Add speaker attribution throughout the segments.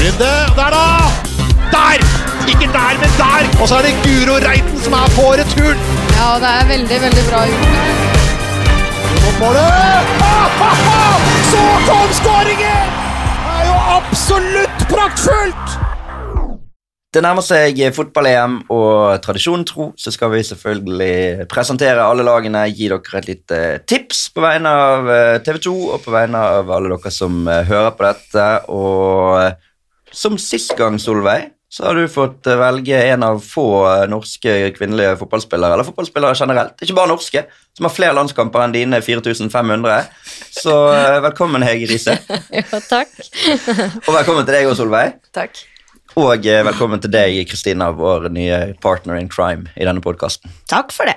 Speaker 1: Runde, der da! Der! Ikke der, men der! Og så er det Guro Reiten som er på returen.
Speaker 2: Ja, det er veldig, veldig bra gjort.
Speaker 1: Målet! Ah, ah, ah! Så kom skåringen! Det er jo absolutt praktfullt!
Speaker 3: Det nærmer seg fotball-EM, og tradisjonen tro så skal vi selvfølgelig presentere alle lagene, gi dere et lite tips på vegne av TV 2 og på vegne av alle dere som eh, hører på dette. Og eh, som sist gang, Solveig, så har du fått eh, velge en av få eh, norske kvinnelige fotballspillere, eller fotballspillere generelt, ikke bare norske, som har flere landskamper enn dine 4500. Så eh, velkommen, Hege Riise.
Speaker 4: Jo, takk.
Speaker 3: Og velkommen til deg òg, Solveig.
Speaker 4: takk.
Speaker 3: Og eh, velkommen til deg, Kristina, vår nye partner in crime i denne podkasten.
Speaker 5: Takk for det.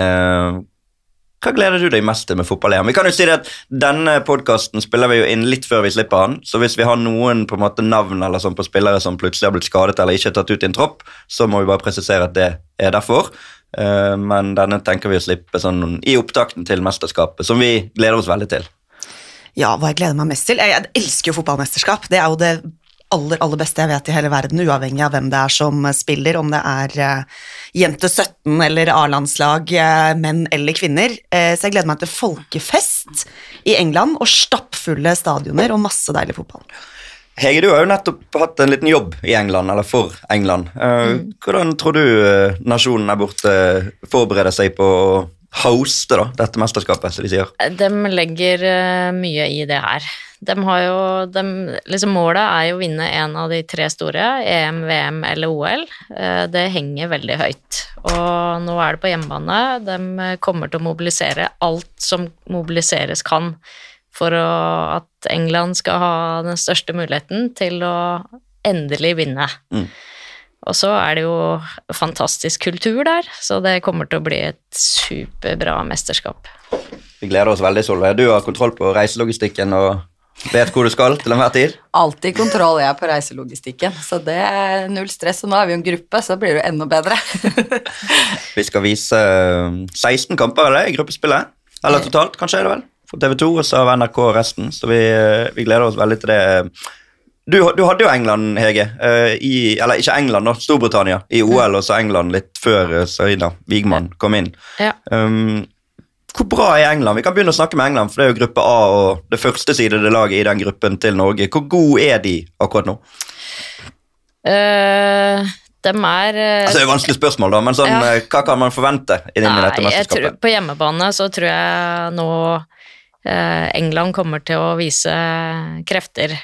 Speaker 3: Eh, hva gleder du deg mest til med fotball-EM? Vi kan jo si det at Denne podkasten spiller vi jo inn litt før vi slipper den, så hvis vi har noen på en måte navn eller sånn på spillere som plutselig har blitt skadet eller ikke tatt ut i en tropp, så må vi bare presisere at det er derfor. Eh, men denne tenker vi å slippe sånn i opptakten til mesterskapet, som vi gleder oss veldig til.
Speaker 5: Ja, hva jeg gleder meg mest til? Jeg elsker jo fotballmesterskap. Det er jo det aller, aller beste jeg vet i hele verden, uavhengig av hvem det er som spiller, om det er uh, jente 17 eller A-landslag, eh, menn eller kvinner. Eh, så jeg gleder meg til folkefest i England og stappfulle stadioner og masse deilig fotball.
Speaker 3: Hege, du har jo nettopp hatt en liten jobb i England, eller for England. Eh, Hvordan tror du eh, nasjonen der borte forbereder seg på å hoste da, dette mesterskapet, som de sier?
Speaker 4: De legger eh, mye i det her. De har jo, de, liksom målet er jo å vinne en av de tre store, EM, VM eller OL. Eh, Det henger veldig høyt. Og nå er det på hjemmebane. De kommer til å mobilisere alt som mobiliseres kan for å, at England skal ha den største muligheten til å endelig vinne.
Speaker 3: Mm.
Speaker 4: Og så er det jo fantastisk kultur der, så det kommer til å bli et superbra mesterskap.
Speaker 3: Vi gleder oss veldig, Solveig. Du har kontroll på reiselogistikken og vet hvor du skal til enhver tid.
Speaker 2: Alltid kontroll jeg på reiselogistikken, så det er null stress. Og nå er vi jo en gruppe, så blir det jo enda bedre.
Speaker 3: Vi skal vise eh, 16 kamper eller, i gruppespillet. Eller totalt, kanskje er det vel. For TV 2 og så av NRK resten. Så vi, eh, vi gleder oss veldig til det. Du, du hadde jo England, Hege. eh, I, eller ikke England, da, Storbritannia i OL, og så England litt før eh, Sarina Wigman kom inn.
Speaker 4: Ja.
Speaker 3: Um, hvor bra er England? Vi kan begynne å snakke med England, for det er jo gruppe A og det første sidede laget i den gruppen til Norge. Hvor gode er de akkurat nå?
Speaker 4: Uh, de er uh,
Speaker 3: Altså, det er et vanskelig spørsmål, da, men sånn,
Speaker 4: Ja.
Speaker 3: eh, hva kan man forvente inn i dette
Speaker 4: Nei, jeg tror, på hjemmebane så tror jeg nå uh, England kommer til å vise krefter.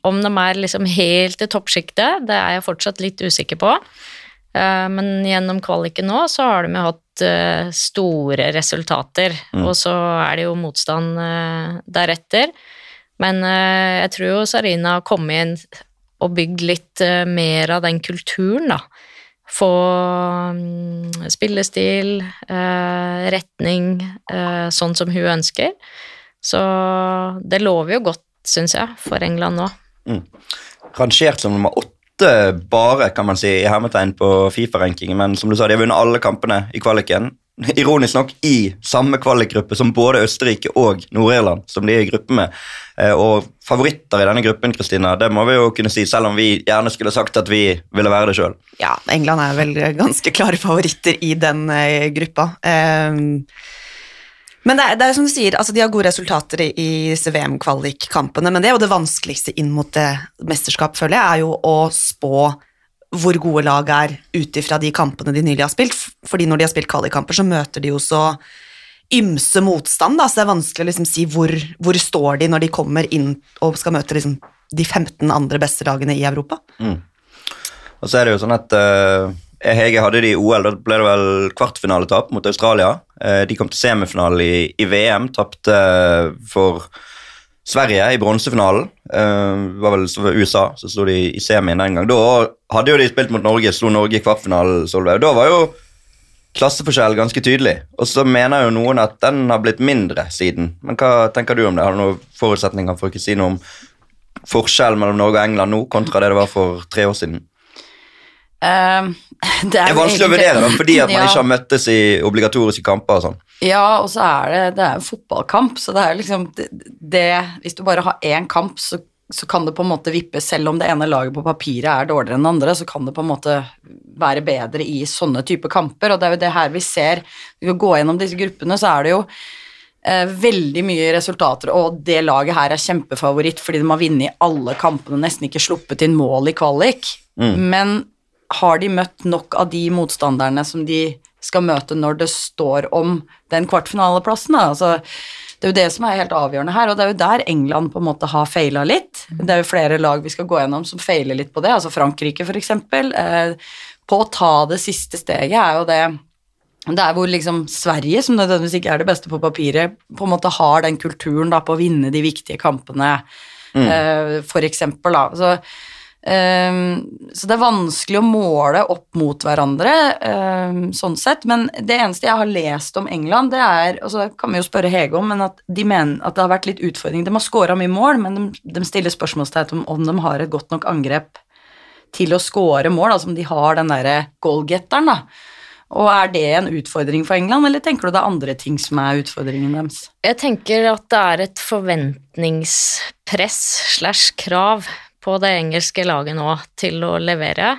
Speaker 4: Om de er liksom helt i toppsjiktet, det er jeg fortsatt litt usikker på. Eh, men gjennom kvaliken nå så har de jo hatt eh, store resultater,
Speaker 3: Mm.
Speaker 4: og så er det jo motstand eh, deretter. Men jeg tror jo Sarina har kommet inn og bygd litt mer av den kulturen, da få mm, spillestil, retning, sånn som hun ønsker. Så det lover jo godt, syns jeg, for England nå.
Speaker 3: Rangert som nummer åtte bare, kan man si, i hermetegn på Fifa-rankingen, men som du sa, de har vunnet alle kampene i kvaliken. Ironisk nok i samme kvalikgruppe som både Østerrike og Nord-Irland, som de er i gruppe med. Eh, Og favoritter i denne gruppen, Kristina, det må vi jo kunne si, selv om vi gjerne skulle sagt at vi ville være det sjøl.
Speaker 5: Ja, England er vel ganske klare favoritter i den eh, gruppa. Ehm, men det er, det er som du sier, altså de har gode resultater i, i disse VM-kvalikkampene, men det er jo det vanskeligste inn mot det mesterskap, føler jeg, er jo å spå hvor gode lag er ut ifra de kampene de nylig har spilt. Fordi når de har spilt kvalikkamper, så møter de jo så ymse motstand, da, så det er vanskelig å liksom si hvor, hvor står de når de kommer inn og skal møte liksom de 15 andre beste lagene i Europa.
Speaker 3: Og så er det jo sånn at uh, Hege hadde de i OL, da ble det vel kvartfinaletap mot Australia. Eh, de kom til semifinale i, i VM, tapte for Sverige i bronsefinalen. Eh, det var vel USA så sto de i semien den gang. Da hadde jo de spilt mot Norge, slo Norge i kvartfinalen, Solveig. Da var jo klasseforskjell ganske tydelig. Og så mener jo noen at den har blitt mindre siden. Men hva tenker du om det? Har du noen forutsetninger for å ikke si noe om forskjell mellom Norge og England nå kontra det det var for tre år siden?
Speaker 2: Ehm, det
Speaker 3: er vanskelig å vurdere dem fordi at man
Speaker 2: Ja.
Speaker 3: ikke har møttes i obligatoriske kamper og sånn.
Speaker 2: Ja, og så er det, det er en fotballkamp, så det er liksom det, det Hvis du bare har én kamp, så, så kan det på en måte vippe, selv om det ene laget på papiret er dårligere enn det andre, så kan det på en måte være bedre i sånne typer kamper, og det er jo det her vi ser. Ved å gå gjennom disse gruppene, så er det jo eh, veldig mye resultater, og det laget her er kjempefavoritt fordi de har vunnet alle kampene, nesten ikke sluppet inn mål i kvalik, men har de møtt nok av de motstanderne som de skal møte når det står om den kvartfinaleplassen? Altså, det er jo det som er helt avgjørende her, og det er jo der England på en måte har feila litt. Det er jo flere lag vi skal gå gjennom som feiler litt på det, altså Frankrike f.eks. Eh, på å ta det siste steget er jo det det er hvor liksom Sverige, som nødvendigvis ikke er det beste på papiret, på en måte har den kulturen da på å vinne de viktige kampene, eh, for eksempel. Da. Så, så det er vanskelig å måle opp mot hverandre, ehm, sånn sett. Men det eneste jeg har lest om England, det er og så kan vi jo spørre Hege om, men at de mener at det har vært litt utfordring. De har scora mye mål, men de, de stiller spørsmålstegn om om de har et godt nok angrep til å score mål, altså om de har den derre goalgetteren, da. Og er det en utfordring for England, eller tenker du det er andre ting som er utfordringen deres?
Speaker 4: Jeg tenker at det er et forventningspress slash krav på det engelske laget nå til å levere.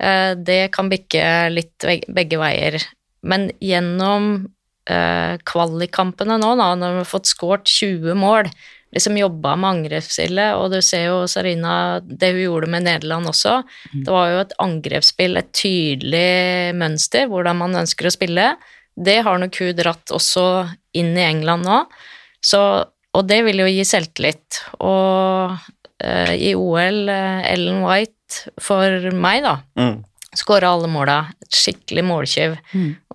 Speaker 4: Eh, Det kan bikke litt begge veier. Men gjennom eh, kvalikkampene nå, da, når vi har fått skåret 20 mål, liksom jobba med angrepsspillet, og du ser jo Sarina, det hun gjorde med Nederland også, det var jo et angrepsspill, et tydelig mønster, hvordan man ønsker å spille. Det har nok hun dratt også inn i England nå, så, og det vil jo gi selvtillit. Og eh, i OL, uh, Ellen White, for meg da,
Speaker 3: Mm.
Speaker 4: skåra alle måla. Skikkelig måltyv.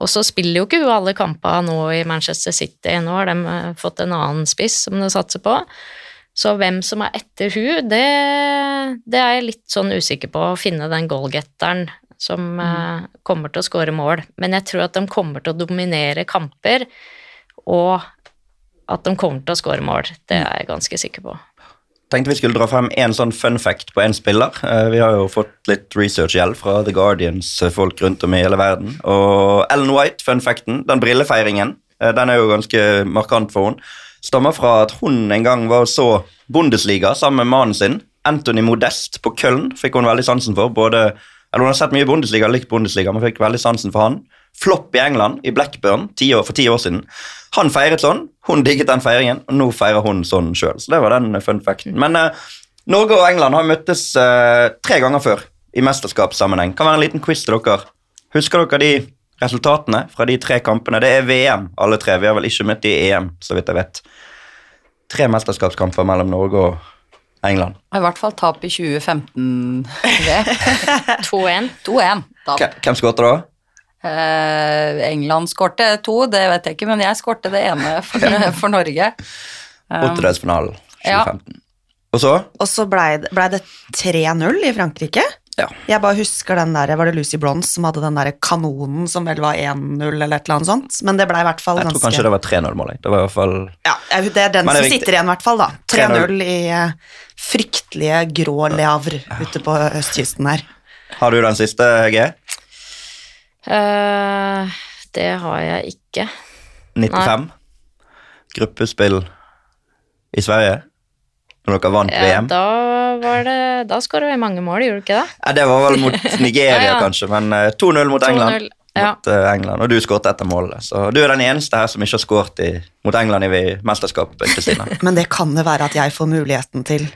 Speaker 4: Og så spiller jo ikke hun alle kampene nå i Manchester City. Nå har de eh, fått en annen spiss som de satser på. Så hvem som er etter hun, det, det er jeg litt sånn usikker på. Å finne den goalgetteren som eh, kommer til å skåre mål. Men jeg tror at de kommer til å dominere kamper, og at de kommer til å skåre mål. Det er jeg ganske sikker på.
Speaker 3: Tenkte vi skulle dra frem en sånn fun fact på en spiller. Eh, Vi har jo fått litt research-gjeld fra The Guardians, eh, folk rundt om i hele verden. Og Ellen White, fun facten, den brillefeiringen, eh, den er jo ganske markant for henne. Stammer fra at hun en gang var så Bundesliga sammen med mannen sin, Anthony Modest, på Köln. Fikk hun veldig sansen for. både eller Hun har sett mye Bundesliga, likt Bundesliga, men fikk veldig sansen for han. Flopp i England, i Blackburn, ti år, for ti år siden. Han feiret sånn, hun digget den feiringen, og nå feirer hun sånn sjøl. Så det var den fun facten. Men eh, Norge og England har møttes eh, tre ganger før i mesterskapssammenheng. Kan være en liten quiz til dere. Husker dere de resultatene fra de tre kampene? Det er VM, alle tre. Vi har vel ikke møtt i EM, så vidt jeg vet. Tre mesterskapskamper mellom Norge og England.
Speaker 2: I hvert fall tap i 2015.
Speaker 4: 2-1.
Speaker 2: 2-1.
Speaker 3: Hvem- Hvem skåret da?
Speaker 2: Eh, England skårte to, det vet jeg ikke, men jeg skårte det ene for, for Norge. Um,
Speaker 3: Åttedelsfinalen
Speaker 2: ja.
Speaker 3: 2015. Og så?
Speaker 5: Og så blei det, ble det 3-0 i Frankrike.
Speaker 3: Ja.
Speaker 5: Jeg bare husker den der, Var det Lucy Bronze som hadde den der kanonen som vel var 1-0 eller et eller annet sånt? Men det blei i hvert fall
Speaker 3: Jeg tror kanskje det var 3-0-målet. Det var i hvert fall
Speaker 5: Ja, det er den
Speaker 3: Men det er
Speaker 5: som sitter igjen, i hvert fall. da
Speaker 3: 3-0.
Speaker 5: 3-0 i eh, fryktelige grå Leavre ute på østkysten her.
Speaker 3: Har du den siste, Hege?
Speaker 4: Eh, det har jeg ikke.
Speaker 3: 95. Gruppespill i Sverige. Når dere vant
Speaker 4: Ja,
Speaker 3: VM.
Speaker 4: da var det Da skåra vi mange mål, gjorde du ikke det?
Speaker 3: Ja, det var vel mot Nigeria,
Speaker 4: Ja, ja.
Speaker 3: kanskje, men eh, 2-0 mot England.
Speaker 4: 2-0, ja.
Speaker 3: Mot eh, England. Og du skåret etter målet. Så du er den eneste her som ikke har skåret mot England i mesterskapet, Kristina.
Speaker 5: Men det kan det være at jeg får muligheten til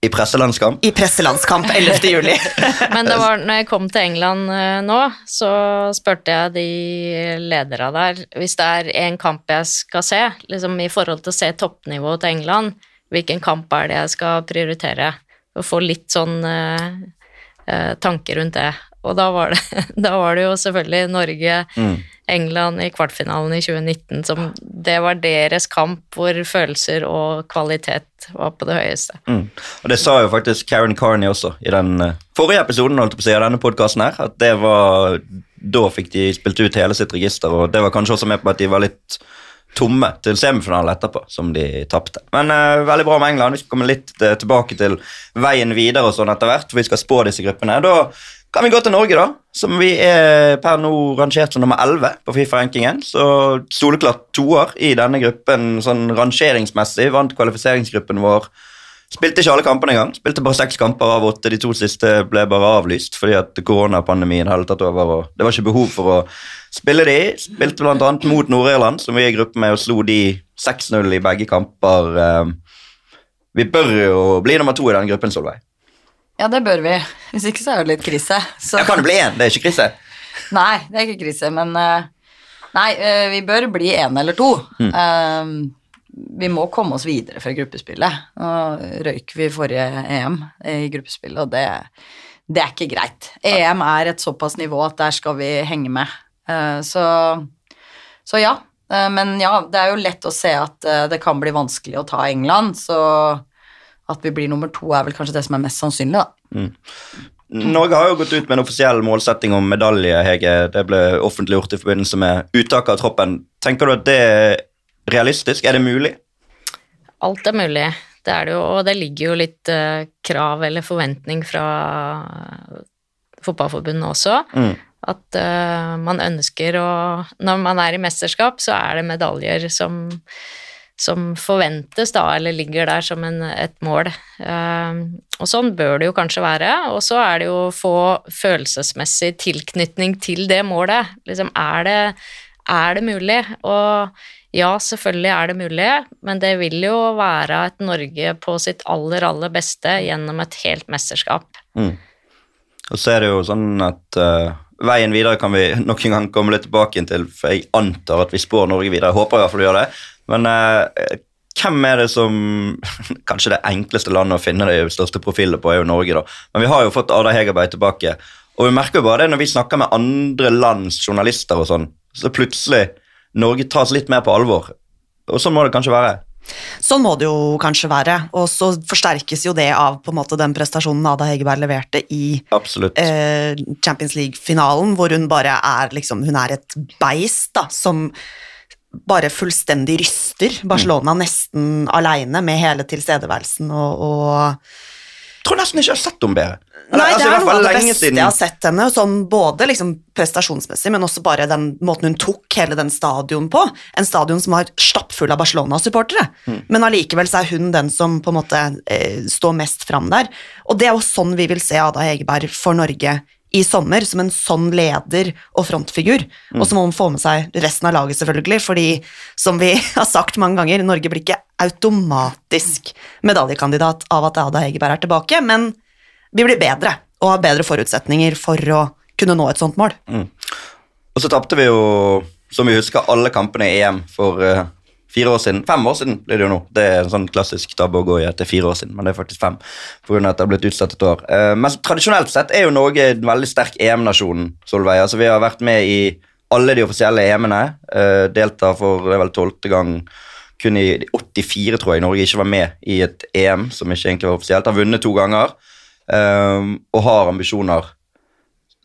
Speaker 3: I presselandskamp.
Speaker 5: i presselandskamp 11. juli.
Speaker 4: Men det var, når jeg kom til England eh, nå, så spurte jeg de ledere der Hvis det er en kamp jeg skal se, liksom i forhold til å se toppnivået til England, hvilken kamp er det jeg skal prioritere? Og få litt sånn eh, eh, tanker rundt det. Og da var det, da var det jo selvfølgelig Norge-England i kvartfinalen i 2019 som Det var deres kamp hvor følelser og kvalitet var på det høyeste.
Speaker 3: Mm. Og Det sa jo faktisk Karen Carney også i den eh, forrige episoden holdt på å si, av denne podkasten. At det var Da fikk de spilt ut hele sitt register, og det var kanskje også med på at de var litt tomme til semifinalen etterpå, som de tapte. Men uh, veldig bra med England. Vi skal komme litt eh, tilbake til veien videre og sånn etter hvert, for vi skal spå disse gruppene. Da kan vi gå til Norge, da, som vi er per nå rangert som nummer 11 på Fifa-rankingen. Så soleklart toer i denne gruppen sånn rangeringsmessig. Vant kvalifiseringsgruppen vår. Spilte ikke alle kampene engang. Spilte bare seks kamper av åtte. De to siste ble bare avlyst fordi at koronapandemien hadde tatt over. og Det var ikke behov for å spille de. Spilte bl.a. mot Nord-Irland, som vi er i gruppe med, og slo de 6-0 i begge kamper. Eh, Vi bør jo bli nummer to i denne gruppen, Solveig.
Speaker 2: Ja, det bør vi. Hvis ikke så er det litt krise. Så.
Speaker 3: Ja, kan det bli én? Det er ikke krise.
Speaker 2: Nei, det er ikke krise, men eh, Nei, eh, vi bør bli én eller to. Mm. vi må komme oss videre fra gruppespillet. Nå røyk vi forrige EM i gruppespillet, og det, det er ikke greit. EM er et såpass nivå at der skal vi henge med. Eh, så, så ja. Eh, men ja, det er jo lett å se at eh, det kan bli vanskelig å ta England, så at vi blir nummer to er vel kanskje det som er mest sannsynlig, da.
Speaker 3: Norge har jo gått ut med en offisiell målsetting om medalje, Hege. Det ble offentliggjort i forbindelse med uttaket av troppen. Tenker du at det er realistisk? Er det mulig?
Speaker 4: Alt er mulig. Det er det jo, og det ligger jo litt uh, krav eller forventning fra fotballforbundet også.
Speaker 3: Mm.
Speaker 4: At uh, man ønsker å Når man er i mesterskap, så er det medaljer som, som forventes, da, eller ligger der som en, et mål. Eh, og sånn bør det jo kanskje være. Og så er det jo å få følelsesmessig tilknytning til det målet. Liksom, er det, er det mulig? Og ja, selvfølgelig er det mulig, men det vil jo være et Norge på sitt aller, aller beste gjennom et helt mesterskap.
Speaker 3: Og så er det jo sånn at eh, veien videre kan vi nok en gang komme litt tilbake til, for jeg antar at vi spår Norge videre. Jeg håper i hvert fall vi gjør det. Men eh, hvem er det som Kanskje det enkleste landet å finne de største profilene på, er jo Norge, da. Men vi har jo fått Ada Hegerberg tilbake. Og vi merker jo bare det når vi snakker med andre lands journalister og sånn, så plutselig Norge tas litt mer på alvor. Og sånn må det kanskje være.
Speaker 5: Sånn må det jo kanskje være, og så forsterkes jo det av på en måte den prestasjonen Ada Hegerberg leverte i eh, Champions League-finalen, hvor hun bare er liksom Hun er et beist, da, som bare fullstendig ryster Barcelona nesten aleine med hele tilstedeværelsen og, og
Speaker 3: tror nesten ikke jeg har sett henne bedre. Eller,
Speaker 5: Nei,
Speaker 3: altså,
Speaker 5: det er noe av det beste
Speaker 3: siden.
Speaker 5: jeg har sett henne, sånn både liksom prestasjonsmessig, men også bare den måten hun tok hele den stadion på. En stadion som var stappfull av Barcelona-supportere,
Speaker 3: Mm.
Speaker 5: men allikevel så er hun den som på en måte eh, står mest fram der. Og det er jo sånn vi vil se Ada Hegerberg for Norge i sommer, som en sånn leder og frontfigur.
Speaker 3: Mm.
Speaker 5: Og så må hun få med seg resten av laget, selvfølgelig, fordi som vi har sagt mange ganger, Norge blir ikke automatisk medaljekandidat av at Ada Hegerberg er tilbake, men vi blir bedre og har bedre forutsetninger for å kunne nå et sånt mål.
Speaker 3: Og så tapte vi jo, som vi husker, alle kampene i EM for eh, fire år siden. Fem år siden blir det jo nå. Det er en sånn klassisk tabbe å gå i at det er fire år siden, men det er faktisk fem. På grunn av at det har blitt utsatt et år. Eh, men tradisjonelt sett er jo Norge en veldig sterk EM-nasjon, Solveig. Altså, vi har vært med i alle de offisielle EM-ene. Eh, deltar for det er vel tolvte gang kun i 84, tror jeg, Norge ikke var med i et EM som ikke egentlig var offisielt. Har vunnet to ganger eh, og har ambisjoner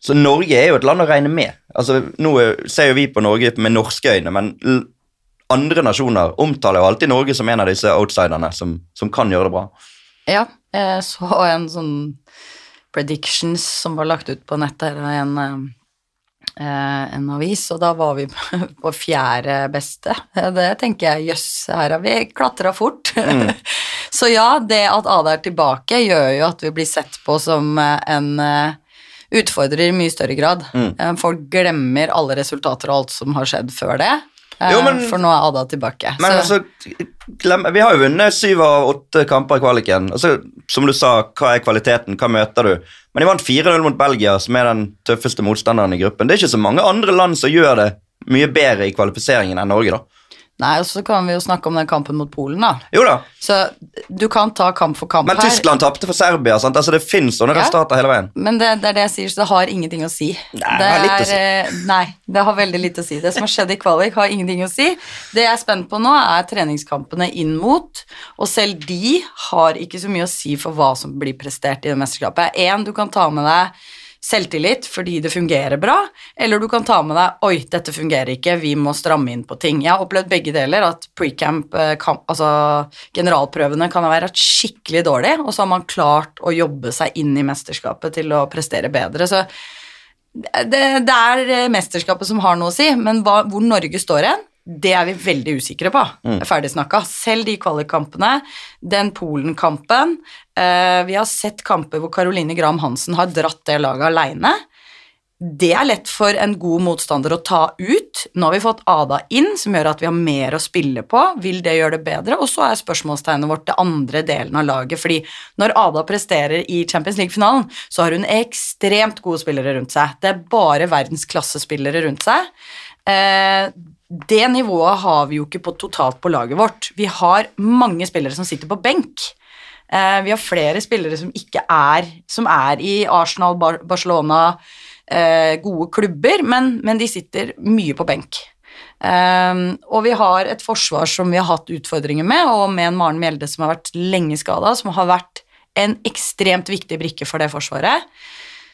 Speaker 3: så Norge er jo et land å regne med. Altså, nå er- ser jo vi på Norge med norske øyne, men andre nasjoner omtaler jo alltid Norge som en av disse outsiderne som, som kan gjøre det bra.
Speaker 2: Ja, jeg så en sånn predictions som var lagt ut på nettet av en, eh, en avis, og da var vi på fjerde beste. Det tenker jeg, jøss, her har vi klatra fort. Så ja, det at Ada er tilbake, gjør jo at vi blir sett på som eh, en eh, utfordrer i mye større grad. Mm. Folk glemmer alle resultater og alt som har skjedd før det. Eh,
Speaker 3: Jo, men-
Speaker 2: For nå er Ada tilbake.
Speaker 3: Men
Speaker 2: Så-
Speaker 3: altså, glem, vi har jo vunnet syv av åtte kamper i kvaliken. Altså, som du sa, hva er kvaliteten, hva møter du? Men de vant 4-0 mot Belgia, som er den tøffeste motstanderen i gruppen. Det er ikke så mange andre land som gjør det mye bedre i kvalifiseringen enn Norge, da.
Speaker 2: Nei, og så kan vi jo snakke om den kampen mot Polen, da.
Speaker 3: Jo da,
Speaker 2: Så du kan ta kamp for kamp her. men.
Speaker 3: Tyskland tapte for Serbia. sant? Altså, Det finnes sånne
Speaker 2: Ja.
Speaker 3: resultater hele veien.
Speaker 2: Men det, det er det jeg sier, så det har ingenting å si.
Speaker 3: Nei, det har litt å si.
Speaker 2: eh, Nei, det har veldig lite å si. Det som har skjedd i kvalik, har ingenting å si. Det jeg er spent på nå, er treningskampene inn mot, og selv de har ikke så mye å si for hva som blir prestert i det mesterskapet. Én, du kan ta med deg selvtillit fordi det fungerer bra, eller du kan ta med deg 'oi, dette fungerer ikke, vi må stramme inn på ting'. Jeg har opplevd begge deler, at pre-camp, eh, altså generalprøvene, kan ha vært skikkelig dårlig, og så har man klart å jobbe seg inn i mesterskapet til å prestere bedre. Så det, det er mesterskapet som har noe å si, men hva, hvor Norge står hen, det er vi veldig usikre på. Ferdig snakka. Selv de kvalikkampene, den Polen-kampen eh, Vi har sett kamper hvor Caroline Graham Hansen har dratt det laget aleine. Det er lett for en god motstander å ta ut. Nå har vi fått Ada inn, som gjør at vi har mer å spille på. Vil det gjøre det bedre? Og så er spørsmålstegnet vårt det andre delen av laget. fordi når Ada presterer i Champions League-finalen, så har hun ekstremt gode spillere rundt seg. Det er bare verdensklassespillere rundt seg. Eh, det nivået har vi jo ikke på totalt på laget vårt. Vi har mange spillere som sitter på benk. Eh, vi har flere spillere som ikke er Som er i Arsenal, Barcelona, eh, gode klubber, men, men, de sitter mye på benk. Eh, og vi har et forsvar som vi har hatt utfordringer med, og med en Maren Mjelde som har vært lenge skada, som har vært en ekstremt viktig brikke for det forsvaret,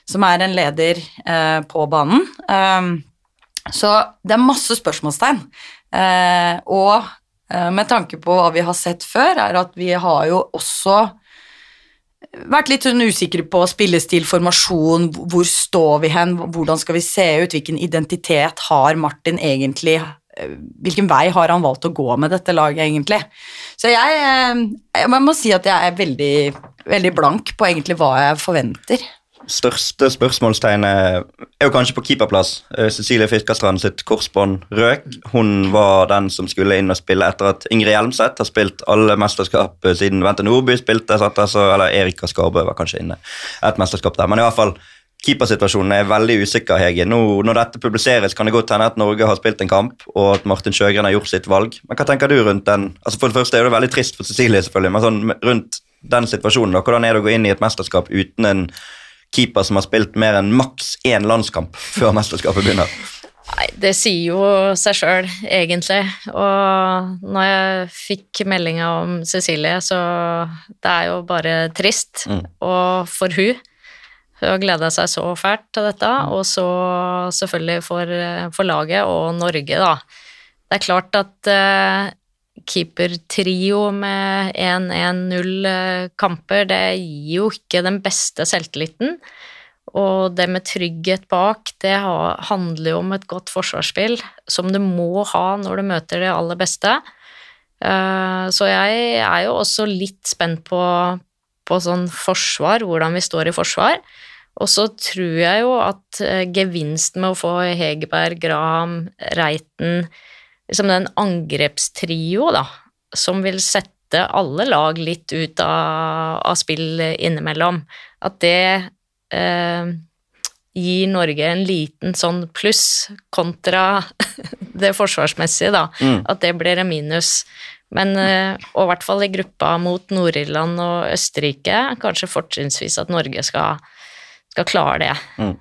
Speaker 2: som er en leder på banen. Så det er masse spørsmålstegn. Eh, og med tanke på hva vi har sett før, er at vi har jo også vært litt sånn usikre på spillestil, formasjon, hvor står vi hen, hvordan skal vi se ut, hvilken identitet har Martin egentlig, eh, hvilken vei har han valgt å gå med dette laget egentlig. Så jeg, eh, jeg må si at jeg er veldig, veldig blank på egentlig hva jeg forventer
Speaker 3: største spørsmålstegnet er jo kanskje på keeperplass. Eh, Cecilie Fiskerstrand sitt korsbånd røk. Hun var den som skulle inn og spille etter at Ingrid Hjelmseth har spilt alle mesterskap eh, siden Vente Nordby spilte, eller Erika Skarbø var kanskje inne et mesterskap der. Men i hvert fall, keepersituasjonen er veldig usikker, Hege. Nå, når dette publiseres, kan det godt hende at Norge har spilt en kamp, og at Martin Sjøgren har gjort sitt valg. Men hva tenker du rundt den? Altså For det første er det veldig trist for Cecilie, selvfølgelig, men sånn rundt den situasjonen, da, hvordan er det å gå inn i et mesterskap uten en keeper som har spilt mer enn maks én landskamp før mesterskapet begynner?
Speaker 4: Nei, det sier jo seg sjøl, egentlig. Og når jeg fikk meldinga om Cecilie, så det er jo bare trist. Mm. Og for hun. Hun har gleda seg så fælt til dette, og så selvfølgelig for, for laget og Norge, da. Det er klart at uh, keepertrio med 1-1-0 eh, kamper, det gir jo ikke den beste selvtilliten. Og det med trygghet bak, det handler jo om et godt forsvarsspill som du må ha når du møter det aller beste. Eh, så jeg er jo også litt spent på, på sånn forsvar, hvordan vi står i forsvar. Og så tror jeg jo at eh, gevinsten med å få Hegerberg, Graham, Reiten, liksom den angrepstrio, da, som vil sette alle lag litt ut av, av spill innimellom, at det eh, gir Norge en liten sånn pluss kontra det forsvarsmessige, da. Mm. At det blir en minus. Men, eh, og i hvert fall i gruppa mot Nord-Irland og Østerrike, kanskje fortrinnsvis at Norge skal, skal klare det. Mm.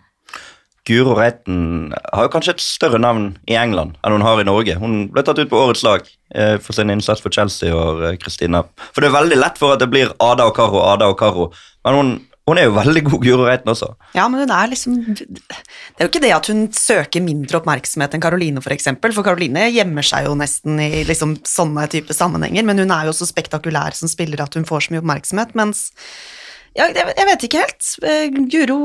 Speaker 3: Guro Reiten har jo kanskje et større navn i England enn hun har i Norge. Hun ble tatt ut på årets lag eh, for sin innsats for Chelsea og Kristina. Eh, for det er veldig lett for at det blir Ada og Karo, Ada og Karo. Men hun, hun er jo veldig god, Guro Reiten også.
Speaker 5: Ja, men hun er liksom Det er jo ikke det at hun søker mindre oppmerksomhet enn Karoline, f.eks. For, eksempel, for Karoline gjemmer seg jo nesten i liksom sånne type sammenhenger, men hun er jo så spektakulær som spiller at hun får så mye oppmerksomhet, mens ja, jeg, vet ikke helt. Uh, Guro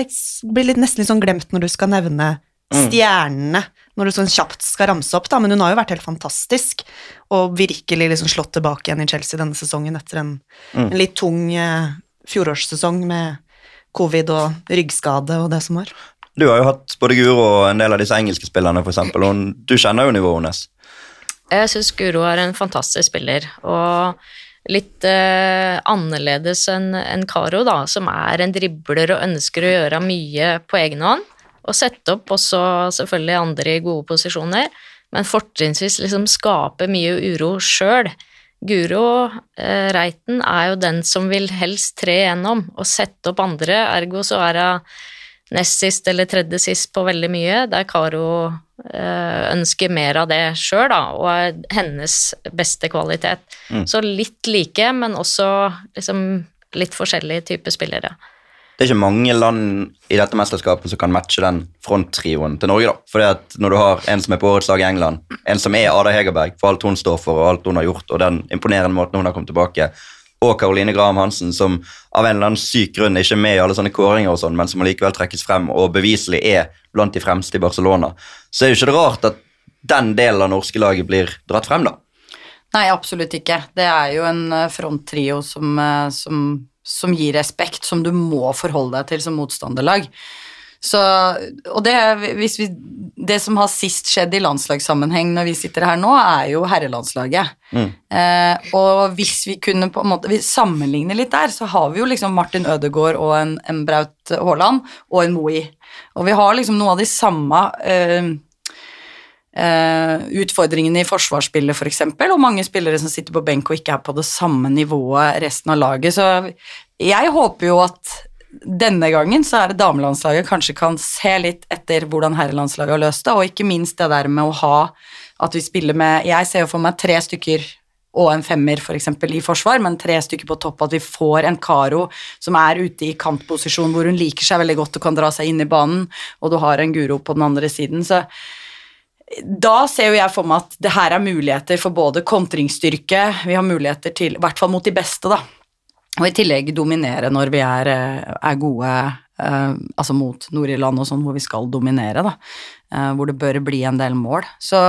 Speaker 5: liksom, blir litt, nesten litt sånn glemt når du skal nevne mm. når du sånn kjapt skal ramse opp, da, men hun har jo vært helt fantastisk og virkelig liksom slått tilbake igjen i Chelsea denne sesongen etter en, mm. en litt tung eh, fjorårssesong med covid og ryggskade og det som var.
Speaker 3: Du har jo hatt både Guro og en del av disse engelske spillerne, f.eks., og du kjenner jo nivået hennes.
Speaker 4: Jeg syns Guro er en fantastisk spiller, og litt eh, annerledes enn en Caro, da, som er en dribler og ønsker å gjøre mye på egen hånd. Og sette opp også selvfølgelig andre i gode posisjoner, men fortrinnsvis liksom skape mye uro sjøl. Guro eh, Reiten er jo den som vil helst tre igjennom og sette opp andre, ergo så er hun nest sist eller tredje sist på veldig mye, der Karo Eh, ønsker mer av det sjøl, og er hennes beste kvalitet. Mm. Så litt like, men også liksom litt forskjellige typer spillere.
Speaker 3: det er ikke mange land i dette mesterskapet som kan matche den fronttrioen til Norge. da. Fordi at Når du har en som er på årets lag i England, en som er Ada Hegerberg for alt hun står for og alt hun har gjort, og den imponerende måten hun har kommet tilbake, og Caroline Graham Hansen, som av en eller annen syk grunn ikke er med i alle sånne kåringer, og sånn, men som allikevel trekkes frem og beviselig er blant de fremste i Barcelona, så er jo ikke det rart at den delen av norske laget blir dratt frem, da.
Speaker 2: Nei, absolutt ikke. Det er jo en eh, fronttrio som, eh, som, som gir respekt, som du må forholde deg til som motstanderlag. Så, og det, hvis vi, det som har sist skjedd i landslagssammenheng når vi sitter her nå, er jo herrelandslaget.
Speaker 3: Mm.
Speaker 2: Eh, og hvis vi kunne på en måte sammenligne litt der, så har vi jo liksom Martin Ødegaard og en, en Braut Haaland og en Moi. Og vi har liksom noe av de samme eh, Uh, utfordringene i forsvarsspillet, f.eks., for og mange spillere som sitter på benk og ikke er på det samme nivået resten av laget. Så jeg håper jo at denne gangen så er det damelandslaget kanskje kan se litt etter hvordan herrelandslaget har løst det, og ikke minst det der med å ha at vi spiller med Jeg ser jo for meg tre stykker og en femmer for eksempel, i forsvar, men tre stykker på topp, at vi får en Karo som er ute i kantposisjon hvor hun liker seg veldig godt og kan dra seg inn i banen, og du har en Guro på den andre siden. Så da ser jo jeg for meg at det her er muligheter for både kontringsstyrke, vi har muligheter til, i hvert fall mot de beste, da, og i tillegg dominere når vi er, eh, er gode eh, altså mot Nord-Irland og sånn, hvor vi skal dominere, da. Eh, hvor det bør bli en del mål. Så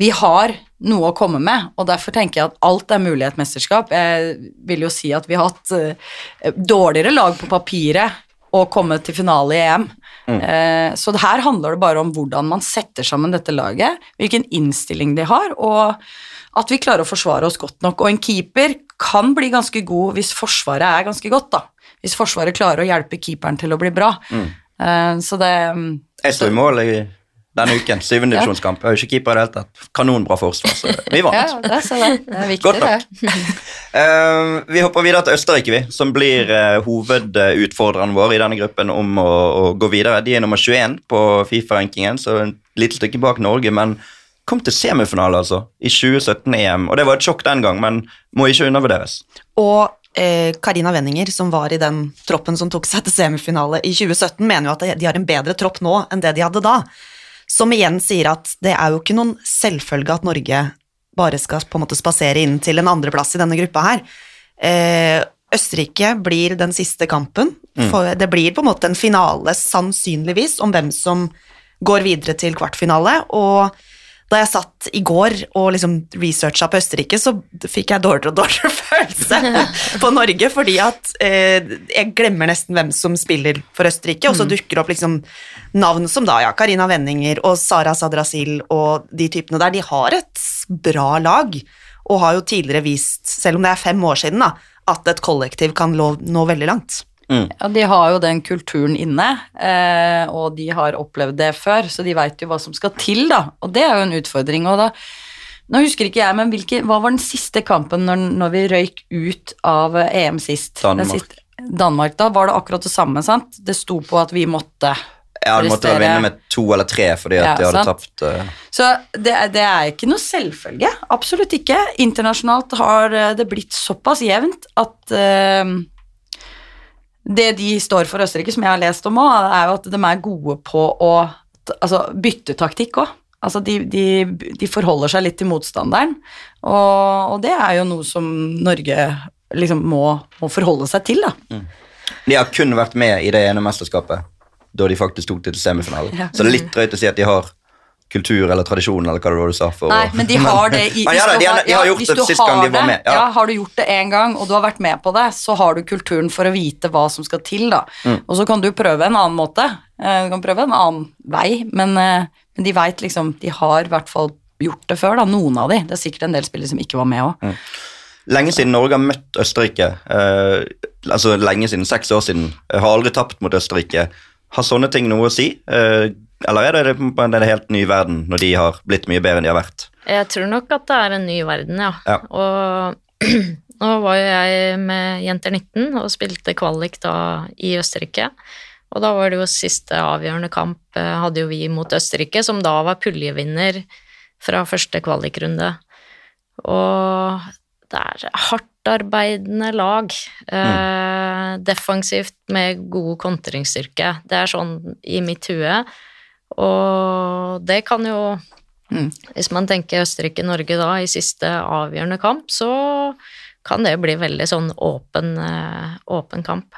Speaker 2: vi har noe å komme med, og derfor tenker jeg at alt er mulig i et mesterskap. Jeg vil jo si at vi har hatt eh, dårligere lag på papiret og kommet til finale i EM. Eh, så her handler det bare om hvordan man setter sammen dette laget, hvilken innstilling de har, og at vi klarer å forsvare oss godt nok. Og en keeper kan bli ganske god hvis forsvaret er ganske godt, da. Hvis forsvaret klarer å hjelpe keeperen til å bli bra. Eh, så det
Speaker 3: Jeg står i mål i denne uken. Syvende divisjonskamp. Jeg er jo ikke keeper i det hele tatt. Kanonbra forsvar, så vi vant.
Speaker 2: Ja, det, så det, det er viktig,
Speaker 3: Godt nok. Eh, vi hopper videre til Østerrike, vi, som blir uh, hovedutfordreren vår i denne gruppen om å, å gå videre. De er nummer 21 på Fifa-rankingen, så et lite stykke bak Norge, men kom til semifinale, altså, i 2017-EM. Og det var et sjokk den gang, men må ikke undervurderes.
Speaker 5: Og eh, Karina Wenninger, som var i den troppen som tok seg til semifinale i 2017, mener jo at de har en bedre tropp nå enn det de hadde da. Som igjen sier at det er jo ikke noen selvfølge at Norge bare skal på en måte spasere inn til en andreplass i denne gruppa her. Eh, Østerrike blir den siste kampen. For det blir på en måte en finale, sannsynligvis, om hvem som går videre til kvartfinale. Og da jeg satt i går og liksom researcha på Østerrike, så fikk jeg dårligere og dårligere følelse på Norge, fordi at eh, jeg glemmer nesten hvem som spiller for Østerrike, og så dukker opp liksom navn som da, ja, Karina Wenninger og Sara Sadrasil og de typene der. De har et bra lag, og har jo tidligere vist, selv om det er fem år siden, da, at et kollektiv kan nå veldig langt.
Speaker 2: Ja, de har jo den kulturen inne, eh, og de har opplevd det før, så de veit jo hva som skal til, da. Og det er jo en utfordring. Og da Nå husker ikke jeg, men hvilke, hva var den siste kampen når, når vi røyk ut av EM sist?
Speaker 3: Danmark.
Speaker 2: siste- Danmark, da var det akkurat det samme, sant? Det sto på at vi måtte
Speaker 3: Ja, Du måtte vinne med to eller tre fordi at
Speaker 2: Ja,
Speaker 3: de hadde
Speaker 2: sant.
Speaker 3: tapt. Uh...
Speaker 2: Så det, det er ikke noe selvfølge. Absolutt ikke. Internasjonalt har eh, det blitt såpass jevnt at eh, det de står for Østerrike, som jeg har lest om òg, er jo at de er gode på å altså, bytte taktikk òg. Altså, de, de, de forholder seg litt til motstanderen, og, og det er jo noe som Norge liksom må, må forholde seg til, da.
Speaker 3: De har kun vært med i det ene mesterskapet da de faktisk tok det til semifinalen.
Speaker 2: Ja.
Speaker 3: Så det er litt drøyt å si at de har kultur eller tradisjon, eller hva det var du sa. For,
Speaker 2: Nei, men de har det i
Speaker 3: Men ja, da, de, har, de har gjort
Speaker 2: hvis
Speaker 3: det sist gang de var med.
Speaker 2: Ja.
Speaker 3: Ja.
Speaker 2: Har du gjort det én gang, og du har vært med på det, så har du kulturen for å vite hva som skal til, da.
Speaker 3: Mm.
Speaker 2: Og så kan du prøve en annen måte. Eh, Du kan prøve en annen vei, men, eh, men de veit liksom De har i hvert fall gjort det før, da. Noen av de. Det er sikkert en del spillere som ikke var med òg.
Speaker 3: Mm. Lenge siden Norge har møtt Østerrike, eh, altså lenge siden, seks år siden, Jeg har aldri tapt mot Østerrike. Har sånne ting noe å si? Eh, eller er det en helt ny verden når de har blitt mye bedre enn de har vært?
Speaker 4: Jeg tror nok at det er en ny verden, ja.
Speaker 3: Ja.
Speaker 4: Og nå var jo jeg med Jenter 19 og spilte kvalik da i Østerrike. Og da var det jo siste avgjørende kamp eh, hadde jo vi mot Østerrike, som da var puljevinner fra første kvalikrunde. Og det er hardt hardtarbeidende lag. Mm. defensivt med god kontringsstyrke. Det er sånn i mitt hue. Og det kan jo
Speaker 2: Mm.
Speaker 4: Hvis man tenker Østerrike-Norge da i siste avgjørende kamp, så kan det bli veldig sånn åpen, eh, åpen kamp.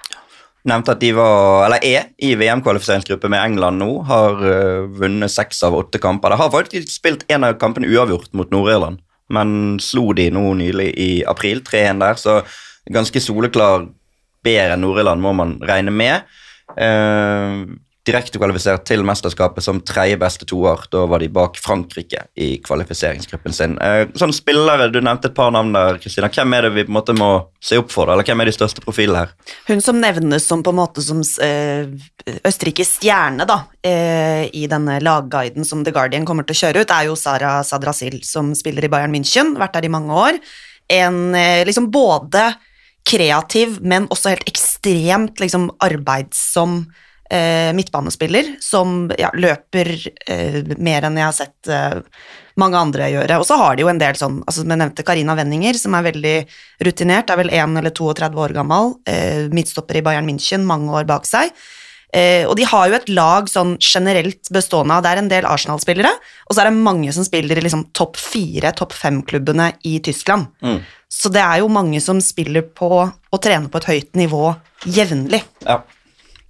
Speaker 3: Nevnte at de var, eller er i VM-kvalifiseringsgruppe med England nå. Har eh, vunnet seks av åtte kamper. De har faktisk spilt en av kampene uavgjort mot Nord-Irland, men slo de nå nylig i april, 3-1 der, så ganske soleklar bedre enn Nord-Irland må man regne med. Eh, direkte kvalifisert til mesterskapet som tredje beste toer. Da var de bak Frankrike i kvalifiseringsgruppen sin. Eh, sånn spillere, Du nevnte et par navn der. Kristina. Hvem er det vi på en måte må se opp for? Eller Hvem er de største profilene her?
Speaker 5: Hun som nevnes som på en måte som eh, Østerrikes stjerne da, eh, i denne lagguiden som The Guardian kommer til å kjøre ut, er jo Sara Sadrasil, som spiller i Bayern München, vært der i mange år. En liksom både kreativ, men også helt ekstremt liksom arbeidsom eh, midtbanespiller, som ja, løper eh, mer enn jeg har sett eh, mange andre gjøre. Og så har de jo en del sånn, altså som jeg nevnte, Karina Wenninger, som er veldig rutinert, er vel 1 eller 32 år gammel, eh, midtstopper i Bayern München, mange år bak seg. Eh, og de har jo et lag sånn generelt bestående av Det er en del Arsenal-spillere, og så er det mange som spiller i liksom topp fire, topp fem-klubbene i Tyskland.
Speaker 3: Mm.
Speaker 5: Så det er jo mange som spiller på og trener på et høyt nivå jevnlig.
Speaker 3: Ja.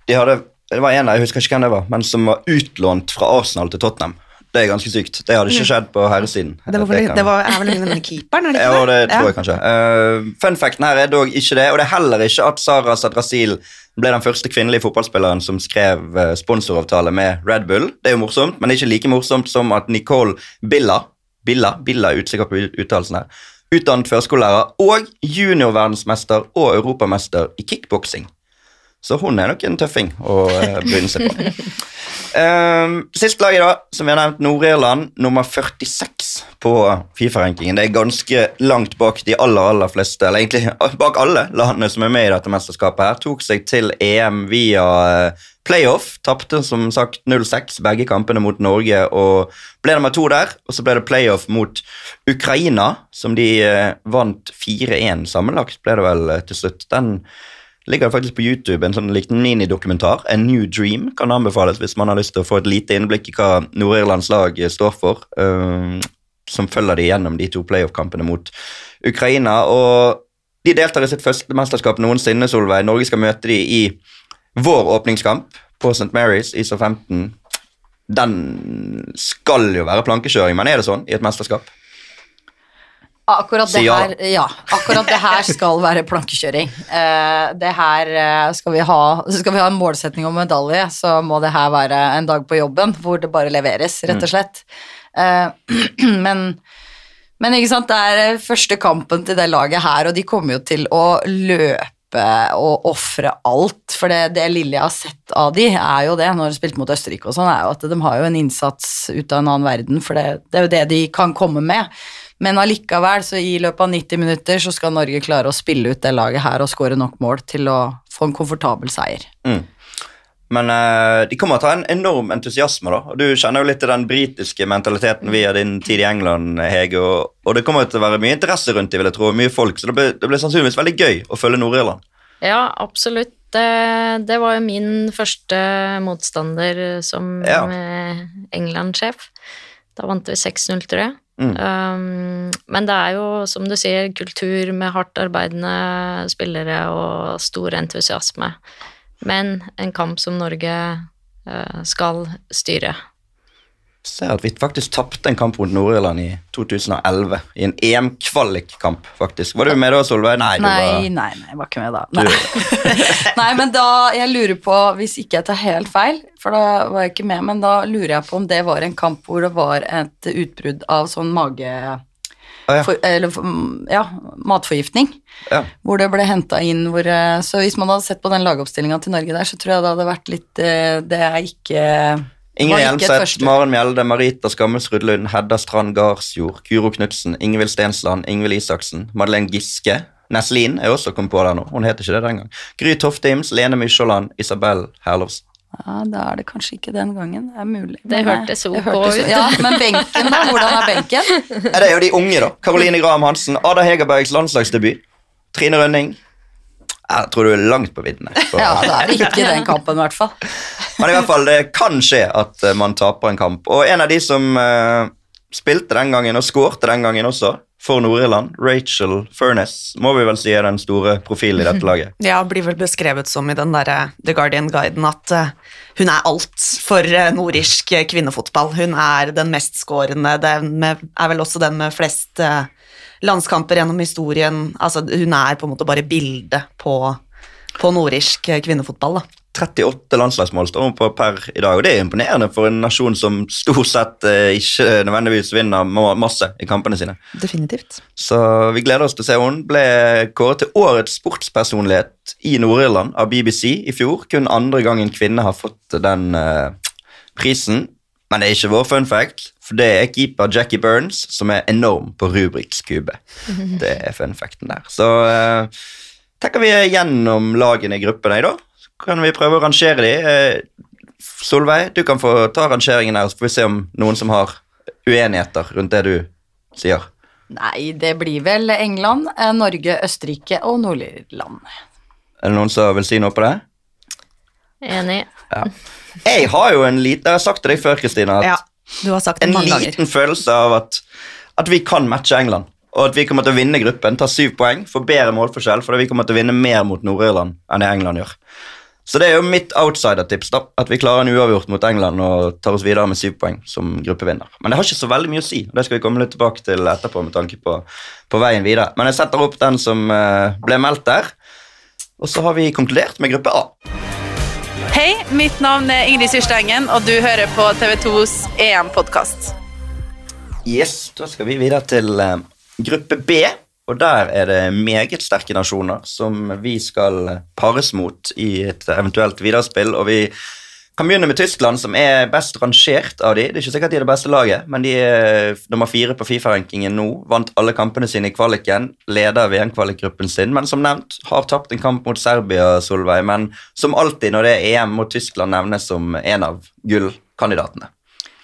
Speaker 3: De har det var en jeg husker ikke hvem det var, men som var utlånt fra Arsenal til Tottenham. Det er ganske sykt. Det hadde ikke skjedd på herresiden.
Speaker 5: Mm. Det, var det var, er vel denne keeperen, er det
Speaker 3: Ja,
Speaker 5: ikke
Speaker 3: det tror
Speaker 5: Ja.
Speaker 3: jeg kanskje. Uh, fun facten her er dog ikke det, og det er heller ikke at Sara Sadrasil ble den første kvinnelige fotballspilleren som skrev eh, sponsoravtale med Red Bull. Det er jo morsomt, men det er ikke like morsomt som at Nicole Billa Billa, Billa er usikker på uttalelsen her, utdannet førskolelærer og juniorverdensmester og europamester i kickboksing. Så hun er nok en tøffing å begynne bryne seg på. Um, sist laget, da, som vi har nevnt, Nord-Irland, nummer 46 på Fifa-rankingen. Det er ganske langt bak de aller aller fleste, eller egentlig bak alle landene som er med i dette mesterskapet. her, Tok seg til EM via eh, playoff. Tapte som sagt 0-6 begge kampene mot Norge og ble nummer to der. Og så ble det playoff mot Ukraina, som de eh, vant 4-1 sammenlagt, ble det vel eh, til slutt. Den ligger det faktisk på YouTube, en sånn liten minidokumentar. A New Dream kan anbefales hvis man har lyst til å få et lite innblikk i hva Nord-Irlands lag eh, står for. Uh, som følger de gjennom de to playoff-kampene mot Ukraina. Og de deltar i sitt første mesterskap noensinne, Solveig. Norge skal møte de i vår åpningskamp på St. Mary's i SO15. Den skal jo være plankekjøring, men er det sånn i et mesterskap?
Speaker 2: Akkurat det, her, ja, akkurat det her skal være plankekjøring. Eh, det her eh, skal vi ha Skal vi ha en målsetning om medalje, så må det her være en dag på jobben hvor det bare leveres, rett og slett. Eh, men, men ikke sant, det er første kampen til det laget her, og de kommer jo til å løpe og ofre alt. For det, det lille jeg har sett av de, er jo det, når de spilte mot Østerrike og sånn, er jo at de har jo en innsats ut av en annen verden, for det, det er jo det de kan komme med. Men allikevel, så i løpet av 90 minutter så skal Norge klare å spille ut det laget her og skåre nok mål til å få en komfortabel seier.
Speaker 3: Mm. Men uh, de kommer til å ha en enorm entusiasme, da. Og du kjenner jo litt til den britiske mentaliteten via din tid i England, Hege. Og, og det kommer til å være mye interesse rundt dem, vil jeg tro. Mye folk. Så det blir, det blir sannsynligvis veldig gøy å følge Nord-Irland.
Speaker 4: Ja, absolutt. Det, det var jo min første motstander som
Speaker 3: Ja.
Speaker 4: eh, England-sjef. Da vant vi 6-0, tror jeg.
Speaker 3: Mm.
Speaker 4: Um, men det er jo, som du sier, kultur med hardt arbeidende spillere og stor entusiasme. Men en kamp som Norge uh, skal styre.
Speaker 3: Ser at vi faktisk tapte en kamp mot Nord-Irland i 2011. I en EM-kvalikkamp, faktisk. Var du med da, Solveig? Nei.
Speaker 2: Nei,
Speaker 3: var...
Speaker 2: nei, nei, jeg var ikke med da. Nei. nei, men da, jeg lurer på, hvis ikke jeg tar helt feil, for da var jeg ikke med, men da lurer jeg på om det var en kamp hvor det var et utbrudd av sånn mage...
Speaker 3: Ah, ja.
Speaker 2: For, eller ja, matforgiftning.
Speaker 3: Ja.
Speaker 2: Hvor det ble henta inn hvor eh, Så hvis man hadde sett på den lagoppstillinga til Norge der, så tror jeg det hadde vært litt eh, Det er ikke
Speaker 3: Ingrid Hjelmseth, Maren Mjelde, Marita Skammelsrud Lund, Hedda Strand Garsjord, Kuro Knutsen, Ingvild Stensland, Ingvild Isaksen, Madeleine Giske. Neslin er også kommet på der nå. Hun heter ikke det den gang. Gry Toftims, Lene Mykjåland, Isabel Herlovsen.
Speaker 2: Ja, Da er det kanskje ikke den gangen. Det er mulig.
Speaker 4: Det
Speaker 2: eh,
Speaker 4: hørtes ok ut.
Speaker 2: Ja, men benken, da? Hvordan er benken?
Speaker 3: Ja, det er jo de unge, da. Karoline Graham Hansen, Ada Hegerbergs landslagsdebut. Trine Rønning. Jeg tror du er langt på viddene.
Speaker 2: Ja, det er ikke den kampen, i hvert fall.
Speaker 3: Men i hvert fall, det kan skje at eh, man taper en kamp. Og en av de som uh, spilte den gangen, og skårte den gangen også, for Nord-Irland, Rachel Furness, må vi vel si er den store profilen i dette laget.
Speaker 5: Ja, blir vel beskrevet som i den der The Guardian-guiden at uh, hun er alt for uh, nordirsk eh, kvinnefotball. Hun er den mest skårende, den med, er vel også den med flest eh, landskamper gjennom historien. Altså, hun er på en måte bare bildet på, på nordirsk eh, kvinnefotball, da.
Speaker 3: 38 landslagsmål står hun på per i dag, og det er imponerende for en nasjon som stort sett eh, ikke nødvendigvis vinner masse i kampene sine.
Speaker 5: Definitivt.
Speaker 3: Så vi gleder oss til å se hun Ble kåret til årets sportspersonlighet i Nord-Irland av BBC i fjor. Kun andre gang en kvinne har fått den eh, prisen. Men det er ikke vår fun fact, for det er keeper Jackie Burns som er enorm på Rubriks kube. Det er fun facten der. Så uh, tenker vi gjennom lagene i gruppen i dag. Så kan vi prøve å rangere de. Eh, Solveig, du kan få ta rangeringen her, så får vi se om noen som har uenigheter rundt det du sier.
Speaker 2: Nei, det blir vel England, eh, Norge, Østerrike og Nord-Irland.
Speaker 3: Er det noen som vil si noe på det?
Speaker 4: Enig.
Speaker 3: Jeg har jo en liten, jeg har sagt til deg før, Kristina, at
Speaker 5: Ja, du har sagt
Speaker 3: en
Speaker 5: mange ganger.
Speaker 3: liten følelse av at, at vi kan matche England. Og at vi kommer til å vinne gruppen, ta syv poeng, få bedre målforskjell, fordi vi kommer til å vinne mer mot Nord-Irland enn det England gjør. Så det er jo mitt outsider-tips, da, at vi klarer en uavgjort mot England og tar oss videre med syv poeng som gruppevinner. Men det har ikke så veldig mye å si, og det skal vi komme litt tilbake til etterpå med tanke på, på veien videre. Men jeg setter opp den som eh, ble meldt der, og så har vi konkludert med gruppe A.
Speaker 6: Hei, mitt navn er Ingrid Syrstengen, og du hører på TV 2s EM-podkast.
Speaker 3: Yes, da skal vi videre til eh, gruppe B, og der er det meget sterke nasjoner som vi skal pares mot i et eventuelt viderespill, og vi kan begynne med Tyskland, som er best rangert av de. Det er ikke sikkert de er det beste laget, men de er nummer fire på Fifa-rankingen nå. Vant alle kampene sine i kvaliken, leder VM-kvalikgruppen sin, men som nevnt har tapt en kamp mot Serbia, Solveig. Men som alltid når det er EM, må Tyskland nevnes som en av gullkandidatene.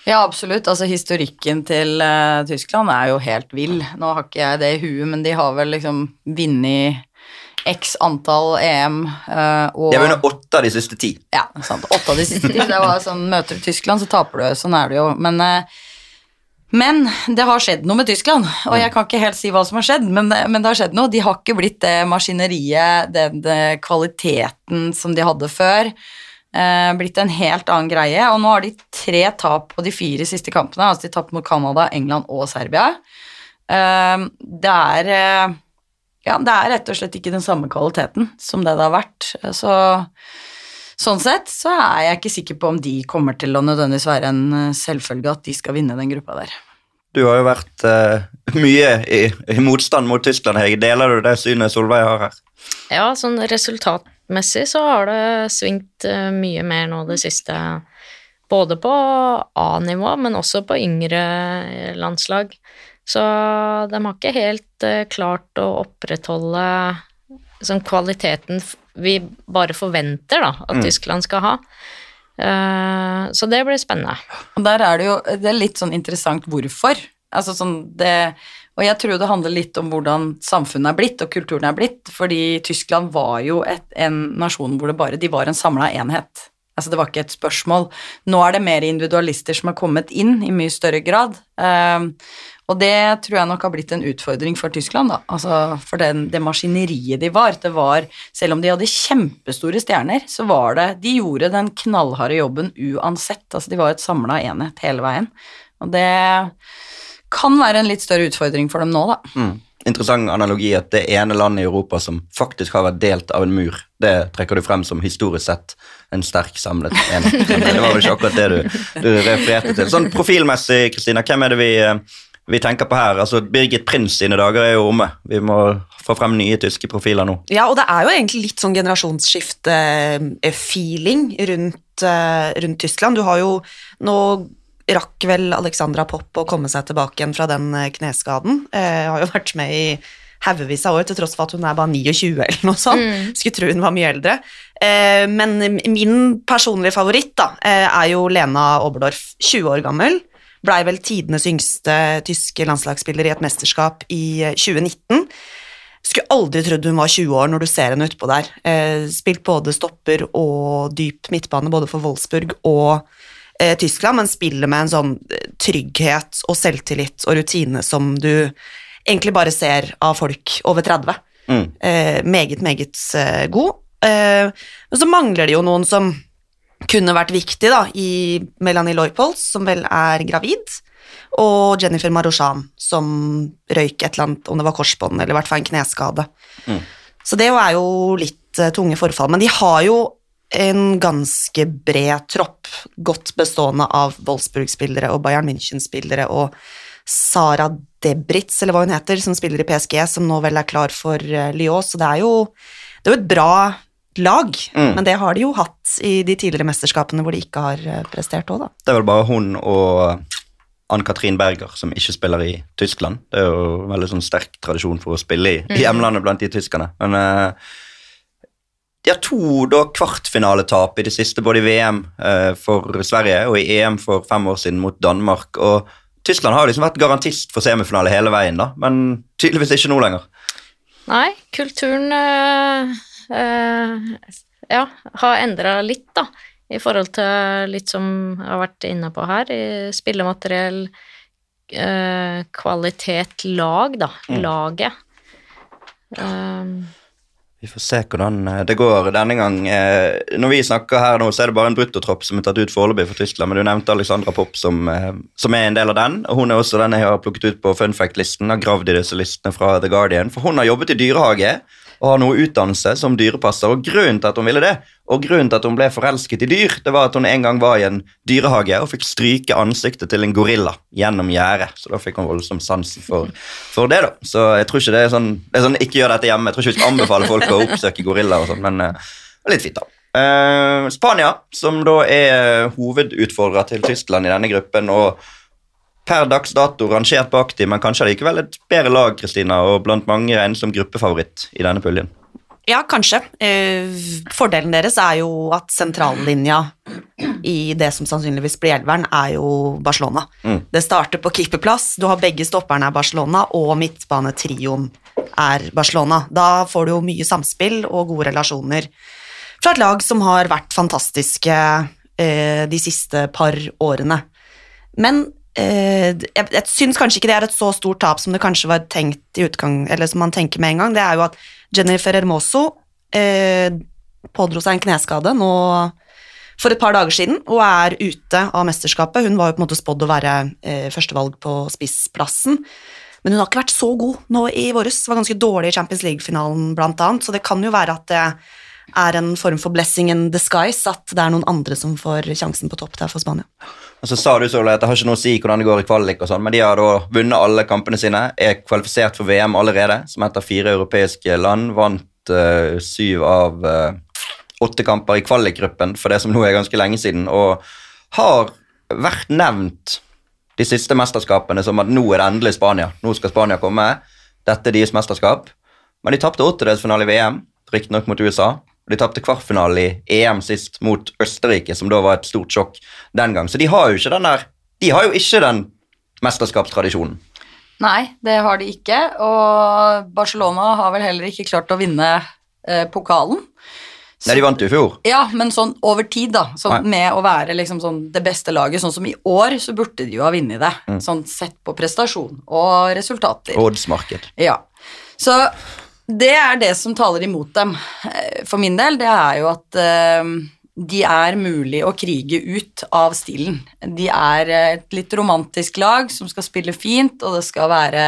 Speaker 2: Ja, absolutt. Altså, historikken til uh, Tyskland er jo helt vill. Nå har ikke jeg det i huet, men de har vel liksom vunnet x antall EM uh, og
Speaker 3: De har vunnet åtte av de siste ti.
Speaker 2: Ja, sant. Åtte av de siste ti. Det var sånn, Møter du Tyskland, så taper du. Sånn er det jo. Men, uh, men det har skjedd noe med Tyskland, og jeg kan ikke helt si hva som har skjedd, men men det har skjedd noe. De har ikke blitt det maskineriet, den eh, kvaliteten som de hadde før. Uh, blitt en helt annen greie, og nå har de tre tap på de fire siste kampene. Altså de tapte mot Canada, England og Serbia. Eh, det er eh, ja, det er rett og slett ikke den samme kvaliteten som det det har vært. Så sånn sett så er jeg ikke sikker på om de kommer til å nødvendigvis være en eh, selvfølge at de skal vinne den gruppa der.
Speaker 3: Du har jo vært uh, mye i, i motstand mot Tyskland, Hege. Deler du det synet Solveig har her?
Speaker 4: Ja, sånn resultatmessig så har det svingt eh, mye mer nå det siste. Både på A-nivå, men også på yngre landslag. Så de har ikke helt eh, klart å opprettholde sånn kvaliteten vi bare forventer da, at Tyskland skal ha. Eh, så det blir spennende.
Speaker 2: Og der er det jo det er litt sånn interessant hvorfor. Altså sånn det Og jeg tror det handler litt om hvordan samfunnet er blitt, og kulturen er blitt, fordi Tyskland var jo et, en nasjon hvor det bare De var en samla enhet. Altså det var ikke et spørsmål. Nå er det mer individualister som har kommet inn i mye større grad. Og det tror jeg nok har blitt en utfordring for Tyskland, da. Altså for den, det maskineriet de var. Det var Selv om de hadde kjempestore stjerner, så var det De gjorde den knallharde jobben uansett. Altså de var et samla enhet hele veien. Og det kan være en litt større utfordring for dem nå, da.
Speaker 3: Mm. Interessant analogi at det ene landet i Europa som faktisk har vært delt av en mur, det trekker du frem som historisk sett en sterk samlet enhet. Det var vel ikke akkurat det du, du refererte til. Sånn profilmessig, Kristina, hvem er det vi, eh, vi tenker på her? Altså, Birgit Prins sine dager er jo omme. Vi må få frem nye tyske profiler nå.
Speaker 5: Ja, og det er jo egentlig litt sånn generasjonsskifte-feeling rundt, eh, rundt Tyskland. Du har jo Nå rakk vel Alexandra Popp å komme seg tilbake igjen fra den eh, kneskaden. Jeg har jo vært med i haugevis av år, til tross for at hun er bare 29 eller noe sånt. Skulle tro hun var mye eldre. Eh, men min personlige favoritt da, eh, er jo Lena Oberdorf, 20 år gammel. Blei vel tidenes yngste tyske landslagsspiller i et mesterskap i eh, 2019 skulle aldri trodd hun var 20 år når du ser henne utpå der. Eh, spilt både stopper og dyp midtbane både for Wolfsburg og eh, Tyskland, men spiller med en sånn eh, trygghet og selvtillit og rutine som du egentlig bare ser av folk over 30.
Speaker 3: Mm.
Speaker 5: Eh, meget, meget eh, god. Eh, men så mangler det jo noen som kunne vært viktig da, i Melanie Leupolds, som vel er gravid, og Jennifer Maroshan, som røyk et eller annet, om det var korsbånd eller i hvert fall en kneskade.
Speaker 3: Mm.
Speaker 5: Så det er jo litt uh, tunge forfall. Men de har jo en ganske bred tropp, godt bestående av Wolfsburg-spillere og Bayern München-spillere og Sara Debritz, eller hva hun heter, som spiller i PSG, som nå vel er klar for uh, Lyon, så det er jo, det er jo et bra lag,
Speaker 3: Mm.
Speaker 5: men det har de jo hatt i de tidligere mesterskapene hvor de ikke har eh, prestert òg, da.
Speaker 3: Det er vel bare hun og Ann-Katrin Berger som ikke spiller i Tyskland. Det er jo en veldig sånn sterk tradisjon for å spille i, i hjemlandet blant de tyskerne. Men uh, de har to da kvartfinaletap i det siste, både i VM uh, for Sverige og i EM for fem år siden mot Danmark. Og Tyskland har liksom vært garantist for semifinale hele veien, da, men tydeligvis ikke nå lenger.
Speaker 4: Nei, kulturen eh, eh, ja, har endra litt, da. I forhold til litt som jeg har vært inne på her, spillemateriell, eh, kvalitet, lag, da.
Speaker 3: Mm.
Speaker 4: Laget. Um,
Speaker 3: Vi får se hvordan eh, det går denne gang. Eh, Når vi snakker her nå, så er det bare en bruttotropp som er tatt ut foreløpig for Tyskland, men du nevnte Alexandra Popp som, eh, som er en del av den, og hun er også den jeg har plukket ut på fun fact-listen, har gravd i disse listene fra The Guardian, for hun har jobbet i dyrehage og har noe utdannelse som dyrepasser, og grunnen til at hun ville det, og grunnen til at hun ble forelsket i dyr, det var at hun en gang var i en dyrehage og fikk stryke ansiktet til en gorilla gjennom gjerdet, så da fikk hun voldsom sansen for, for det da. Så jeg tror ikke det er sånn, det er sånn, ikke gjør dette hjemme, jeg tror ikke vi skal anbefale folk å oppsøke gorilla og sånn, men uh, litt fint da. Uh, Spania, som da er hovedutfordrer til Tyskland i denne gruppen, og per dags dato rangert bak dem, men kanskje likevel et bedre lag, Kristina, og blant mange regnes som gruppefavoritt i denne puljen.
Speaker 5: Ja, kanskje. Eh, fordelen deres er jo at sentrallinja i det som sannsynligvis blir elveren, er jo Barcelona.
Speaker 3: Mm.
Speaker 5: Det starter på keeperplass, du har begge stopperne er Barcelona, og midtbanetrioen er Barcelona. Da får du jo mye samspill og gode relasjoner fra et lag som har vært fantastiske eh, de siste par årene. Men jeg, jeg syns kanskje ikke det er et så stort tap som det kanskje var tenkt i utgang, eller som man tenker med en gang. Det er jo at Jennifer Hermoso eh, pådro seg en kneskade nå for et par dager siden og er ute av mesterskapet. Hun var jo på en måte spådd å være eh, førstevalg på spissplassen. Men hun har ikke vært så god nå i våres. Var ganske dårlig i Champions League-finalen, blant annet. Så det kan jo være at det er en form for blessing in disguise, at det er noen andre som får sjansen på topp der for Spania.
Speaker 3: Og så sa du så at det har ikke noe å si hvordan det går i kvalik, og sånn, men de har da vunnet alle kampene sine, er kvalifisert for VM allerede, som heter fire europeiske land vant uh, syv av uh, åtte kamper i kvalikgruppen for det som nå er ganske lenge siden, og har vært nevnt de siste mesterskapene som at nå er det endelig Spania. Nå skal Spania komme. Dette er deres mesterskap. Men de tapte åttedelsfinale i VM, riktignok mot USA. Og de tapte kvartfinale i EM sist mot Østerrike, som da var et stort sjokk den gang. Så de har jo ikke den der De har jo ikke den mesterskapstradisjonen.
Speaker 2: Nei, det har de ikke, og Barcelona har vel heller ikke klart å vinne eh, pokalen.
Speaker 3: Nei, de vant jo i fjor.
Speaker 2: Ja, men sånn over tid, da. Sånn med å være liksom sånn det beste laget. Sånn som i år, så burde de jo ha vunnet det.
Speaker 3: Mm.
Speaker 2: Sånn sett på prestasjon og resultater.
Speaker 3: Oddsmarked.
Speaker 2: Ja. Så det er det som taler imot dem. Eh, For min del, det er jo at eh, de er mulig å krige ut av stilen. De er eh, et litt romantisk lag som skal spille fint, og det skal være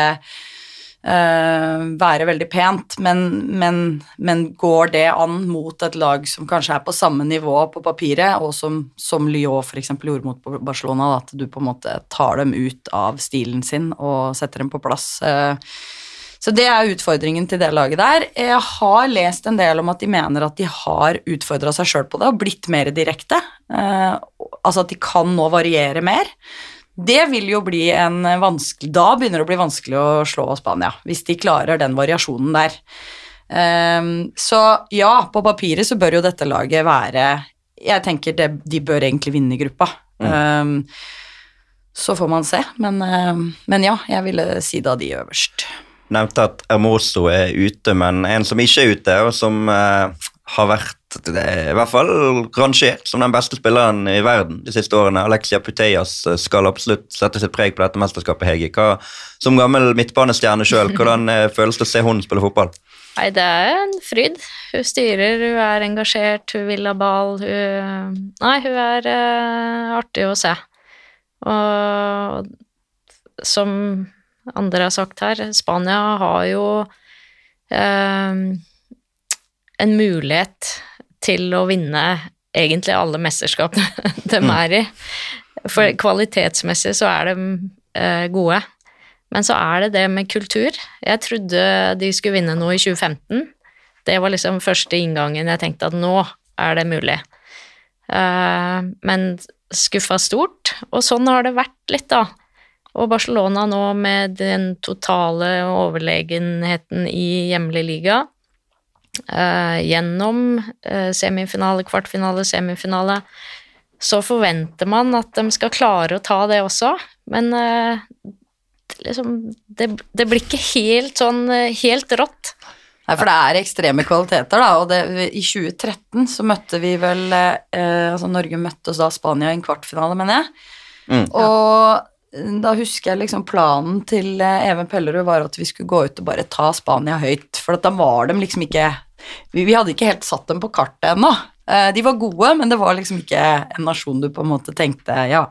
Speaker 2: være veldig pent, men, men, men går det an mot et lag som kanskje er på samme nivå på papiret, og som, som Lyon f.eks. gjorde mot Barcelona, at du på en måte tar dem ut av stilen sin og setter dem på plass. eh, så det er utfordringen til det laget der. Jeg har lest en del om at de mener at de har utfordra seg sjøl på det og blitt mer direkte. Eh, altså at de kan nå variere mer. Det vil jo bli en vanskelig Da begynner det å bli vanskelig å slå Spania, hvis de klarer den variasjonen der. Um, så ja, på papiret så bør jo dette laget være Jeg tenker det, de bør egentlig vinne gruppa. Eh, så får man se, men, um, men ja, jeg ville si da de øverst.
Speaker 3: Nevnte at Hermoso er ute, men en som ikke er ute, og som eh, har vært er i hvert fall rangert som den beste spilleren i verden de siste årene. Alexia Putellas eh, skal absolutt sette sitt preg på dette mesterskapet, Hege. Hva, som gammel midtbanestjerne sjøl, hvordan eh, føles det å se hun spille fotball?
Speaker 4: Nei, det er en fryd. Hun styrer, hun er engasjert, hun vil ha ball. Hun Nei, hun er uh, artig å se. Og som andre har sagt her, Spania har jo eh, en mulighet til å vinne egentlig alle mesterskapene de er i. For kvalitetsmessig så er de eh, gode. Men så er det det med kultur. Jeg trodde de skulle vinne noe i 2015. Det var liksom første inngangen jeg tenkte at nå er det mulig. Eh, men skuffa stort, og sånn har det vært litt, da. Og Barcelona nå med den totale overlegenheten i hjemlig liga, eh, gjennom eh, semifinale, kvartfinale, semifinale, så forventer man at de skal klare å ta det også, men eh, liksom det, det blir ikke helt sånn helt rått.
Speaker 2: Nei, for det er ekstreme kvaliteter, da. Og det, i 2013 så møtte vi vel eh, Altså Norge møtte oss da Spania i en kvartfinale, mener jeg.
Speaker 3: Mm.
Speaker 2: Og da husker jeg liksom planen til eh, Even Pellerud var at vi skulle gå ut og bare ta Spania høyt. For da var de liksom ikke Vi, vi hadde ikke helt satt dem på kartet ennå. Eh, de var gode, men det var liksom ikke en nasjon du på en måte tenkte ja.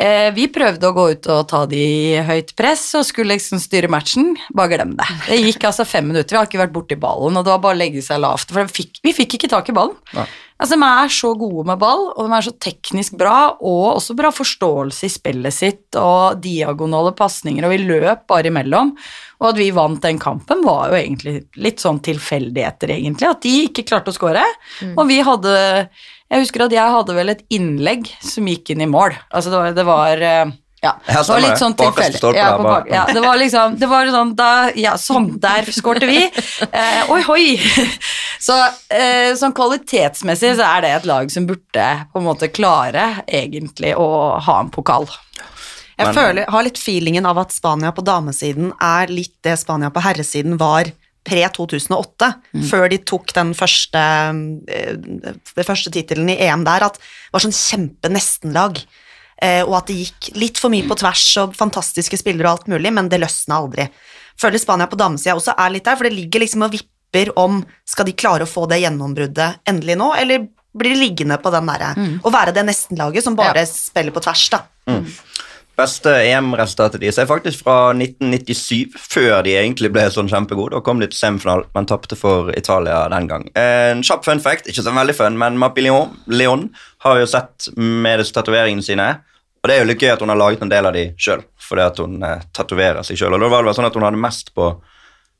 Speaker 2: Eh, vi prøvde å gå ut og ta de i høyt press og skulle liksom styre matchen. Bare glem det. Det gikk altså fem minutter, vi har ikke vært borti ballen, og det var bare å legge seg lavt. For fikk, vi fikk ikke tak i ballen.
Speaker 3: Ja.
Speaker 2: Altså, De er så gode med ball, og de er så teknisk bra, og også bra forståelse i spillet sitt, og diagonale pasninger, og vi løp bare imellom. Og at vi vant den kampen, var jo egentlig litt sånn tilfeldigheter, egentlig. At de ikke klarte å skåre. Og vi hadde Jeg husker at jeg hadde vel et innlegg som gikk inn i mål. Altså, det var, det var eh, ja, det var litt sånn tilfeldig. Ja, ja, det var liksom Det var sånn da Ja, sånn, der skårte vi. Eh, oi, oi! Så eh, sånn kvalitetsmessig så er det et lag som burde på en måte klare egentlig å ha en pokal.
Speaker 5: Jeg
Speaker 3: Men-
Speaker 5: føler, har litt feelingen av at Spania på damesiden er litt det Spania på herresiden var pre-2008, før de tok den første, den første tittelen i EM der, at det var sånn kjempe-nesten-lag. Eh, og at det gikk litt for mye på tvers og fantastiske spillere og alt mulig, men det løsna aldri. Føler Spania på damesida også er litt der, for det ligger liksom og vipper om skal de klare å få det gjennombruddet endelig nå, eller blir de liggende på den derre Å være det nesten-laget som bare
Speaker 2: Ja.
Speaker 5: spiller på tvers, da.
Speaker 3: Beste EM-resultatet deres er faktisk fra 1997, før de egentlig ble sånn kjempegode. Da kom de til semifinalen, men tapte for Italia den gang. En kjapp fun fact, ikke så veldig fun, men Mapillon Leon har jo sett med disse tatoveringene sine. Og det er jo litt gøy at hun har laget en del av de sjøl, fordi at hun eh, tatoverer seg sjøl. Og da var det vel sånn at hun hadde mest på,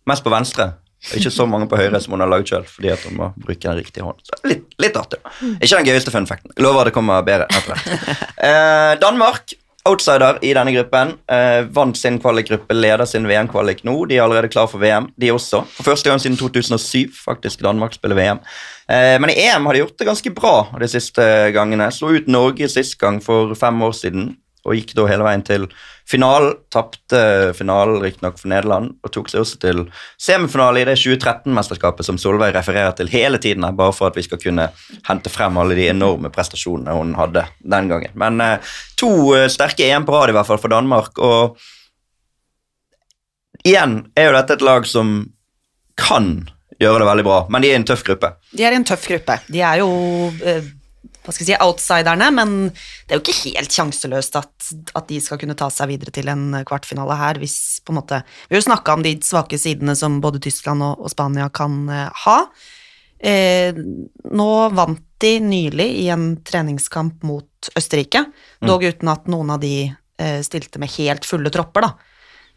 Speaker 3: mest på venstre. Ikke så mange på høyre som hun har laget sjøl, fordi at hun må bruke den riktige hånden. Så litt, litt artig. Ikke den gøyeste fun facten. Lover det kommer bedre etter hvert. Eh, Danmark outsider i denne gruppen. Eh, vant sin kvalikgruppe, leder sin VM-kvalik nå. De er allerede klar for VM, de også. For første gang siden 2007 faktisk Danmark spiller VM. Eh, men i EM har de gjort det ganske bra de siste gangene. Slo ut Norge sist gang for fem år siden og gikk da hele veien til finalen. Tapte finalen riktignok for Nederland og tok seg også til semifinale i det 2013-mesterskapet som Solveig refererer til hele tiden, bare for at vi skal kunne hente frem alle de enorme prestasjonene hun hadde den gangen. Men eh, to eh, sterke EM på rad i hvert fall for Danmark, og igjen er jo dette et lag som kan gjøre det veldig bra, men de er i en tøff gruppe.
Speaker 5: De er i en tøff gruppe. De er jo eh, hva skal jeg si, outsiderne, men det er jo ikke helt sjanseløst at, at de skal kunne ta seg videre til en kvartfinale her, hvis på en måte Vi har jo snakka om de svake sidene som både Tyskland og, og Spania kan eh, ha. Eh, nå vant de nylig i en treningskamp mot Østerrike, dog uten at noen av de eh, stilte med helt fulle tropper, da.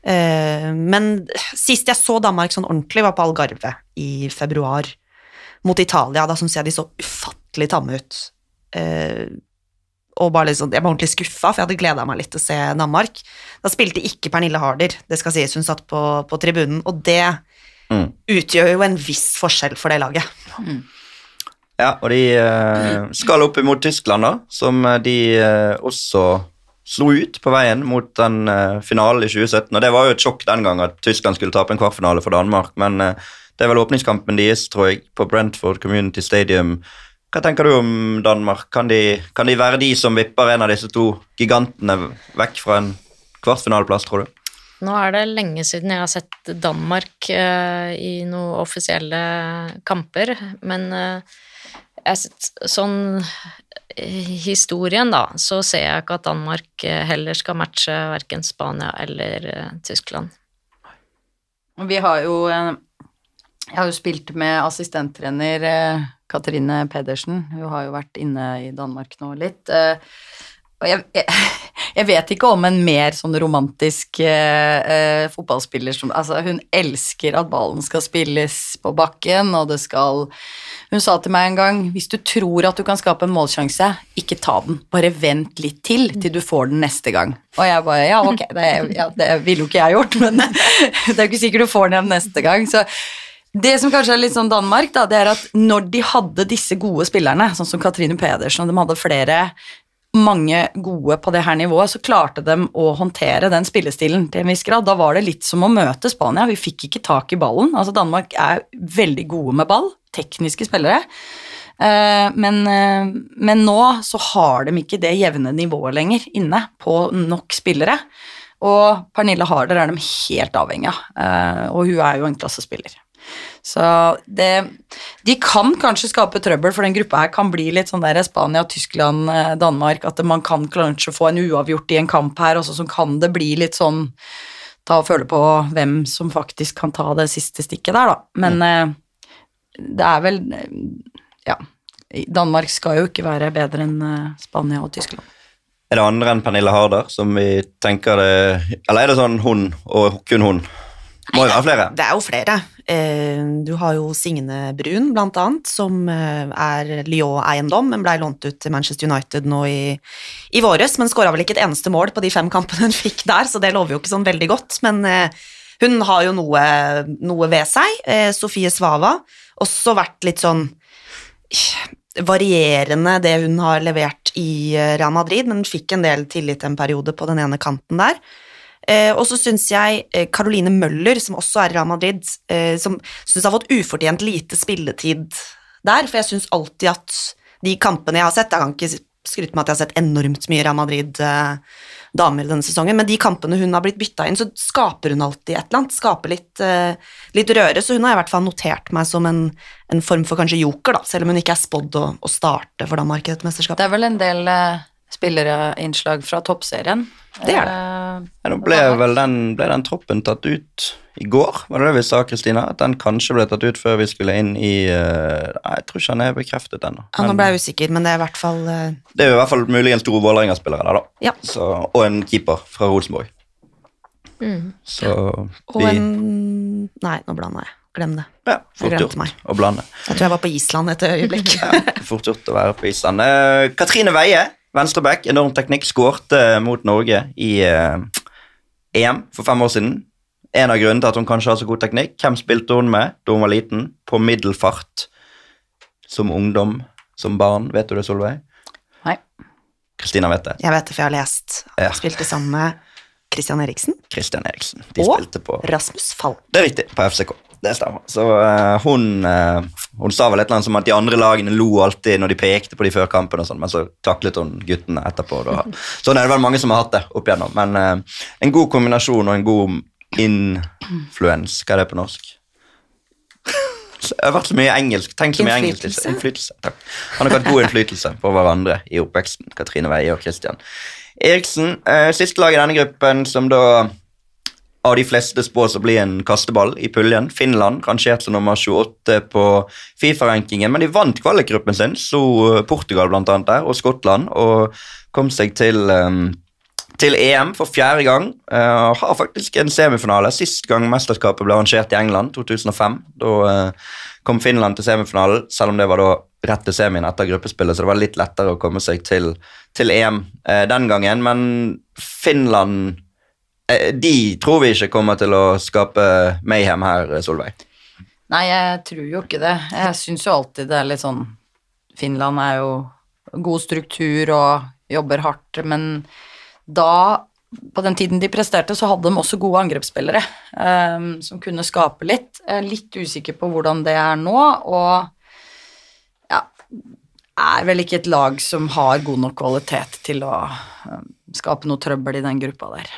Speaker 5: Eh, men sist jeg så Danmark sånn ordentlig, var på Algarve i februar mot Italia. Da syns jeg de så ufattelig tamme ut. Eh, og bare liksom, Jeg var ordentlig skuffa, for jeg hadde gleda meg litt til å se Danmark. Da spilte ikke Pernille Harder, det skal sies, hun satt på, på tribunen, og det
Speaker 3: Mm.
Speaker 5: utgjør jo en viss forskjell for det laget.
Speaker 3: Ja, og de eh, skal opp imot Tyskland, da, som eh, de eh, også slo ut på veien mot den eh, finalen i 2017. Og det var jo et sjokk den gang at Tyskland skulle tape en kvartfinale for Danmark, men eh, det er vel åpningskampen deres, tror jeg, på Brentford Community Stadium. Hva tenker du om Danmark? Kan de, kan de være de som vipper en av disse to gigantene vekk fra en kvartfinaleplass, tror du?
Speaker 4: Nå er det lenge siden jeg har sett Danmark uh, i noen offisielle kamper, men uh, jeg sett sånn eh, historien, da, så ser jeg ikke at Danmark heller skal matche verken Spania eller Tyskland.
Speaker 2: Vi har jo Jeg har jo spilt med assistenttrener eh, Katrine Pedersen. Hun har jo vært inne i Danmark nå litt. eh, Og jeg, jeg, jeg vet ikke om en mer sånn romantisk eh, eh, fotballspiller som Altså, hun elsker at ballen skal spilles på bakken, og det skal Hun sa til meg en gang hvis du tror at du kan skape en målsjanse, ikke ta den. Bare vent litt til til du får den neste gang. Og jeg bare ja, ok, det, ja, det ville jo ikke jeg gjort, men det er jo ikke sikkert du får den igjen neste gang. Så det som kanskje er litt sånn Danmark, da, det er at når de hadde disse gode spillerne, sånn som Katrine Pedersen, og de hadde flere mange gode på det her nivået, så klarte de å håndtere den spillestilen til en viss grad. Da var det litt som å møte Spania. Vi fikk ikke tak i ballen. Altså Danmark er veldig gode med ball, tekniske spillere. Eh, Men, eh, men nå så har de ikke det jevne nivået lenger inne på nok spillere. Og Pernille Harder er de helt avhengig av, eh, og hun er jo en klassespiller. Så det De kan kanskje skape trøbbel, for den gruppa her kan bli litt sånn der Spania, Tyskland, eh, Danmark, at man kan kanskje få en uavgjort i en kamp her, og så kan det bli litt sånn Ta og føle på hvem som faktisk kan ta det siste stikket der, da. Men mm. det er vel eh, Ja. Danmark skal jo ikke være bedre enn Spania og Tyskland.
Speaker 3: Er det andre enn Pernille Harder som vi tenker det Eller er det sånn hun og kun hun? Må jo være flere.
Speaker 5: Det er jo flere. Eh, Du har jo Signe Brun, blant annet, som eh, er Lyon-eiendom, men blei lånt ut til Manchester United nå i, i våres, men skåra vel ikke et eneste mål på de fem kampene hun fikk der, så det lover jo ikke sånn veldig godt. Men eh, hun har jo noe, noe ved seg. Sofie Svava, også vært litt sånn varierende det hun har levert i Real Madrid, men fikk en del tillit en periode på den ene kanten der. Eh, og så syns jeg eh, Caroline Møller, som også er i Real Madrid, eh, som syns har fått ufortjent lite spilletid der, for jeg syns alltid at de kampene jeg har sett Jeg kan ikke skryte med at jeg har sett enormt mye Real Madrid-damer denne sesongen, men de kampene hun har blitt bytta inn, så skaper hun alltid et eller annet. Skaper litt, litt røre, så hun har i hvert fall notert meg som en, en form for kanskje joker, da, selv om hun ikke er spådd å, å starte for Danmark i dette mesterskapet.
Speaker 2: Det er vel en del eh, spillerinnslag fra toppserien.
Speaker 5: Det er det.
Speaker 2: Eh,
Speaker 3: Ja, nå ble vel den, ble den troppen tatt ut i går, var det det vi sa, Kristina? At den kanskje ble tatt ut før vi skulle inn i Nei, jeg tror ikke han er bekreftet ennå.
Speaker 5: Ja, nå ble jeg usikker, men det er i hvert fall uh...
Speaker 3: Det er i hvert fall muligens to Vålerenga-spillere der, da.
Speaker 5: Ja.
Speaker 3: Så, og en keeper fra Rosenborg. Så
Speaker 5: Og en Nei, nå blanda jeg. Glem det.
Speaker 3: Ja, fort gjort
Speaker 5: meg.
Speaker 3: å blande.
Speaker 5: Jeg tror jeg var på Island et øyeblikk.
Speaker 3: Ja, fort gjort å være på Island. Uh, Katrine Veie, venstreback, enorm teknikk, skårte mot Norge i eh, EM for fem år siden. En av grunnene til at hun kanskje har så god teknikk. Hvem spilte hun med da hun var liten? På middelfart. Som ungdom, som barn. Vet du det, Solveig?
Speaker 2: Nei.
Speaker 3: Kristina vet det.
Speaker 5: Jeg vet det, for jeg har lest.
Speaker 3: Ja.
Speaker 5: Spilte sammen med Christian Eriksen
Speaker 3: Christian Eriksen. De
Speaker 5: og
Speaker 3: spilte på
Speaker 5: Rasmus Falk.
Speaker 3: Det er riktig, på FCK. Det stemmer. Så uh, hun, uh, hun sa vel et eller annet som at de andre lagene lo alltid når de pekte på de før kampen, og sånn, men så taklet hun guttene etterpå. Da. Sånn er det vel mange som har hatt det opp igjennom. Men uh, en god kombinasjon og en god influens, hva er det på norsk? Jeg har vært så mye engelsk. Tenk så mye engelsk.
Speaker 5: Innflytelse.
Speaker 3: Takk. Han har hatt god innflytelse på hverandre i oppveksten. Katrine Veie og Christian Eriksen. Siste lag i denne gruppen som da av de fleste spås å bli en kasteball i puljen. Finland rangert som nummer 28 på Fifa-rankingen, men de vant kvalikgruppen sin, slo eh, Portugal blant annet der, og Skottland, og kom seg til, eh, til EM for fjerde gang. eh, og har faktisk en semifinale. Sist gang mesterskapet ble arrangert i England, 2005. Da eh, kom Finland til semifinalen, selv om det var da rett til semien etter gruppespillet, så det var litt lettere å komme seg til, til EM den gangen. Men Finland de tror vi ikke kommer til å skape mayhem her, Solveig.
Speaker 2: Nei, jeg tror jo ikke det. Jeg syns jo alltid det er litt sånn Finland er jo god struktur og jobber hardt, men da på den tiden de presterte, så hadde de også gode angrepsspillere um, som kunne skape litt. Jeg er litt usikker på hvordan det er nå, og ja, er vel ikke et lag som har god nok kvalitet til å um, skape noe trøbbel i den gruppa der.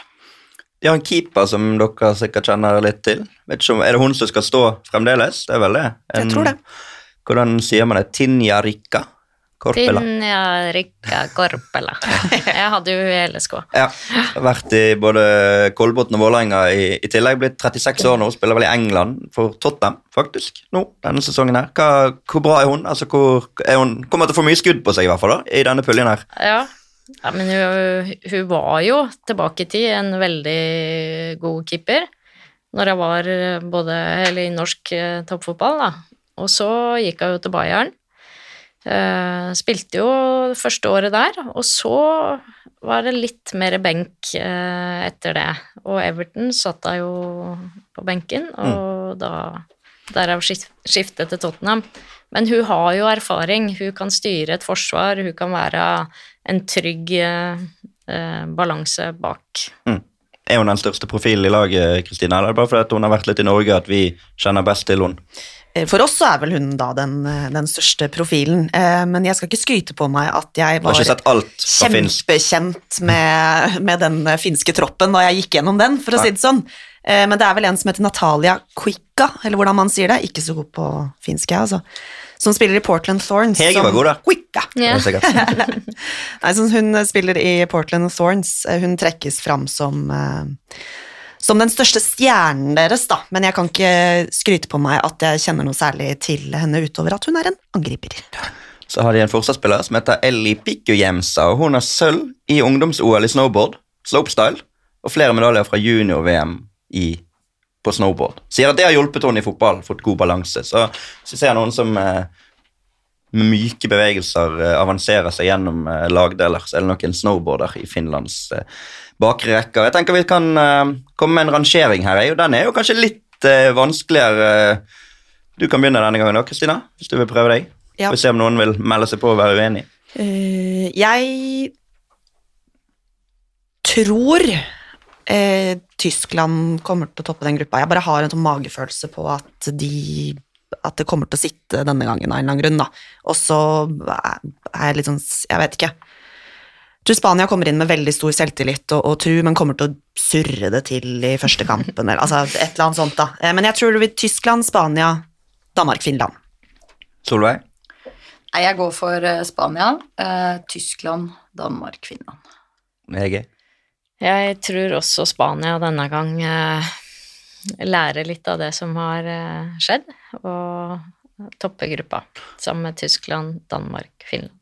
Speaker 3: De har en keeper som dere sikkert kjenner litt til. Om, Er det hun som skal stå fremdeles? Det er vel det?
Speaker 5: Jeg tror det.
Speaker 3: Hvordan sier man det? Tinja Rikka? Korpela?
Speaker 4: Tinja Rikka Korpela. Jeg hadde jo i LSK.
Speaker 3: Ja. Vært i både Kolbotn og Vålerenga i, i tillegg. Blitt 36 år nå. Spiller vel i England for Tottenham, faktisk, nå denne sesongen her. Hva, hvor bra er hun? Altså, hvor, er hun kommer til å få mye skudd på seg, i hvert fall, da, i denne puljen her.
Speaker 4: Ja. Ja, men hun, hun var jo tilbake i tid en veldig god keeper. Når jeg var eh, både i norsk eh, toppfotball, da. Og så gikk hun jo til Bayern. Uh, spilte jo det første året der, og så var det litt mer benk uh, etter det. Og Everton satt da jo på benken, og da derav skif- skiftet til Tottenham. Men hun har jo erfaring, hun kan styre et forsvar, hun kan være en trygg eh, eh, balanse bak.
Speaker 3: Er hun den største profilen i laget, Kristine? Eller er bare fordi at hun har vært litt i Norge at vi kjenner best til henne?
Speaker 5: Eh, For oss så er vel hun da den, eh, den største profilen, eh, men jeg skal ikke skryte på meg at jeg var kjempekjent med, med den finske troppen da jeg gikk gjennom den, for å si det sånn. Eh, Men det er vel en som heter Natalia Quicka, eller hvordan man sier det, ikke så god på finsk, jeg, altså, som spiller i Portland Thorns.
Speaker 3: Hege var god da.
Speaker 5: Quicka.
Speaker 3: Sikkert.
Speaker 5: Nei, så hun spiller i Portland Thorns. Eh, Hun trekkes fram som eh, som den største stjernen deres, da, men jeg kan ikke skryte på meg at jeg kjenner noe særlig til henne utover at hun er en angriper.
Speaker 3: Så har de en forsvarsspiller som heter Ellie Pikkujemsa, og hun har sølv i ungdoms-OL i snowboard, slopestyle, og flere medaljer fra junior-VM i på snowboard. Sier at det har hjulpet henne i fotball, fått god balanse. Så syns jeg noen som eh, med myke bevegelser eh, avanserer seg gjennom eh, lagdeler, så er det nok en snowboarder i Finlands eh, bakre rekker. Jeg tenker vi kan eh, komme med en rangering her, Jeg. den er jo kanskje litt eh, vanskeligere. Du kan begynne denne gangen, da, Kristina, hvis du vil prøve deg.
Speaker 5: Ja.
Speaker 3: Og se om noen vil melde seg på og være uenig.
Speaker 5: Uh, jeg tror eh, Tyskland kommer til å toppe den gruppa. Jeg bare har en sånn magefølelse på at de at det kommer til å sitte denne gangen av en eller annen grunn, da. Og så er jeg litt sånn Jeg vet ikke. Jeg tror Spania kommer inn med veldig stor selvtillit og, og tru, men kommer til å surre det til i første kampen, eller altså et eller annet sånt, da. Eh, Men jeg tror det blir Tyskland, Spania, Danmark, Finland.
Speaker 3: Solveig?
Speaker 2: Nei, jeg går for eh, Spania, eh, Tyskland, Danmark, Finland.
Speaker 3: Hege?
Speaker 4: Jeg tror også Spania denne gang eh, lærer litt av det som har eh, skjedd, og topper gruppa sammen med Tyskland, Danmark, Finland.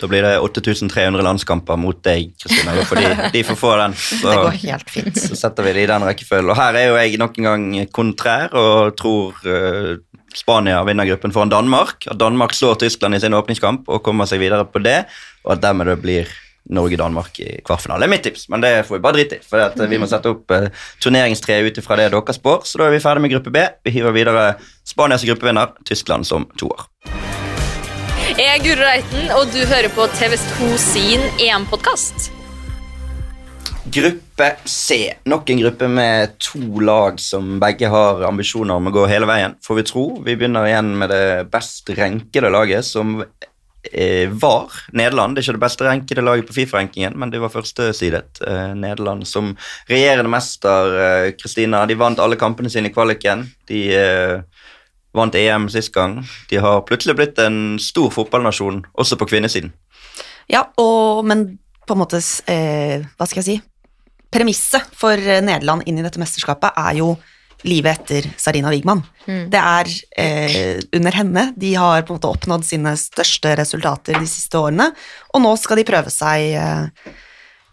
Speaker 3: Da blir det 8300 landskamper mot deg, Kristina. De, de får få den. Så,
Speaker 5: Det går helt fint.
Speaker 3: så setter vi det i den rekkefølgen. Og her er jo jeg nok en gang kontrær og tror uh, Spania vinner gruppen foran Danmark. At Danmark slår Tyskland i sin åpningskamp og kommer seg videre på det. Og at dermed det blir Norge-Danmark i kvartfinale. Det er mitt tips, men det får vi bare drite i. For at vi må sette opp uh, turneringstreet ut ifra det dere spår. Så da er vi ferdig med gruppe B. Vi hiver videre Spania som gruppevinner, Tyskland som toer.
Speaker 7: Jeg er Guro Reiten, og du hører på TV2 sin EM-podkast.
Speaker 3: Gruppe C. Nok en gruppe med to lag som begge har ambisjoner om å gå hele veien, får vi tro. Vi begynner igjen med det best renkede laget, som var Nederland. Det er ikke det beste rankede laget på Fifa-rankingen, men de var førstesidet. Eh, Nederland som regjerende mester. Eh, Kristina, de vant alle kampene sine i kvaliken. De eh, vant EM sist gang. De har plutselig blitt en stor fotballnasjon, også på kvinnesiden.
Speaker 5: Ja, og, men på en måte, eh, hva skal jeg si, premisset for eh, Nederland inn i dette mesterskapet er jo livet etter Sarina Wigman. Det er eh, under henne de har på en måte oppnådd sine største resultater de siste årene, og nå skal de prøve seg eh,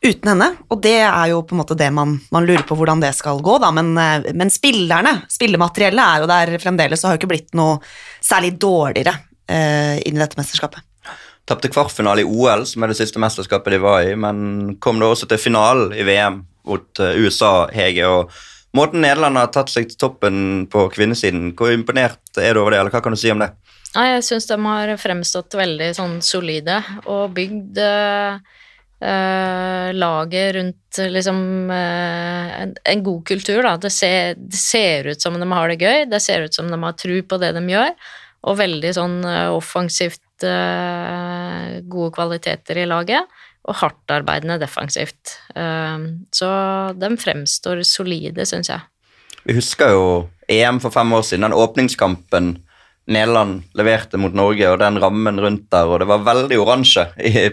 Speaker 5: uten henne, og det er jo på en måte det man, man lurer på hvordan det skal gå, da, men, eh, men spillerne, spillemateriellet er jo der fremdeles, og har jo ikke blitt noe særlig dårligere eh, inn i dette mesterskapet.
Speaker 3: Tapte kvartfinale i OL, som er det siste mesterskapet de var i, men kom da også til finalen i VM mot eh, USA, Hege. og Måten Nederland har tatt seg til toppen på kvinnesiden, hvor imponert er du over det, eller hva kan du si om det?
Speaker 4: Nei, jeg syns de har fremstått veldig sånn solide og bygd eh, laget rundt liksom eh, en, en god kultur, da. Det ser, det ser ut som de har det gøy, det ser ut som de har tro på det de gjør, og veldig sånn eh, offensivt gode kvaliteter i laget, og hardtarbeidende defensivt. Eh, så de fremstår solide, syns jeg.
Speaker 3: Vi husker jo EM for fem år siden, den åpningskampen Nederland leverte mot Norge, og den rammen rundt der, og det var veldig oransje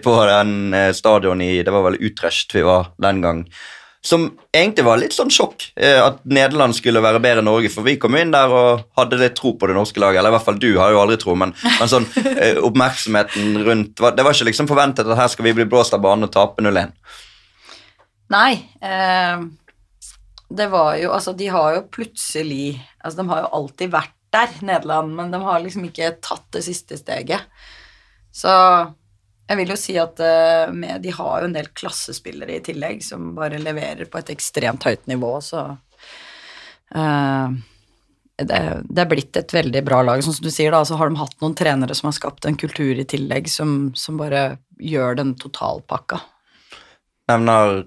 Speaker 3: på den eh, stadion i Det var vel Utrecht vi var den gang. Som egentlig var litt sånn sjokk eh, at Nederland skulle være bedre enn Norge, for vi kom inn der og hadde litt tro på det norske laget. Eller i hvert fall du har jo aldri tro, men, men sånn eh, oppmerksomheten rundt Det var ikke liksom forventet at her skal vi bli blåst av banen og tape 0-1.
Speaker 2: Nei. Eh, det var jo Altså, de har jo plutselig Altså, de har jo alltid vært der, Nederland, men de har liksom ikke tatt det siste steget. Så jeg vil jo si at eh, med, de har jo en del klassespillere i tillegg som bare leverer på et ekstremt høyt nivå, så uh, det, det er blitt et veldig bra lag. Sånn som du sier, da, så har de hatt noen trenere som har skapt en kultur i tillegg som, som bare gjør den totalpakka.
Speaker 3: nevner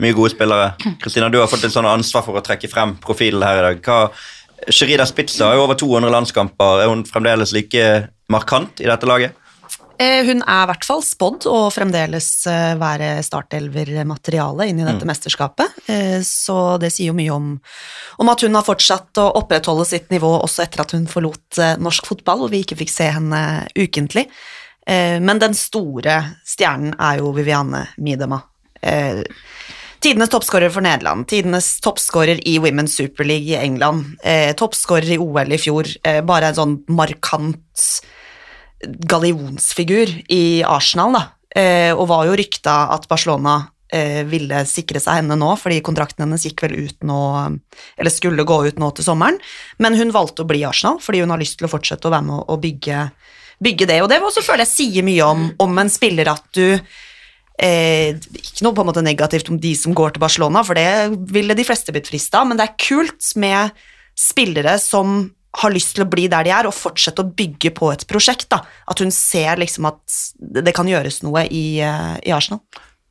Speaker 3: mye gode spillere. Kristina, du har fått en sånn ansvar for å trekke frem profilen her i dag. Hva, Sherida Spitzer har jo over 200 landskamper. Er hun fremdeles like markant i dette laget?
Speaker 5: Eh, Hun er i hvert fall spådd å fremdeles eh, være startelvermateriale inn i dette mesterskapet, Eh, så det sier jo mye om, om at hun har fortsatt å opprettholde sitt nivå også etter at hun forlot norsk fotball, og vi ikke fikk se henne ukentlig. Men den store stjernen er jo Viviane Miedema. Tidenes toppskårer for Nederland, tidenes toppskårer i Women's Super League i England, eh, toppskårer i OL i fjor, eh, bare en sånn markant gallionsfigur i Arsenal, da. Eh, og var jo rykta at Barcelona eh, ville sikre seg henne nå, fordi kontrakten hennes gikk vel ut nå, eller skulle gå ut nå til sommeren. Men hun valgte å bli Arsenal, fordi hun har lyst til å fortsette å være med å bygge, bygge det. Og det også føler jeg sier mye om, om en spiller at du eh, Ikke noe på en måte negativt om de som går til Barcelona, for det ville de fleste blitt frista, men det er kult med spillere som har lyst til å bli der de er, og fortsette å bygge på et prosjekt. da. At hun ser liksom at det kan gjøres noe i, eh, i Arsenal.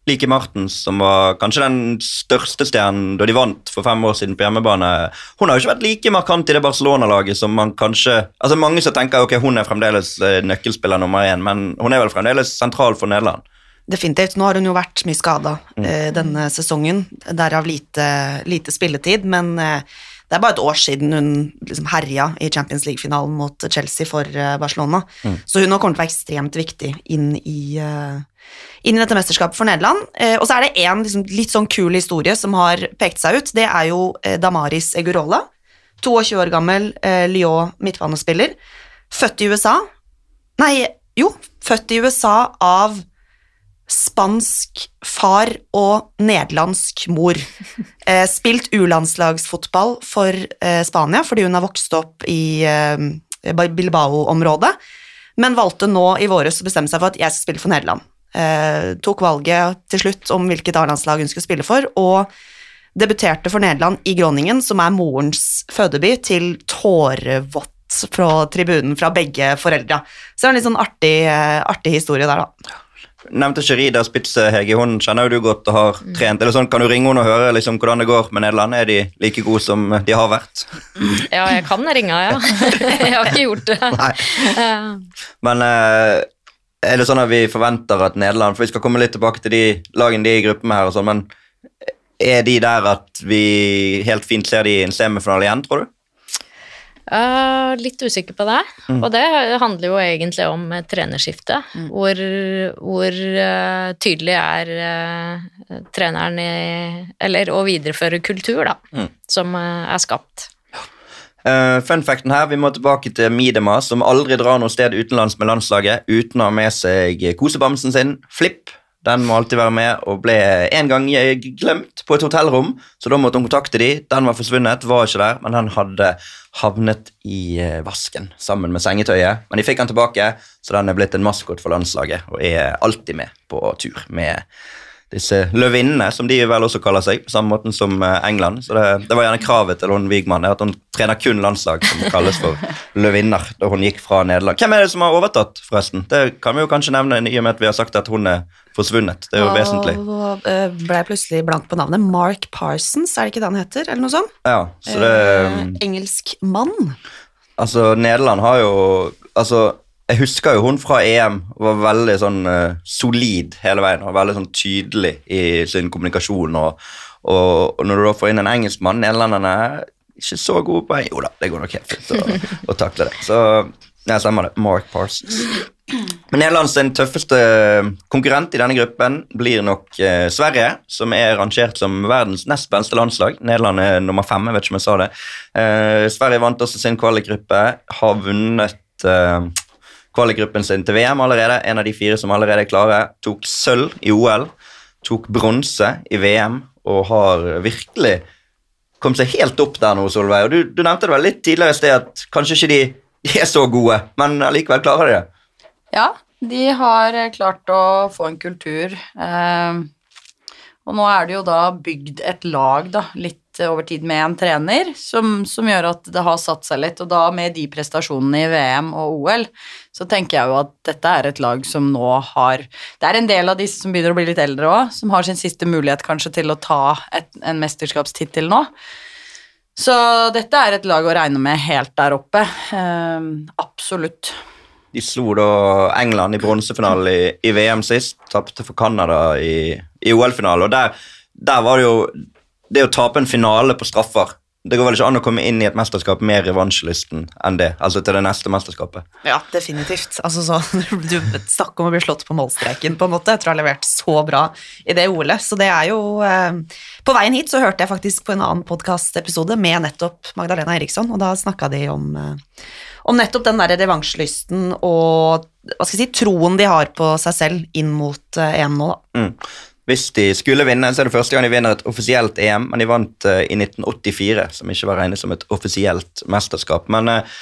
Speaker 3: Like Martens, som var kanskje den største stjernen da de vant for fem år siden på hjemmebane. Hun har jo ikke vært like markant i det Barcelona-laget som man kanskje Altså Mange som tenker ok, hun er fremdeles eh, nøkkelspiller nummer én, men hun er vel fremdeles sentral for Nederland.
Speaker 5: Definitivt. Nå har hun jo vært mye skada mm. denne sesongen, derav lite, lite spilletid, men eh, det er bare et år siden hun liksom herja i Champions League-finalen mot Chelsea for Barcelona. Barcelona. Så hun nå kommer til å være ekstremt viktig inn i, eh, inn i dette mesterskapet for Nederland. Eh, og så er det en liksom, litt sånn kul historie som har pekt seg ut. Det er jo eh, Damaris Egurola. 22 år gammel eh, Lyon midtbanespiller. Født i USA. Nei, jo, født i USA av spansk far og nederlandsk mor. Eh, spilt U-landslagsfotball for eh, Spania fordi hun har vokst opp i eh, Bilbao-området, men valgte nå i våres å bestemme seg for at jeg skal spille for Nederland. Eh, tok valget til slutt om hvilket A-landslag hun skulle spille for, og debuterte for Nederland i Groningen, som er morens fødeby, til tårevått fra tribunen fra begge foreldra. Så det er en litt sånn artig, artig historie der, da.
Speaker 3: Nevnte Sherida Spitze, Hege. Hun kjenner jo du godt og har trent. Eller sånn, Kan du ringe henne og høre liksom, hvordan det går med Nederland? Er de like gode som de har vært?
Speaker 4: Ja, jeg kan ringe, ja. jeg har ikke gjort det.
Speaker 3: Nei. Men eh, er det sånn at vi forventer at Nederland For vi skal komme litt tilbake til de lagene de er i gruppe med her, og sånn, men er de der at vi helt fint ser de i en semifinale igjen, tror du?
Speaker 4: Uh, litt usikker på det. Og det handler jo egentlig om trenerskifte. Mm. Hvor, hvor uh, tydelig er uh, treneren i Eller å videreføre kultur, da, som eh, er skapt.
Speaker 3: Uh, fun facten her, Vi må tilbake til Midema, som aldri drar noe sted utenlands med landslaget uten å ha med seg kosebamsen sin, Flipp. Den må alltid være med, og ble en gang glemt på et hotellrom, så da måtte hun kontakte de. Den var forsvunnet, var ikke der, men den hadde havnet i eh, vasken sammen med sengetøyet. Men de fikk den tilbake, så den er blitt en maskot for landslaget og er alltid med på tur med disse løvinnene, som de vel også kaller seg, på samme måten som eh, England. Så det, det var gjerne kravet til hun Wigman, at hun trener kun landslag som kalles for løvinner, da hun gikk fra Nederland. Hvem er det som har overtatt, forresten? Det kan vi jo kanskje nevne, i og med at vi har sagt at hun er forsvunnet. Det er jo vesentlig.
Speaker 5: Og eh, ble plutselig blank på navnet. Mark Parsons, er det ikke det han heter? Eller noe sånt?
Speaker 3: Ja, så det
Speaker 5: Eh, engelsk mann.
Speaker 3: Altså, Nederland har jo Altså, jeg husker jo hun fra EM var veldig sånn uh, solid hele veien og veldig sånn tydelig i sin kommunikasjon. Og, og, og når du da får inn en engelskmann Nederlenderne er ikke så gode på Jo da, det går nok helt fint å, å takle det. Så ja, stemmer det. Mark Parsons. Men Nederland sin tøffeste konkurrent i denne gruppen blir nok eh, Sverige, som er rangert som verdens nest beste landslag. Nederland er nummer fem, jeg vet ikke om jeg sa det. Eh, Sverige vant også sin kvalikgruppe, har vunnet eh, kvalikgruppen sin til VM allerede. En av de fire som allerede er klare. Tok sølv i OL, tok bronse i VM og har virkelig kommet seg helt opp der nå, Solveig. Og du, du nevnte det vel litt tidligere i sted at kanskje ikke de, de er så gode, men allikevel klarer de det.
Speaker 2: Ja, de har eh, klart å få en kultur. Eh, og nå er det jo da bygd et lag, da, litt over tid med en trener, som, som gjør at det har satt seg litt. Og da med de prestasjonene i VM og OL, så tenker jeg jo at dette er et lag som nå har Det er en del av disse som begynner å bli litt eldre òg, som har sin siste mulighet kanskje til å ta et, en mesterskapstittel nå. Så dette er et lag å regne med helt der oppe. Eh, absolutt.
Speaker 3: De slo da England i bronsefinalen i, i VM sist, tapte for Canada i, i OL-finale. Og der, der var det jo Det å tape en finale på straffer Det går vel ikke an å komme inn i et mesterskap mer revansjelysten enn det. Altså til det neste mesterskapet.
Speaker 5: Ja, definitivt. Altså så, du snakker om å bli slått på målstreken, på en måte. Jeg tror ha levert så bra i det OL-et. Så det er jo eh, På veien hit så hørte jeg faktisk på en annen podkastepisode med nettopp Magdalena Eriksson, og da snakka de om, eh, om nettopp den der revansjelysten og hva skal jeg si, troen de har på seg selv inn mot eh, EM nå, da.
Speaker 3: Mm. Hvis de skulle vinne, så er det første gang de vinner et offisielt EM, men de vant uh, i 1984, som ikke var regnet som et offisielt mesterskap. Men uh,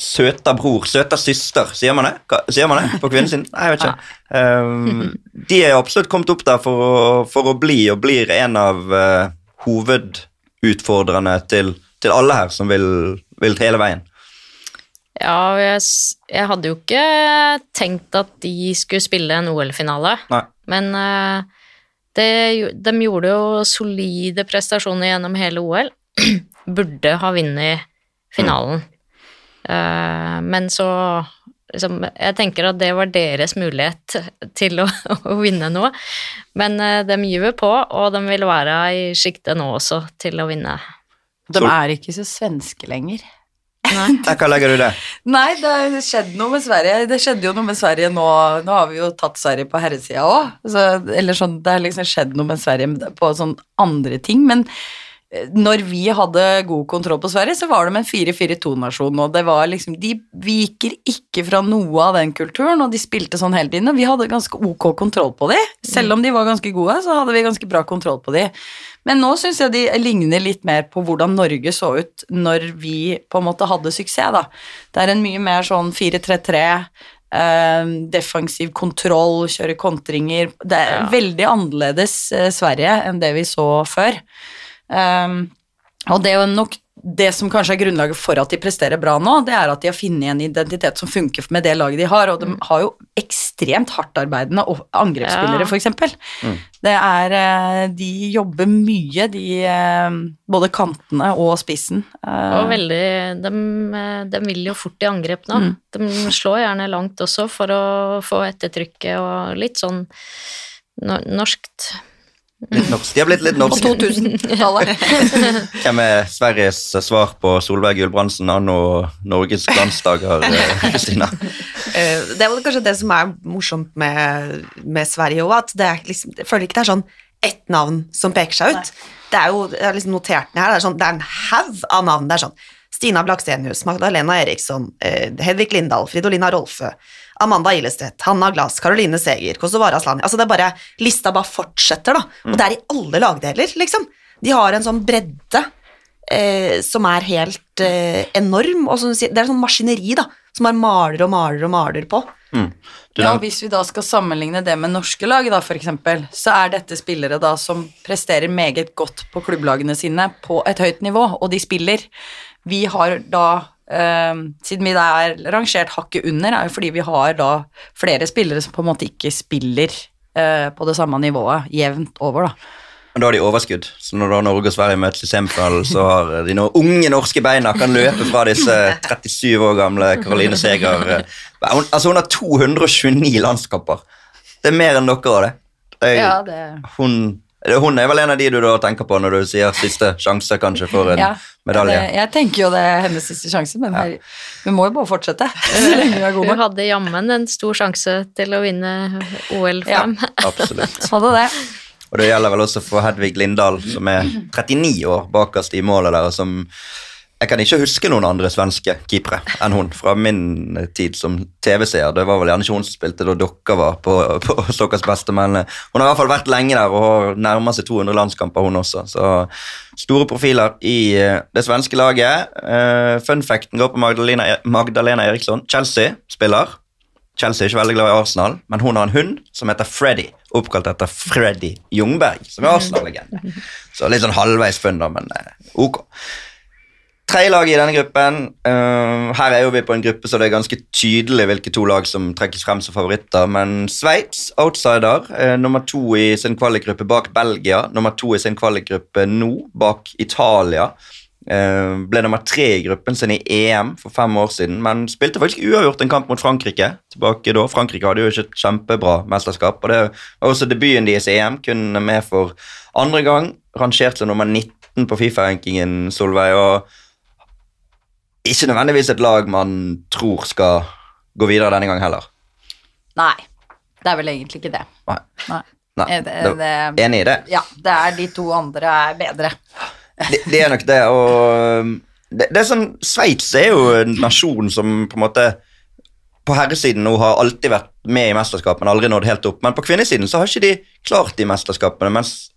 Speaker 3: søta bror, søta søster, sier man det? Hva, sier man det på kvinnesiden? Nei, jeg vet ikke. Um, de er absolutt kommet opp der for å, for å bli, og blir en av uh, hovedutfordrerne til, til alle her som vil, vil hele veien.
Speaker 4: Ja, jeg, jeg hadde jo ikke tenkt at de skulle spille en OL-finale,
Speaker 3: Nei.
Speaker 4: Men eh, det, de gjorde jo solide prestasjoner gjennom hele OL. Burde ha vunnet finalen. Eh, men så liksom, Jeg tenker at det var deres mulighet til å, å vinne noe. Men eh, de gyver på, og de vil være i sjiktet nå også til å vinne.
Speaker 2: De er ikke så svenske lenger.
Speaker 3: Hva legger du det?
Speaker 2: Nei, det har skjedd noe med Sverige. Det skjedde jo noe med Sverige nå. Nå har vi jo tatt Sverige på herresida òg. Eller sånn, det har liksom skjedd noe med Sverige på sånn andre ting. Men når vi hadde god kontroll på Sverige, så var de en 4-4-2-nasjon. Og det var liksom De viker ikke fra noe av den kulturen, og de spilte sånn hele tiden. Og vi hadde ganske ok kontroll på de. Selv om de var ganske gode, så hadde vi ganske bra kontroll på de. Men nå syns jeg de ligner litt mer på hvordan Norge så ut når vi på en måte hadde suksess, da. Det er en mye mer sånn 4-3-3, Uh, defensiv kontroll, kjøre kontringer Det er
Speaker 4: Ja.
Speaker 2: veldig annerledes uh, Sverige enn det vi så før. Um, og det er jo nok det som kanskje er grunnlaget for at de presterer bra nå, det er at de har funnet en identitet som funker med det laget de har, og de har jo ekstremt hardtarbeidende angrepsspillere,
Speaker 4: Ja.
Speaker 2: for eksempel. Det er eh, De jobber mye, de eh, Både kantene og spissen. Eh,
Speaker 4: Og veldig de, de vil jo fort i angrep nå.
Speaker 2: Mm.
Speaker 4: De slår gjerne langt også for å få ettertrykket og litt sånn norskt.
Speaker 3: Litt norsk. De har blitt litt
Speaker 2: På
Speaker 3: norske.
Speaker 2: 2000-tallet.
Speaker 3: Hvem er Sveriges svar på Solveig Gulbrandsen anno Norges glansdager, eh, Kristina?
Speaker 5: Eh, Det er vel kanskje det som er morsomt med, med Sverige òg, at det er liksom, jeg føler ikke det er sånn ett navn som peker seg ut. Det er jo, jeg har liksom notert ned her, det er, sånn, det er en haug av navn. Det er sånn Stina Blaksenius, Magdalena Eriksson, eh, Hedvig Lindahl, Fridolina Rolfø, Amanda Ilestedt, Hanna Glass, Caroline Seger, Kosovare Aslani Altså det er bare, lista bare fortsetter, da. Og det er i alle lagdeler, liksom. De har en sånn bredde eh, som er helt eh, enorm, og som det er sånn maskineri, da, som bare maler og maler og maler på.
Speaker 3: Mm.
Speaker 2: Ja, Hvis vi da skal sammenligne det med norske lag, da, for eksempel, så er dette spillere da som presterer meget godt på klubblagene sine på et høyt nivå, og de spiller. Vi har da, siden vi da er rangert hakket under, er jo fordi vi har da flere spillere som på en måte ikke spiller eh, på det samme nivået jevnt over, da.
Speaker 3: Men da har de overskudd, så når da Norge og Sverige møtes i semifinalen, så har de noen unge norske beina kan løpe fra disse 37 år gamle Caroline Seger. eh, altså, hun har 229 landskamper. Det er mer enn dere av det. det, er-
Speaker 2: Ja, det
Speaker 3: hun, hun er vel en av de du da tenker på når du sier siste sjanse kanskje for en
Speaker 2: ja,
Speaker 3: medalje.
Speaker 2: Det, jeg tenker jo det er hennes siste sjanse, men ja. vi må jo bare fortsette. Så lenge vi er gode
Speaker 4: Hun hadde jammen en stor sjanse til å vinne OL fram.
Speaker 3: Ja, Absolutt.
Speaker 2: Hadde det.
Speaker 3: Og det gjelder vel også for Hedvig Lindahl, som er 39 år bakerst i målet der, og som Jeg kan ikke huske noen andre svenske keepere enn hun fra min tid som TV-seer. Det var vel gjerne ikke hun som spilte da dere var på, på deres beste, men eh, hun har i hvert fall vært lenge der og har nærmer seg 200 landskamper, hun også. Så store profiler i eh, det svenske laget. Eh, Fun facten går på Magdalena, Magdalena Eriksson. Chelsea-spiller. Chelsea er ikke veldig glad i Arsenal, men hun har en hund som heter Freddy, oppkalt etter Freddy Jungberg, som er Arsenal-legende. Så litt sånn halvveis fun, da, men ok. Tredje lag i denne gruppen. Uh, her er jo vi på en gruppe så det er ganske tydelig hvilke to lag som trekkes frem som favoritter. Men Sveits, outsider, uh, nummer to i sin kvalikgruppe bak Belgia. Nummer to i sin kvalikgruppe nå, bak Italia. Uh, ble nummer tre i gruppen sin i EM for fem år siden, men spilte faktisk uavgjort en kamp mot Frankrike. tilbake da. Frankrike hadde jo ikke et kjempebra mesterskap, og det var også debuten deres i EM, kun med for andre gang. Rangert som nummer 19 på Fifa-rankingen, Solveig. og ikke nødvendigvis et lag man tror skal gå videre denne gang heller.
Speaker 2: Nei, det er vel egentlig ikke det.
Speaker 3: Nei.
Speaker 2: Nei.
Speaker 3: Nei,
Speaker 2: det- det-
Speaker 3: Enig i det.
Speaker 2: Ja, det er de to andre er bedre.
Speaker 3: det. Det er nok det, og um, det, det er sånn, Sveits er jo en nasjon som på en måte på herresiden nå har alltid vært med i mesterskapene, aldri nådd helt opp, men på kvinnesiden så har ikke de klart de mesterskapene, mens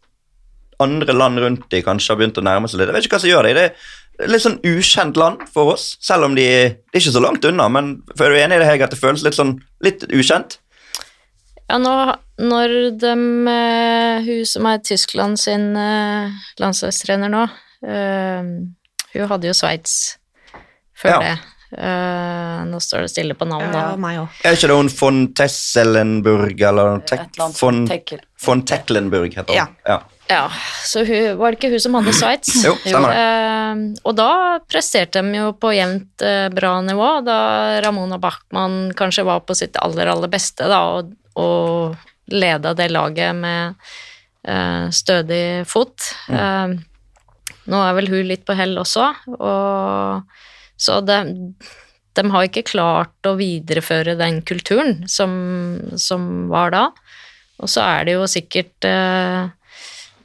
Speaker 3: andre land rundt de kanskje har begynt å nærme seg litt. Jeg vet ikke hva som gjør det. Det er litt sånn ukjent land for oss, selv om de, de er ikke så langt unna, men er du enig i det, Hege, at det føles litt sånn litt ukjent?
Speaker 4: Ja, nå, når de Hun som er Tyskland sin eh, landslagstrener nå, eh, hun hadde jo Sveits før
Speaker 3: Ja.
Speaker 4: det. Uh, nå står det stille på navn,
Speaker 5: Ja,
Speaker 4: da.
Speaker 5: meg også
Speaker 3: Er ikke det hun von Tesselenburg, eller
Speaker 2: Tek
Speaker 3: von, von Tecklenburg heter hun?
Speaker 5: Ja.
Speaker 3: Ja.
Speaker 4: Så hun, var det ikke hun som hadde Sveits?
Speaker 3: Jo, stemmer det.
Speaker 4: Eh, og da presterte de jo på jevnt eh, bra nivå, da Ramona Bachmann kanskje var på sitt aller, aller beste, da, og, og leda det laget med eh, stødig fot.
Speaker 3: Mm.
Speaker 4: Eh, nå er vel hun litt på hell også, og så de, de har ikke klart å videreføre den kulturen som, som var da. Og så er det jo sikkert eh,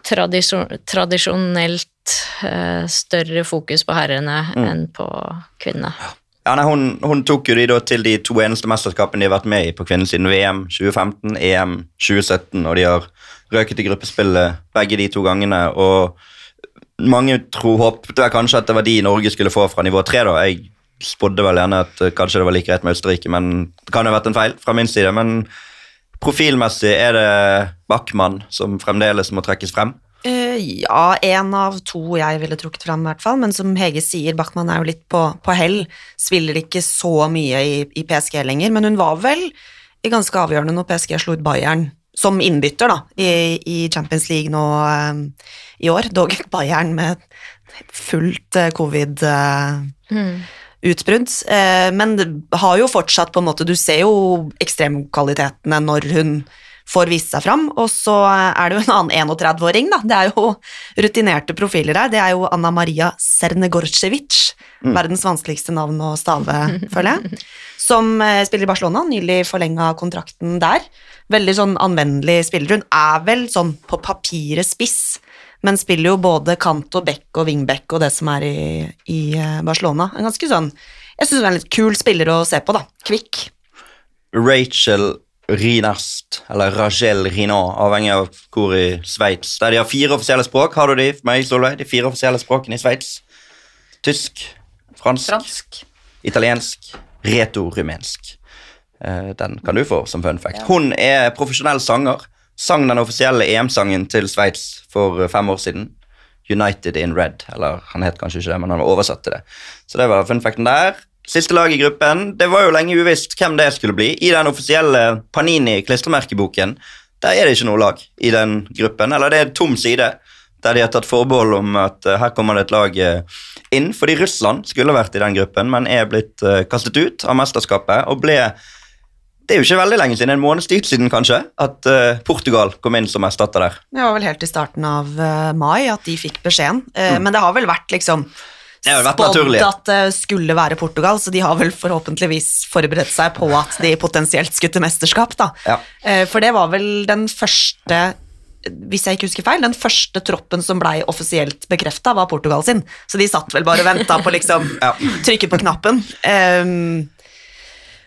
Speaker 4: tradisjonelt eh, større fokus på herrene enn på kvinnene.
Speaker 3: Ja, nei, hun, hun tok jo de til de to eneste mesterskapene de har vært med i på kvinnesiden. VM 2015, EM 2017, og de har røket i gruppespillet begge de to gangene. og Mange tro, håpet vel kanskje at det var de Norge skulle få fra nivå tre. da. Jeg spådde vel gjerne at eh, kanskje det var like greit med Østerrike, men det kan jo ha vært en feil fra min side. Men profilmessig er det Backman som fremdeles må trekkes frem.
Speaker 5: Uh, ja, én av to jeg ville trukket fram, i hvert fall. Men som Hege sier, Backman er jo litt på, på hell. Spiller ikke så mye i, i PSG lenger, men hun var vel i ganske avgjørende når PSG slo ut Bayern som innbytter da, i, i Champions League nå eh, i år. Dog Bayern med fullt uh, covid. eh, utbrudd, eh, men det har jo fortsatt på en måte Du ser jo ekstremkvalitetene når hun får vist seg fram, og så er det jo en annen 31-åring, da. Det er jo rutinerte profiler her. Det er jo Anna Maria Sernegorcevic, verdens vanskeligste navn å stave, føler jeg, som eh, spiller i Barcelona, nylig forlenga kontrakten der. Veldig sånn anvendelig spiller. Hun er vel sånn på papiret spiss, men spiller jo både kant og back og wingback og det som er i, i eh, Barcelona. En ganske sånn Jeg syns hun er en litt kul spiller å se på, da. Kvikk.
Speaker 3: Rachel Rinast, eller Rachel Rinat, avhengig av hvor i Sveits. Der de har fire offisielle språk. Har du de for meg, Solveig? De fire offisielle språkene i Sveits? Tysk, fransk,
Speaker 2: Fransk.
Speaker 3: italiensk, reto-rumensk. Eh, Den kan du få som fun fact. Hun er profesjonell sanger. Sang den offisielle EM-sangen til Sveits for eh, fem år siden. United in Red. Eller han het kanskje ikke det, men han var oversatt til det. Så det var fun facten der. Siste lag i gruppen. Det var jo lenge uvisst hvem det skulle bli. I den offisielle Panini-klistremerkeboken der er det ikke noe lag i den gruppen. Eller det er en tom side der de har tatt forbehold om at eh, her kommer det et lag eh, inn. Fordi Russland skulle vært i den gruppen, men er blitt kastet ut av mesterskapet og ble det er jo ikke veldig lenge siden, en måneds tid siden kanskje, at uh, Portugal kom inn som erstatter der.
Speaker 5: Det var vel helt i starten av uh, mai at de fikk beskjeden, Eh, men det har vel vært liksom spådd at det skulle være Portugal, så de har vel forhåpentligvis forberedt seg på at de potensielt skulle til mesterskap, da.
Speaker 3: Ja.
Speaker 5: For det var vel den første hvis jeg ikke husker feil, den første troppen som blei offisielt bekrefta, var Portugal sin. Så de satt vel bare og venta på liksom
Speaker 3: Ja.
Speaker 5: trykke på knappen. Um,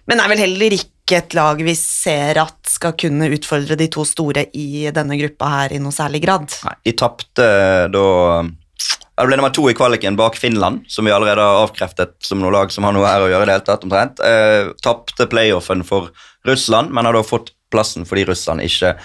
Speaker 5: men er vel heller ikke et lag vi ser at skal kunne utfordre de to store i denne gruppa her i noe særlig grad.
Speaker 3: Nei, de tapte da Det ble nummer to i kvaliken bak Finland, som vi allerede har avkreftet som noe lag som har noe her å gjøre. det hele tatt omtrent. Eh, tapte playoffen for Russland, men har da fått plassen fordi Russland ikke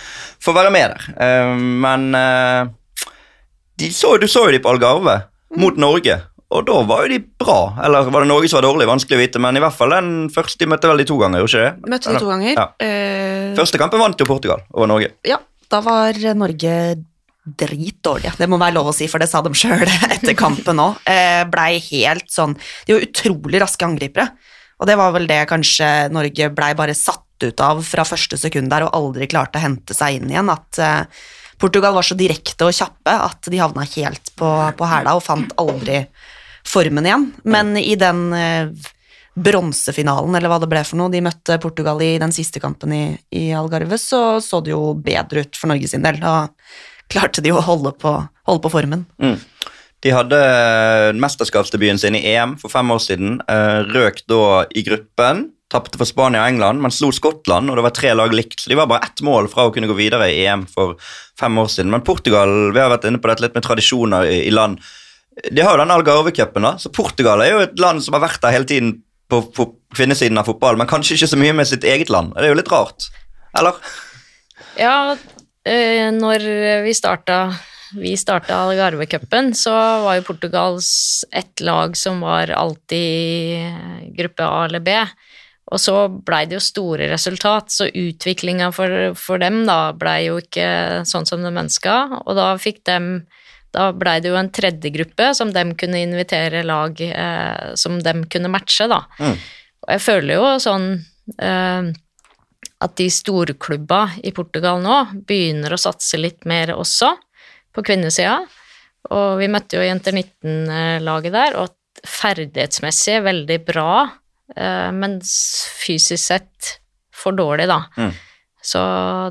Speaker 3: får være med der. Eh, men eh, så, du så jo de på Algarve mot Norge, og da var jo de bra. Eller var det Norge som var dårlig? Vanskelig å vite, men i hvert fall den første de møtte vel de to ganger, ikke det?
Speaker 5: Møtte de to ganger.
Speaker 3: Ja.
Speaker 5: Uh...
Speaker 3: Første kampen vant jo Portugal over Norge.
Speaker 5: ja, da var Norge dritdårlige. Det må være lov å si, for det sa de sjøl etter kampen òg. Eh, blei helt sånn De var utrolig raske angripere. Og det var vel det kanskje Norge blei bare satt ut av fra første sekund der og aldri klarte å hente seg inn igjen. At eh, Portugal var så direkte og kjappe at de havna helt på, på hæla og fant aldri formen igjen. Men i den eh, bronsefinalen, eller hva det ble for noe, de møtte Portugal i den siste kampen i, i Algarve, så så det jo bedre ut for Norge sin del. Da klarte de å holde på, holde på formen.
Speaker 3: Mm. De hadde eh, mesterskapsdebuten sin i EM for fem år siden. eh, Røk da i gruppen. Tapte for Spania og England, men slo Skottland, og det var tre lag likt. Så de var bare ett mål fra å kunne gå videre i EM for fem år siden. Men Portugal, vi har vært inne på dette litt med tradisjoner i, i land. De har jo den Algarve-cupen, da, så Portugal er jo et land som har vært der hele tiden på, kvinnesiden av fotball, men kanskje ikke så mye med sitt eget land. Det er jo litt rart. Eller?
Speaker 4: Ja, øh, når vi starta vi starta Algarve-cupen, så var jo Portugals ett lag som var alltid gruppe A eller B. Og så blei det jo store resultat, så utviklinga for, for dem da blei jo ikke sånn som de ønska, og da fikk dem da blei det jo en tredje gruppe som dem kunne invitere lag eh, som dem kunne matche, da.
Speaker 3: Mm.
Speaker 4: Og jeg føler jo sånn eh, at de storklubba i Portugal nå begynner å satse litt mer også, på kvinnesida. Og vi møtte jo Jenter 19-laget der, og ferdighetsmessig veldig bra, eh, men fysisk sett for dårlig, da.
Speaker 3: Mm.
Speaker 4: Så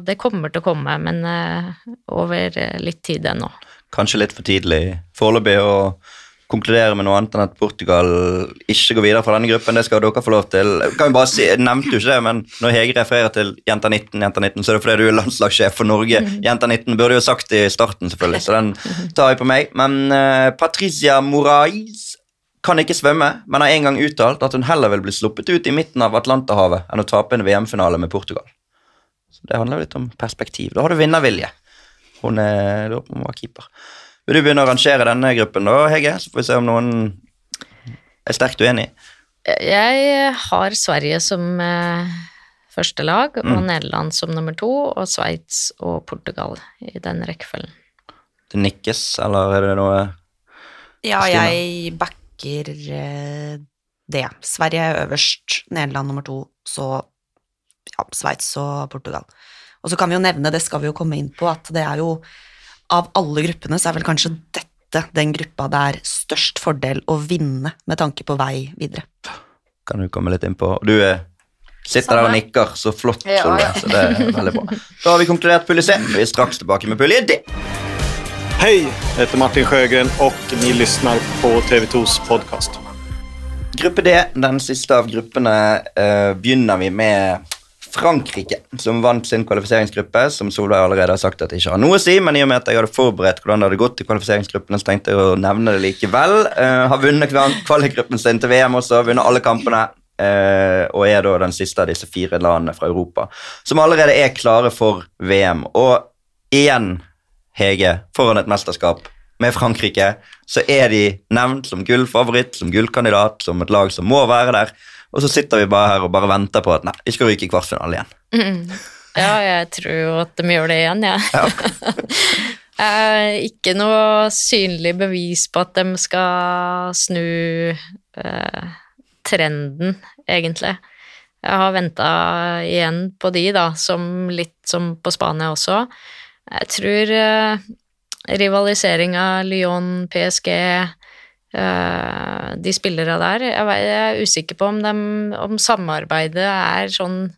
Speaker 4: det kommer til å komme, men eh, over litt tid ennå.
Speaker 3: Kanskje litt for tidlig foreløpig å konkludere med noe annet enn at Portugal ikke går videre fra denne gruppen. Det skal dere få lov til. Kan vi bare si, jeg nevnte jo ikke det, men når Hege refererer til Jenta 19, Jenta 19, så er det fordi du er landslagssjef for Norge. Jenta 19 burde jo sagt det i starten, selvfølgelig, så den tar jeg på meg. Men uh, Patricia Morais kan ikke svømme, men har en gang uttalt at hun heller vil bli sluppet ut i midten av Atlanterhavet enn å tape en VM-finale med Portugal. Så Det handler jo litt om perspektiv. Da har du vinnervilje. Hun er, da må hun være keeper. Vil du begynne å rangere denne gruppen, da, Hege? Så får vi se om noen er sterkt uenig.
Speaker 4: Jeg har Sverige som eh, første lag, og
Speaker 3: Mm.
Speaker 4: Nederland som nummer to, og Sveits og Portugal i den rekkefølgen.
Speaker 3: Det nikkes, eller er det noe
Speaker 5: Ja,
Speaker 3: Stine?
Speaker 5: jeg backer eh, det. Sverige er øverst, Nederland nummer to, så ja, Sveits og Portugal. Og så kan vi jo nevne, det skal vi jo komme inn på, at det er jo av alle gruppene så er vel kanskje dette den gruppa det er størst fordel å vinne med tanke på vei videre.
Speaker 3: Kan du komme litt inn på? Du er, sitter der og nikker så flott,
Speaker 2: Ja,
Speaker 3: Solveig,
Speaker 2: ja.
Speaker 3: så det er veldig bra. Da har vi konkludert pulje C. Vi er straks tilbake med pulje D.
Speaker 8: Hei, jeg heter Martin Sjøgren, og ni lyssnar på TV2s podcast.
Speaker 3: Gruppe D, den siste av gruppene, eh, begynner vi med Frankrike, som vant sin kvalifiseringsgruppe, som Solveig allerede har sagt at det ikke har noe å si, men i og med at jeg hadde forberedt hvordan det hadde gått i kvalifiseringsgruppene, så tenkte jeg å nevne det likevel. Uh, har vunnet kval- kvalikgruppen sin til VM også, vunnet alle kampene, Uh, og er da den siste av disse fire landene fra Europa, som allerede er klare for VM. Og igjen, Hege, foran et mesterskap med Frankrike, så er de nevnt som gullfavoritt, som gullkandidat, som et lag som må være der. Og så sitter vi bare her og bare venter på at nei, vi skal ryke i kvartfinale igjen.
Speaker 4: Ja, jeg tror jo at de gjør det igjen, jeg. Eh, ikke noe synlig bevis på at de skal snu eh, trenden, egentlig. Jeg har venta igjen på de, da, som litt som på Spania også. Jeg tror eh, rivaliseringa Lyon, PSG De spillere der Jeg, er usikker på om, de, om samarbeidet er sånn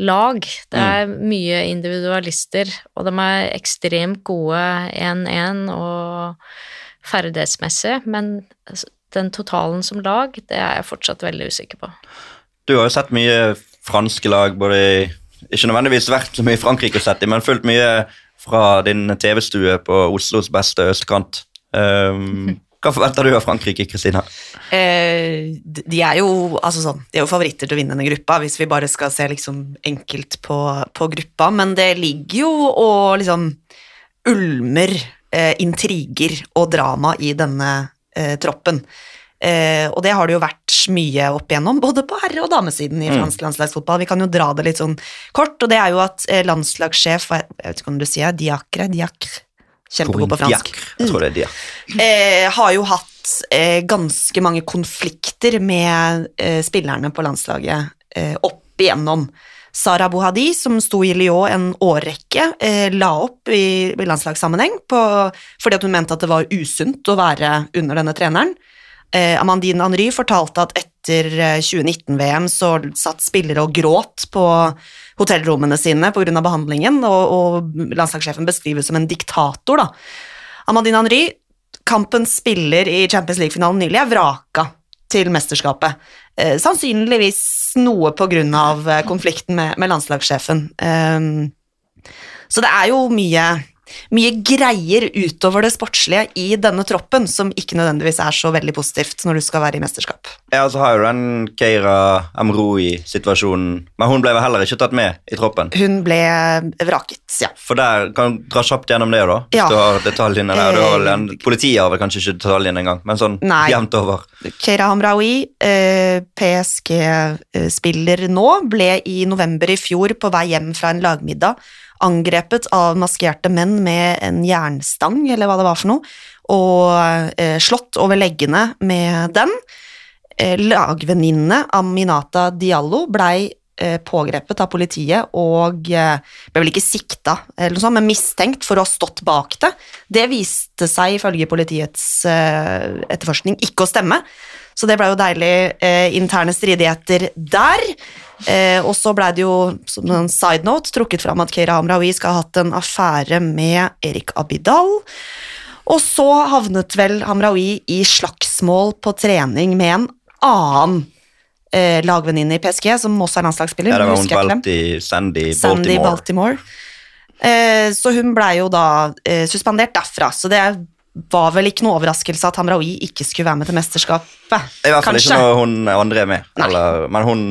Speaker 4: lag. Det er mye individualister, og de er ekstremt gode 1-1 og ferdighetsmessig, men den totalen som lag, det er jeg fortsatt veldig usikker på.
Speaker 3: Du har jo sett mye franske lag, både i Ikke nødvendigvis vært så mye i Frankrike sett men fulgt mye fra din TV-stue på Oslos beste østkant. Um, hva forventer du av Frankrike, Kristina?
Speaker 5: Eh, de er jo altså sånn, de er jo favoritter til å vinne denne gruppa, hvis vi bare skal se liksom enkelt på, på gruppa, men det ligger jo og liksom ulmer eh, intriger og drama i denne eh, troppen. Eh, og det har det jo vært mye opp igjennom, både på herre- og damesiden i fransk landslagsfotball. Vi kan jo dra det litt sånn kort, og det er jo at eh, landslagssjef Jeg vet ikke om du sier Diacre? Diacre. Kjempegod på fransk.
Speaker 3: Jeg tror det er Diacre.
Speaker 5: eh, har jo hatt eh, ganske mange konflikter med eh, spillerne på landslaget eh, opp igjennom. Sara Bohadi, som sto i Lyon en årrekke, eh, la opp i, i landslagssammenheng på, fordi hun mente at det var usunt å være under denne treneren. Eh, Amandine Henry fortalte at etter eh, 2019-VM så satt spillere og gråt på hotellrommene sine pga. behandlingen, og, og landslagssjefen beskrives som en diktator. da. Amandine Henry, kampens spiller i Champions League-finalen nylig, er vraka til mesterskapet. Eh, sannsynligvis noe av eh, konflikten med, med landslagssjefen. Eh, så det er jo mye, mye greier utover det sportslige i denne troppen som ikke nødvendigvis er så veldig positivt når du skal være i mesterskap.
Speaker 3: Ja, så har jo den Keira Amroi-situasjonen, men hun ble vel heller ikke tatt med i troppen.
Speaker 5: Hun ble vraket, ja.
Speaker 3: For der kan du dra kjapt gjennom det, da. Hvis
Speaker 5: Ja.
Speaker 3: du har detaljene der. Du har en,
Speaker 5: Eh,
Speaker 3: politiet har vel kanskje ikke detaljene engang, men sånn
Speaker 5: Nei.
Speaker 3: jevnt over.
Speaker 5: Keira Amroi, eh, PSG-spiller nå, ble i november i fjor på vei hjem fra en lagmiddag angrepet av maskerte menn med en jernstang, eller hva det var for noe, og eh, slått over leggene med den. Eh, Lagvenninnene Aminata Diallo blei eh, pågrepet av politiet og eh, ble vel ikke sikta, eller noe sånt, men mistenkt for å ha stått bak det. Det viste seg ifølge politiets eh, etterforskning ikke å stemme, så det ble jo deilig eh, interne stridigheter der. Eh, og så blei det jo, som en side note, trukket fram at Keira Hamraoui skal ha hatt en affære med Erik Abidal. Og så havnet vel Hamraoui i slagsmål på trening med en annen eh, lagvenninne i PSG, som også er landslagsspiller.
Speaker 3: Ja, det var hun
Speaker 5: husker jeg ikke hvem.
Speaker 3: Balti, Sandy,
Speaker 5: Sandy
Speaker 3: Baltimore.
Speaker 5: Baltimore. Eh, så hun blei jo da eh, suspendert derfra, så det var vel ikke noe overraskelse at Hamraoui ikke skulle være med til mesterskapet.
Speaker 3: I hvert fall
Speaker 5: Kanskje.
Speaker 3: ikke når hun andre er med. Eller, men hun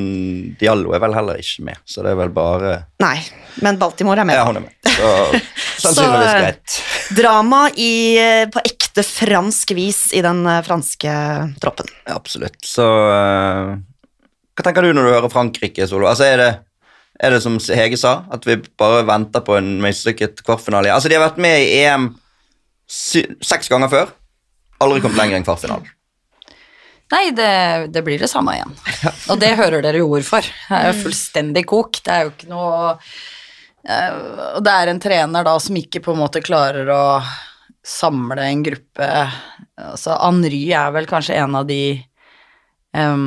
Speaker 3: Diallo er vel heller ikke med, så det er vel bare
Speaker 5: Nei, men Baltimore er med.
Speaker 3: Ja, hun er med. Så sannsynligvis greit.
Speaker 5: Drama i, eh, på ekte fransk vis i den eh, franske troppen.
Speaker 3: Ja, absolutt. Så uh, Hva tenker du når du hører Frankrike, Solo? Altså, er det, er det som Hege sa, at vi bare venter på en mislykket kvartfinale? Altså, De har vært med i EM seks ganger før. Aldri kommet lenger enn kvartfinalen.
Speaker 2: Nei, det, det blir det samme igjen. Og det hører dere jo ord for. Det er jo fullstendig kok. Det er jo ikke noe eh, Og det er en trener da som ikke på en måte klarer å samle en gruppe Altså Henry er vel kanskje en av de eh,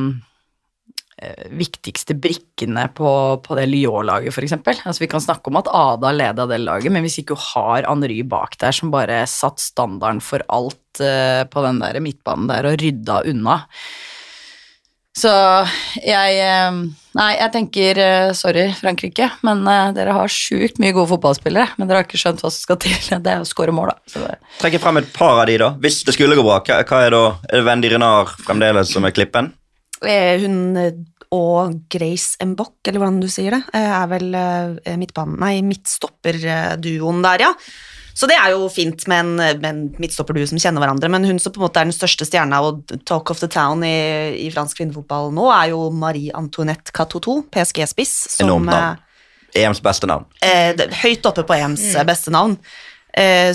Speaker 2: viktigste brikkene på, på det Lyon-laget, f.eks. Altså, vi kan snakke om at Ada leda det laget, men hvis ikke hun har Henry bak der som bare satt standarden for alt uh, på den der midtbanen der og rydda unna Så jeg uh, Nei, jeg tenker uh, sorry, Frankrike, men eh, dere har sjukt mye gode fotballspillere, men dere har ikke skjønt hva som skal til. Det er å skåre mål, da.
Speaker 3: Trekke frem et par av de, da. Hvis det skulle gå bra, hva, hva er da? Er det Wendy Renard fremdeles som er klippen?
Speaker 5: Eh, Hun eh, og Grace Mbok, eller hvordan du sier det, eh, er vel midtbanen Nei, midtstopperduoen der, ja. Så det er jo fint med en, med en midtstopperduo som kjenner hverandre, men hun som på en måte er den største stjerna og talk of the town i, i fransk kvinnefotball nå, er jo Marie Antoinette Catoto, PSG-spiss,
Speaker 3: Enormt navn. EMs beste navn.
Speaker 5: eh, høyt oppe på EMs mm. beste navn,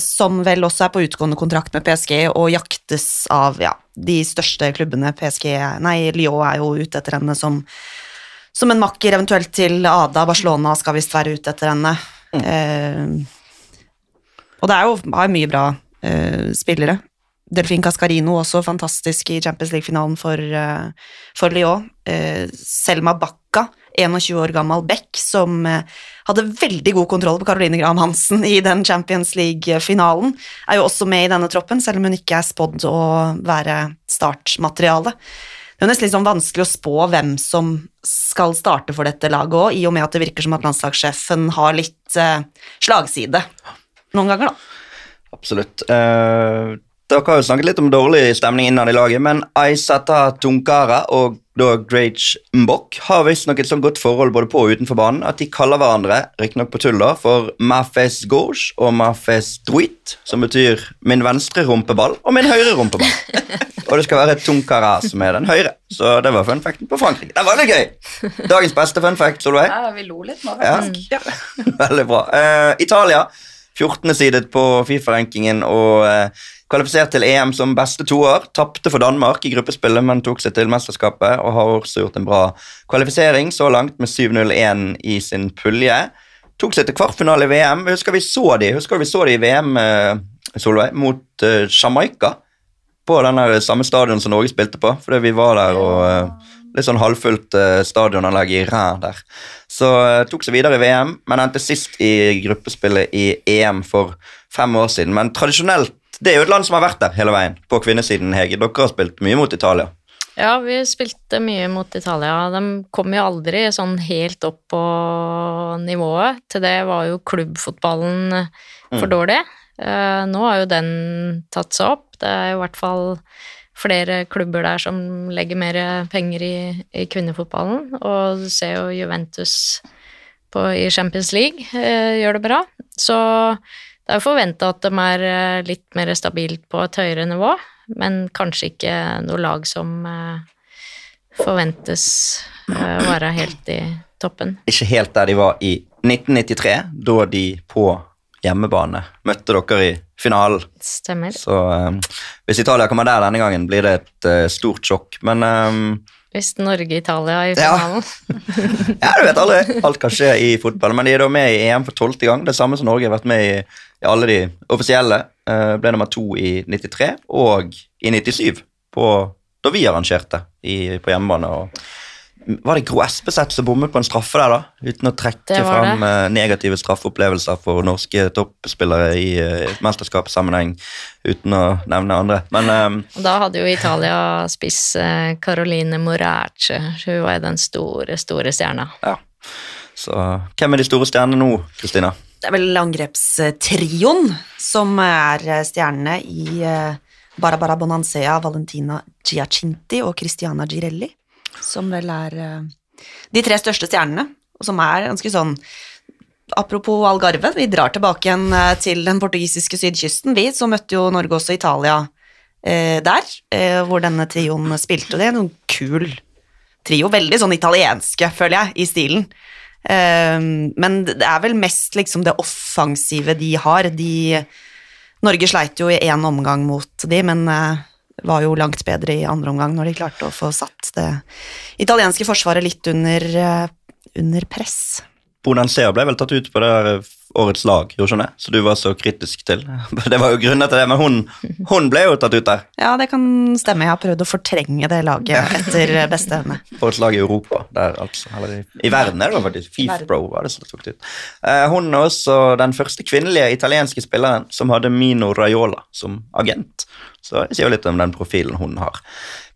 Speaker 5: som vel også er på utgående kontrakt med PSG og jaktes av ja, de største klubbene. PSG, nei, Lyon er jo ute etter henne som, som en makker, eventuelt til Ada. Barcelona skal visst være ute etter henne. Eh, og det er jo har mye bra eh, spillere. Delfin Cascarino også fantastisk i Champions League-finalen for, eh, for Lyon. Eh, Selma Bakka, 21 år gammel Beck, som eh, hadde veldig god kontroll på Caroline Graham Hansen i den Champions League-finalen, er jo også med i denne troppen, selv om hun ikke er spådd å være startmateriale. Det er nesten litt sånn vanskelig å spå hvem som skal starte for dette laget òg, i og med at det virker som at landslagssjefen har litt eh, slagside noen ganger, da.
Speaker 3: Absolutt. Eh, dere har jo snakket litt om dårlig stemning innad i laget, men Aisata Tunkara og da Grage Mbok har visstnok et så godt forhold både på og utenfor banen at de kaller hverandre, riktignok på tull, da, for Mafes Gauche og Mafes Druit, som betyr min venstre rumpeball og min høyre rumpeball. og det skal være Tunkara som er den høyre. Så det var fun facten på Frankrike. Det var litt gøy! Dagens beste fun fact, Solveig.
Speaker 2: Ja, vi lo litt nå,
Speaker 3: Ja.
Speaker 2: faktisk.
Speaker 3: Veldig bra. Uh, Italia, 14. sidet på Fifa-rankingen og eh, kvalifisert til EM som beste toer. Tapte for Danmark i gruppespillet, men tok seg til mesterskapet og har også gjort en bra kvalifisering så langt med 7-0-1 i sin pulje. Tok seg til kvartfinale i VM. Husker vi så de Husker vi så de i VM, eh, Solveig, mot eh, Jamaica? På den samme stadion som Norge spilte på, fordi vi var der og eh, Litt sånn halvfullt eh, stadionanlegg i Ræ der. Så tok seg videre i VM, men endte sist i gruppespillet i EM for fem år siden. Men tradisjonelt Det er jo et land som har vært der hele veien, på kvinnesiden, Hege. Dere har spilt mye mot Italia.
Speaker 4: Ja, vi spilte mye mot Italia. De kom jo aldri sånn helt opp på nivået. Til det var jo klubbfotballen for dårlig. Eh, nå har jo den tatt seg opp. Det er jo i hvert fall flere klubber der som legger mer penger i, i kvinnefotballen. Og du ser jo Juventus på, i Champions League eh, gjør det bra. Så det er jo forventa at de er eh, litt mer stabilt på et høyere nivå, men kanskje ikke noe lag som eh, forventes eh, å være helt i toppen.
Speaker 3: Ikke helt der de var i 1993, da de på hjemmebane møtte dere i finalen.
Speaker 4: Stemmer.
Speaker 3: Så eh, hvis Italia kommer der denne gangen, blir det et eh, stort sjokk. Men um
Speaker 4: Hvis Norge-Italia i
Speaker 3: Ja.
Speaker 4: finalen.
Speaker 3: Ja, du vet aldri. Alt kan skje i fotball. Men de er da med i EM for tolvte gang. Det samme som Norge har vært med i, i alle de offisielle. Eh, ble nummer to i 93 og i 97, på, da vi arrangerte i, på hjemmebane. Og, var det Gro Espeseth som bommet på en straffe der, da? Uten å trekke
Speaker 4: Det
Speaker 3: fram eh, negative straffeopplevelser for norske toppspillere i uh, mesterskapssammenheng, uten å nevne andre. Men
Speaker 4: um, da hadde jo Italia spiss Caroline Morace. Hun var den store, store stjerna.
Speaker 3: ja. Så hvem er de store stjernene nå, Kristina?
Speaker 5: Det er vel angrepstrioen som er eh, stjernene i Barabara Barbara Bonansea, Valentina Giacinti og Christiana Girelli, som vel er eh, de tre største stjernene, og som er ganske sånn Apropos Algarve, vi drar tilbake igjen eh, til den portugisiske sydkysten. Vi så møtte jo Norge også Italia eh, der, eh, hvor denne trioen spilte. Det er en kul trio, veldig sånn italienske, føler jeg, i stilen. Eh, men det er vel mest liksom det offensive de har. De, Norge sleit jo i én omgang mot de, men eh, var jo langt bedre i andre omgang når de klarte å få satt det italienske forsvaret litt under, eh, under press.
Speaker 3: Bonansea ble vel tatt ut på det årets lag, gjorde hun det? Så du var så kritisk til. Det var jo grunner til det, men hun, hun ble jo tatt ut der.
Speaker 5: Ja, det kan stemme. Jeg har prøvd å fortrenge det laget etter beste evne.
Speaker 3: Årets lag i Europa, der altså. Eller i, i verden er det faktisk. Fifbro var det som tok det ut. Eh, hun er også den første kvinnelige italienske spilleren som hadde Mino Raiola som agent. Så det sier jo litt om den profilen hun har.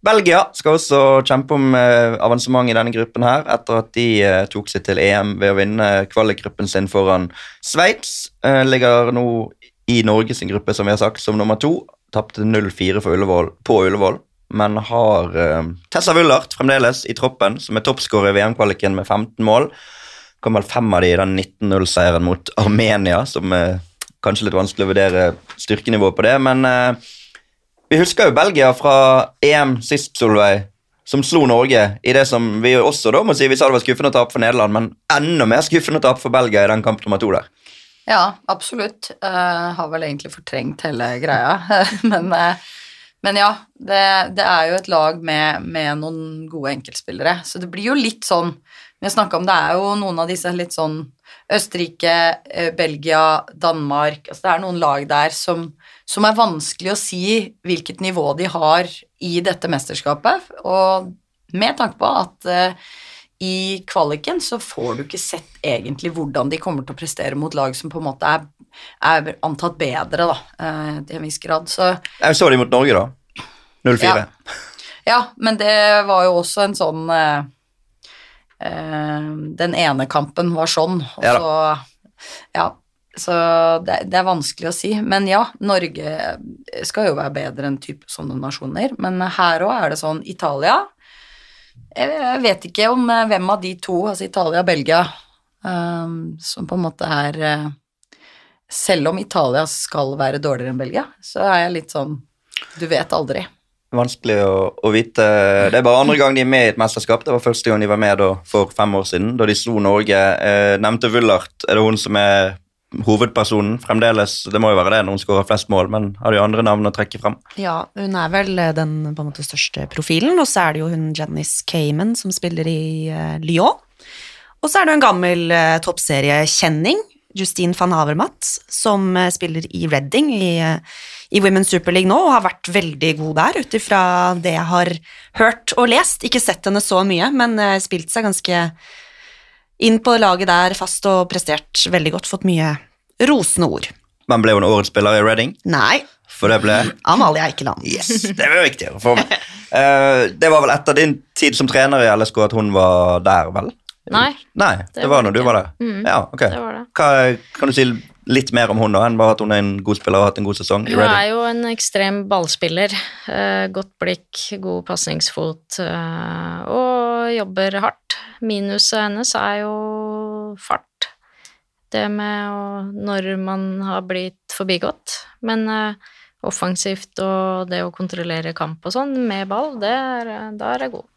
Speaker 3: Belgia skal også kjempe om eh, avansement i denne gruppen her, etter at de eh, tok seg til EM ved å vinne kvalikgruppen sin foran Sveits. Eh, ligger nå i Norges gruppe, som vi har sagt, som nummer to. Tapte 0-4 for Ullevål, på Ullevål, men har Tessa Wullert fremdeles i troppen, som er toppskårer i VM-kvaliken med 15 mål. Kom vel fem av de i den 19-0-seieren mot Armenia, som er kanskje litt vanskelig å vurdere styrkenivået på det, men vi husker jo Belgia fra EM sist, Solveig. som slo Norge i det som vi også da må si vi sa det var skuffende å tape for Nederland, men enda mer skuffende å tape for Belgia i den kamp nummer to der.
Speaker 2: Ja, absolutt. Uh, har vel egentlig fortrengt hele greia. men, uh, men ja, det, det er jo et lag med, med noen gode enkeltspillere. Så det blir jo litt sånn Vi har om det er jo noen av disse litt sånn Østerrike, eh, Belgia, Danmark altså Det er noen lag der som, som er vanskelig å si hvilket nivå de har i dette mesterskapet. Og med tanke på at uh, i kvaliken så får du ikke sett egentlig hvordan de kommer til å prestere mot lag som på en måte er, er antatt bedre, da, uh, til en viss grad. Så
Speaker 3: Jeg så de mot Norge, da. 0-4.
Speaker 2: Ja. Ja, men det var jo også en sånn eh, Den ene kampen var sånn, og
Speaker 3: Ja
Speaker 2: så Ja. Så det, det er vanskelig å si. Men ja, Norge skal jo være bedre enn type sånne nasjoner. Men her òg er det sånn Italia Jeg vet ikke om eh, hvem av de to, altså Italia og Belgia, um, som på en måte er eh, Selv om Italia skal være dårligere enn Belgia, så er jeg litt sånn Du vet aldri.
Speaker 3: Vanskelig å, å vite. Det er bare andre gang de er med i et mesterskap. Det var første gang de var med da, for fem år siden, da de slo Norge. Eh, nevnte Wullert. Er det hun som er hovedpersonen fremdeles? Det må jo være det når hun skårer flest mål, men har de andre navn å trekke frem?
Speaker 5: Ja, hun er vel eh, den på en måte største profilen, og så er det jo hun Janice Cayman som spiller i uh, Lyon. Og så er det jo en gammel uh, toppseriekjenning, Justine van Havermatt, som uh, spiller i Reading i, i Women's Super League nå, og har vært veldig god der, ut ifra det jeg har hørt og lest. Ikke sett henne så mye, men spilt seg ganske inn på laget der fast og prestert veldig godt, fått mye rosende ord.
Speaker 3: Men ble hun årets spiller i Reading?
Speaker 5: Nei,
Speaker 3: For det ble
Speaker 5: Amalie Eikeland.
Speaker 3: Yes, det var viktig å få med. Eh, det var vel etter din tid som trener i LSK at hun var der, vel?
Speaker 4: Nei,
Speaker 3: Nei, det,
Speaker 4: Det
Speaker 3: var
Speaker 4: var
Speaker 3: når du var der.
Speaker 4: Mm,
Speaker 3: Ja, ok.
Speaker 4: det var det.
Speaker 3: Hva, kan du si litt mer om hun da, enn bare at hun er en god spiller og har hatt en god sesong
Speaker 4: Hun er jo en ekstrem ballspiller. Eh, godt blikk, god pasningsfot eh, og jobber hardt. Minuset hennes er jo fart. Det med å Når man har blitt forbigått. Men eh, offensivt og det å kontrollere kamp og sånn med ball, det er, da er jeg god.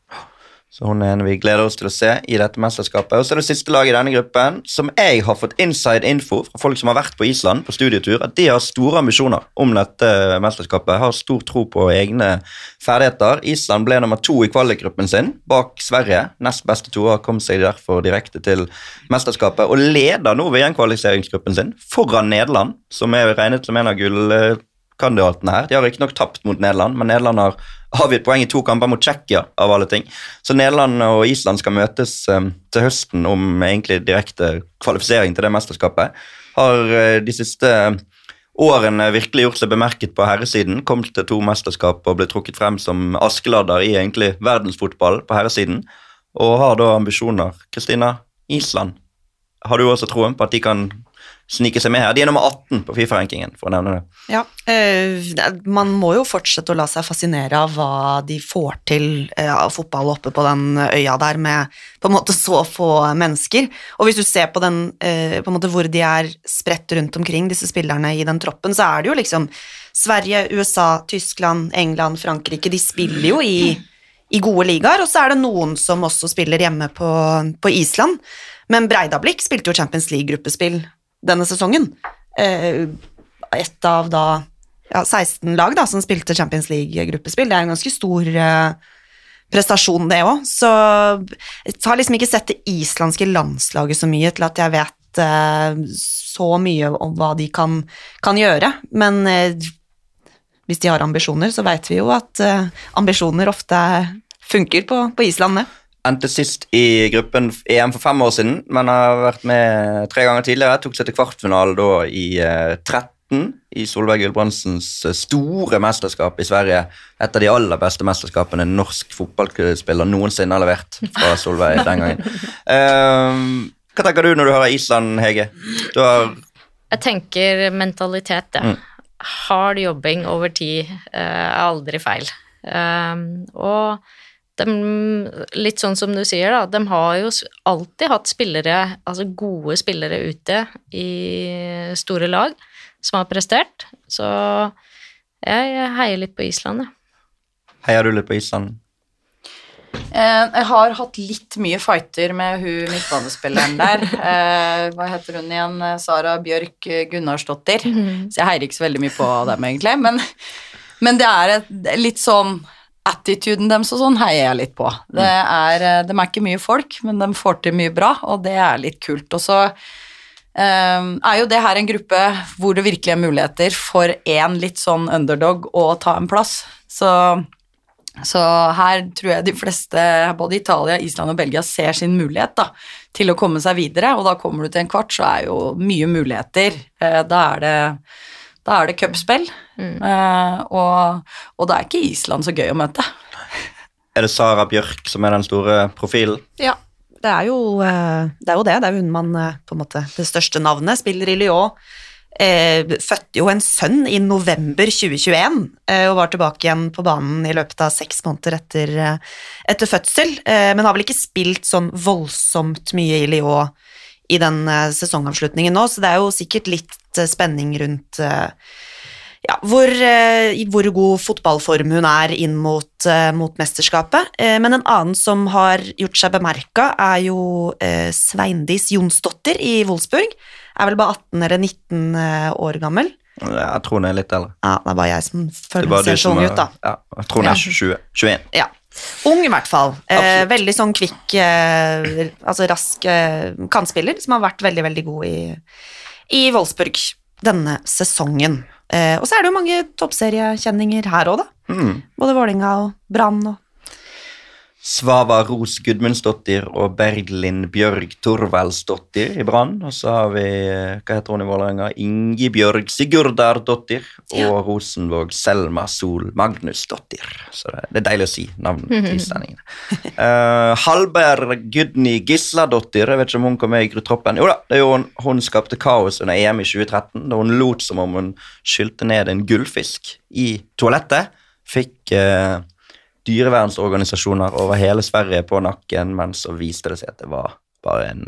Speaker 3: Så hun er en vi gleder oss til å se i dette mesterskapet. Og så er det siste laget i denne gruppen, som jeg har fått inside info fra folk som har vært på Island på studietur, at de har store ambisjoner om dette mesterskapet. Har stor tro på egne ferdigheter. Island ble nummer to i kvalikgruppen sin, bak Sverige. Nest beste to har kommet seg derfor direkte til mesterskapet, og leder nå VM-kvalifiseringsgruppen sin foran Nederland, som er regnet som en av gullkandidatene her. De har riktignok tapt mot Nederland, men Nederland har avgitt poeng i to kamper mot Tsjekkia, av alle ting. Så Nederland og Island skal møtes eh, til høsten om egentlig direkte kvalifisering til det mesterskapet. Har eh, de siste årene virkelig gjort seg bemerket på herresiden. Kom til to mesterskap og ble trukket frem som askeladder i egentlig verdensfotball på herresiden. Og har da ambisjoner. Kristina, Island, har du også troen på at de kan snike seg med her? De er nummer 18 på Fifa-rankingen, for å nevne det.
Speaker 5: Ja, øh, man må jo fortsette å la seg fascinere av hva de får til eh, av fotball oppe på den øya der med på en måte så få mennesker. Og hvis du ser på, den, øh, på en måte hvor de er spredt rundt omkring, disse spillerne i den troppen, så er det jo liksom Sverige, USA, Tyskland, England, Frankrike, de spiller jo i, i gode ligaer, og så er det noen som også spiller hjemme på, på Island. Men Breidablikk spilte jo Champions League-gruppespill denne sesongen. Eh, et av da ja, 16 lag da, som spilte Champions League-gruppespill. Det er en ganske stor eh, prestasjon, det òg. Så jeg har liksom ikke sett det islandske landslaget så mye til at jeg vet eh, så mye om hva de kan, kan gjøre. Men eh, hvis de har ambisjoner, så veit vi jo at ambisjoner ofte funker på, på Island, det.
Speaker 3: Endte sist i gruppen EM for fem år siden, men har vært med tre ganger tidligere. Tok seg til kvartfinale da i eh, 13 i Solveig Gulbrandsens eh, store mesterskap i Sverige. Et av de aller beste mesterskapene norsk fotballspiller noensinne har levert fra Solveig den gangen. Ehm, hva tenker du når du hører Island, Hege? Du har
Speaker 4: Jeg tenker mentalitet, ja.
Speaker 3: Mm.
Speaker 4: Hard jobbing over tid eh, er aldri feil. Um, og dem, litt sånn som du sier, da, de har jo alltid hatt spillere, altså gode spillere ute i store lag som har prestert. Så jeg heier litt på Island, jeg.
Speaker 3: Heier du litt på Island?
Speaker 2: Eh, jeg har hatt litt mye fighter med hun midtbanespilleren der. Eh, hva heter hun igjen? Sara Bjørk Gunnarsdottir. Så jeg heier ikke så veldig mye på dem, egentlig. Men, men det er et, litt sånn Attituden deres og sånn heier jeg litt på. Det er, eh, de er ikke mye folk, men de får til mye bra, og det er litt kult. Og så Um, er jo det her en gruppe hvor det virkelig er muligheter for én litt sånn underdog å ta en plass. Så så her tror jeg de fleste, både Italia, Island og Belgia, ser sin mulighet da, til å komme seg videre. Og da kommer du til en kvart, så er jo mye muligheter. Eh, Da er det, da er det cupspill. Eh, og, og da er ikke Island så gøy å møte.
Speaker 3: Er det Sara Bjørk som er den store profilen?
Speaker 5: Ja, det er jo eh, det. Er jo det. det er jo hun man eh, på en måte Det største navnet. Spiller i Lyon. Eh, fødte jo en sønn i november 2021 eh, og var tilbake igjen på banen i løpet av seks måneder etter, etter fødsel, eh, men har vel ikke spilt sånn voldsomt mye i Lyon i den eh, sesongavslutningen nå, så det er jo sikkert litt eh, spenning rundt eh, ja, hvor, hvor god fotballform hun er inn mot, mot mesterskapet. Men en annen som har gjort seg bemerka, er jo Sveindis Jonsdottir i Wolfsburg. Er vel bare 18 eller 19 eh, år gammel.
Speaker 3: Jeg tror hun er litt eldre.
Speaker 5: Ja, det er bare jeg som
Speaker 3: er
Speaker 5: føler
Speaker 3: bare
Speaker 5: ser
Speaker 3: du
Speaker 5: så
Speaker 3: som
Speaker 5: ung
Speaker 3: er-
Speaker 5: ut, da.
Speaker 3: Ja, jeg tror hun er 20, 21.
Speaker 5: Ja. Ung i hvert fall. Eh, veldig sånn kvikk, eh, altså rask eh, kantspiller, som har vært veldig, veldig god i, i Wolfsburg denne sesongen. Eh, og så er det jo mange toppseriekjenninger her òg, da.
Speaker 3: Mm.
Speaker 5: Både Vålinga og Brann og
Speaker 3: Svava Ros Gudmundsdottir og Berglin Bjørg Torvaldsdottir i Brann. Og så har vi eh, hva heter hun i Vålerenga? Ingebjørg Sigurdardottir og Rosenvåg Selma Sol Magnusdottir. Så det, det er deilig å si navnet til sendingene. Uh, Hallberg Gudny Gisladottir, jeg vet ikke om hun kom med i gruppetroppen. Jo da, det er jo hun, hun skapte kaos under EM i 2013 da hun lot som om hun skylte ned en gullfisk i toalettet. Fikk eh, dyrevernsorganisasjoner over hele Sverige på nakken, men så viste det seg at det var bare en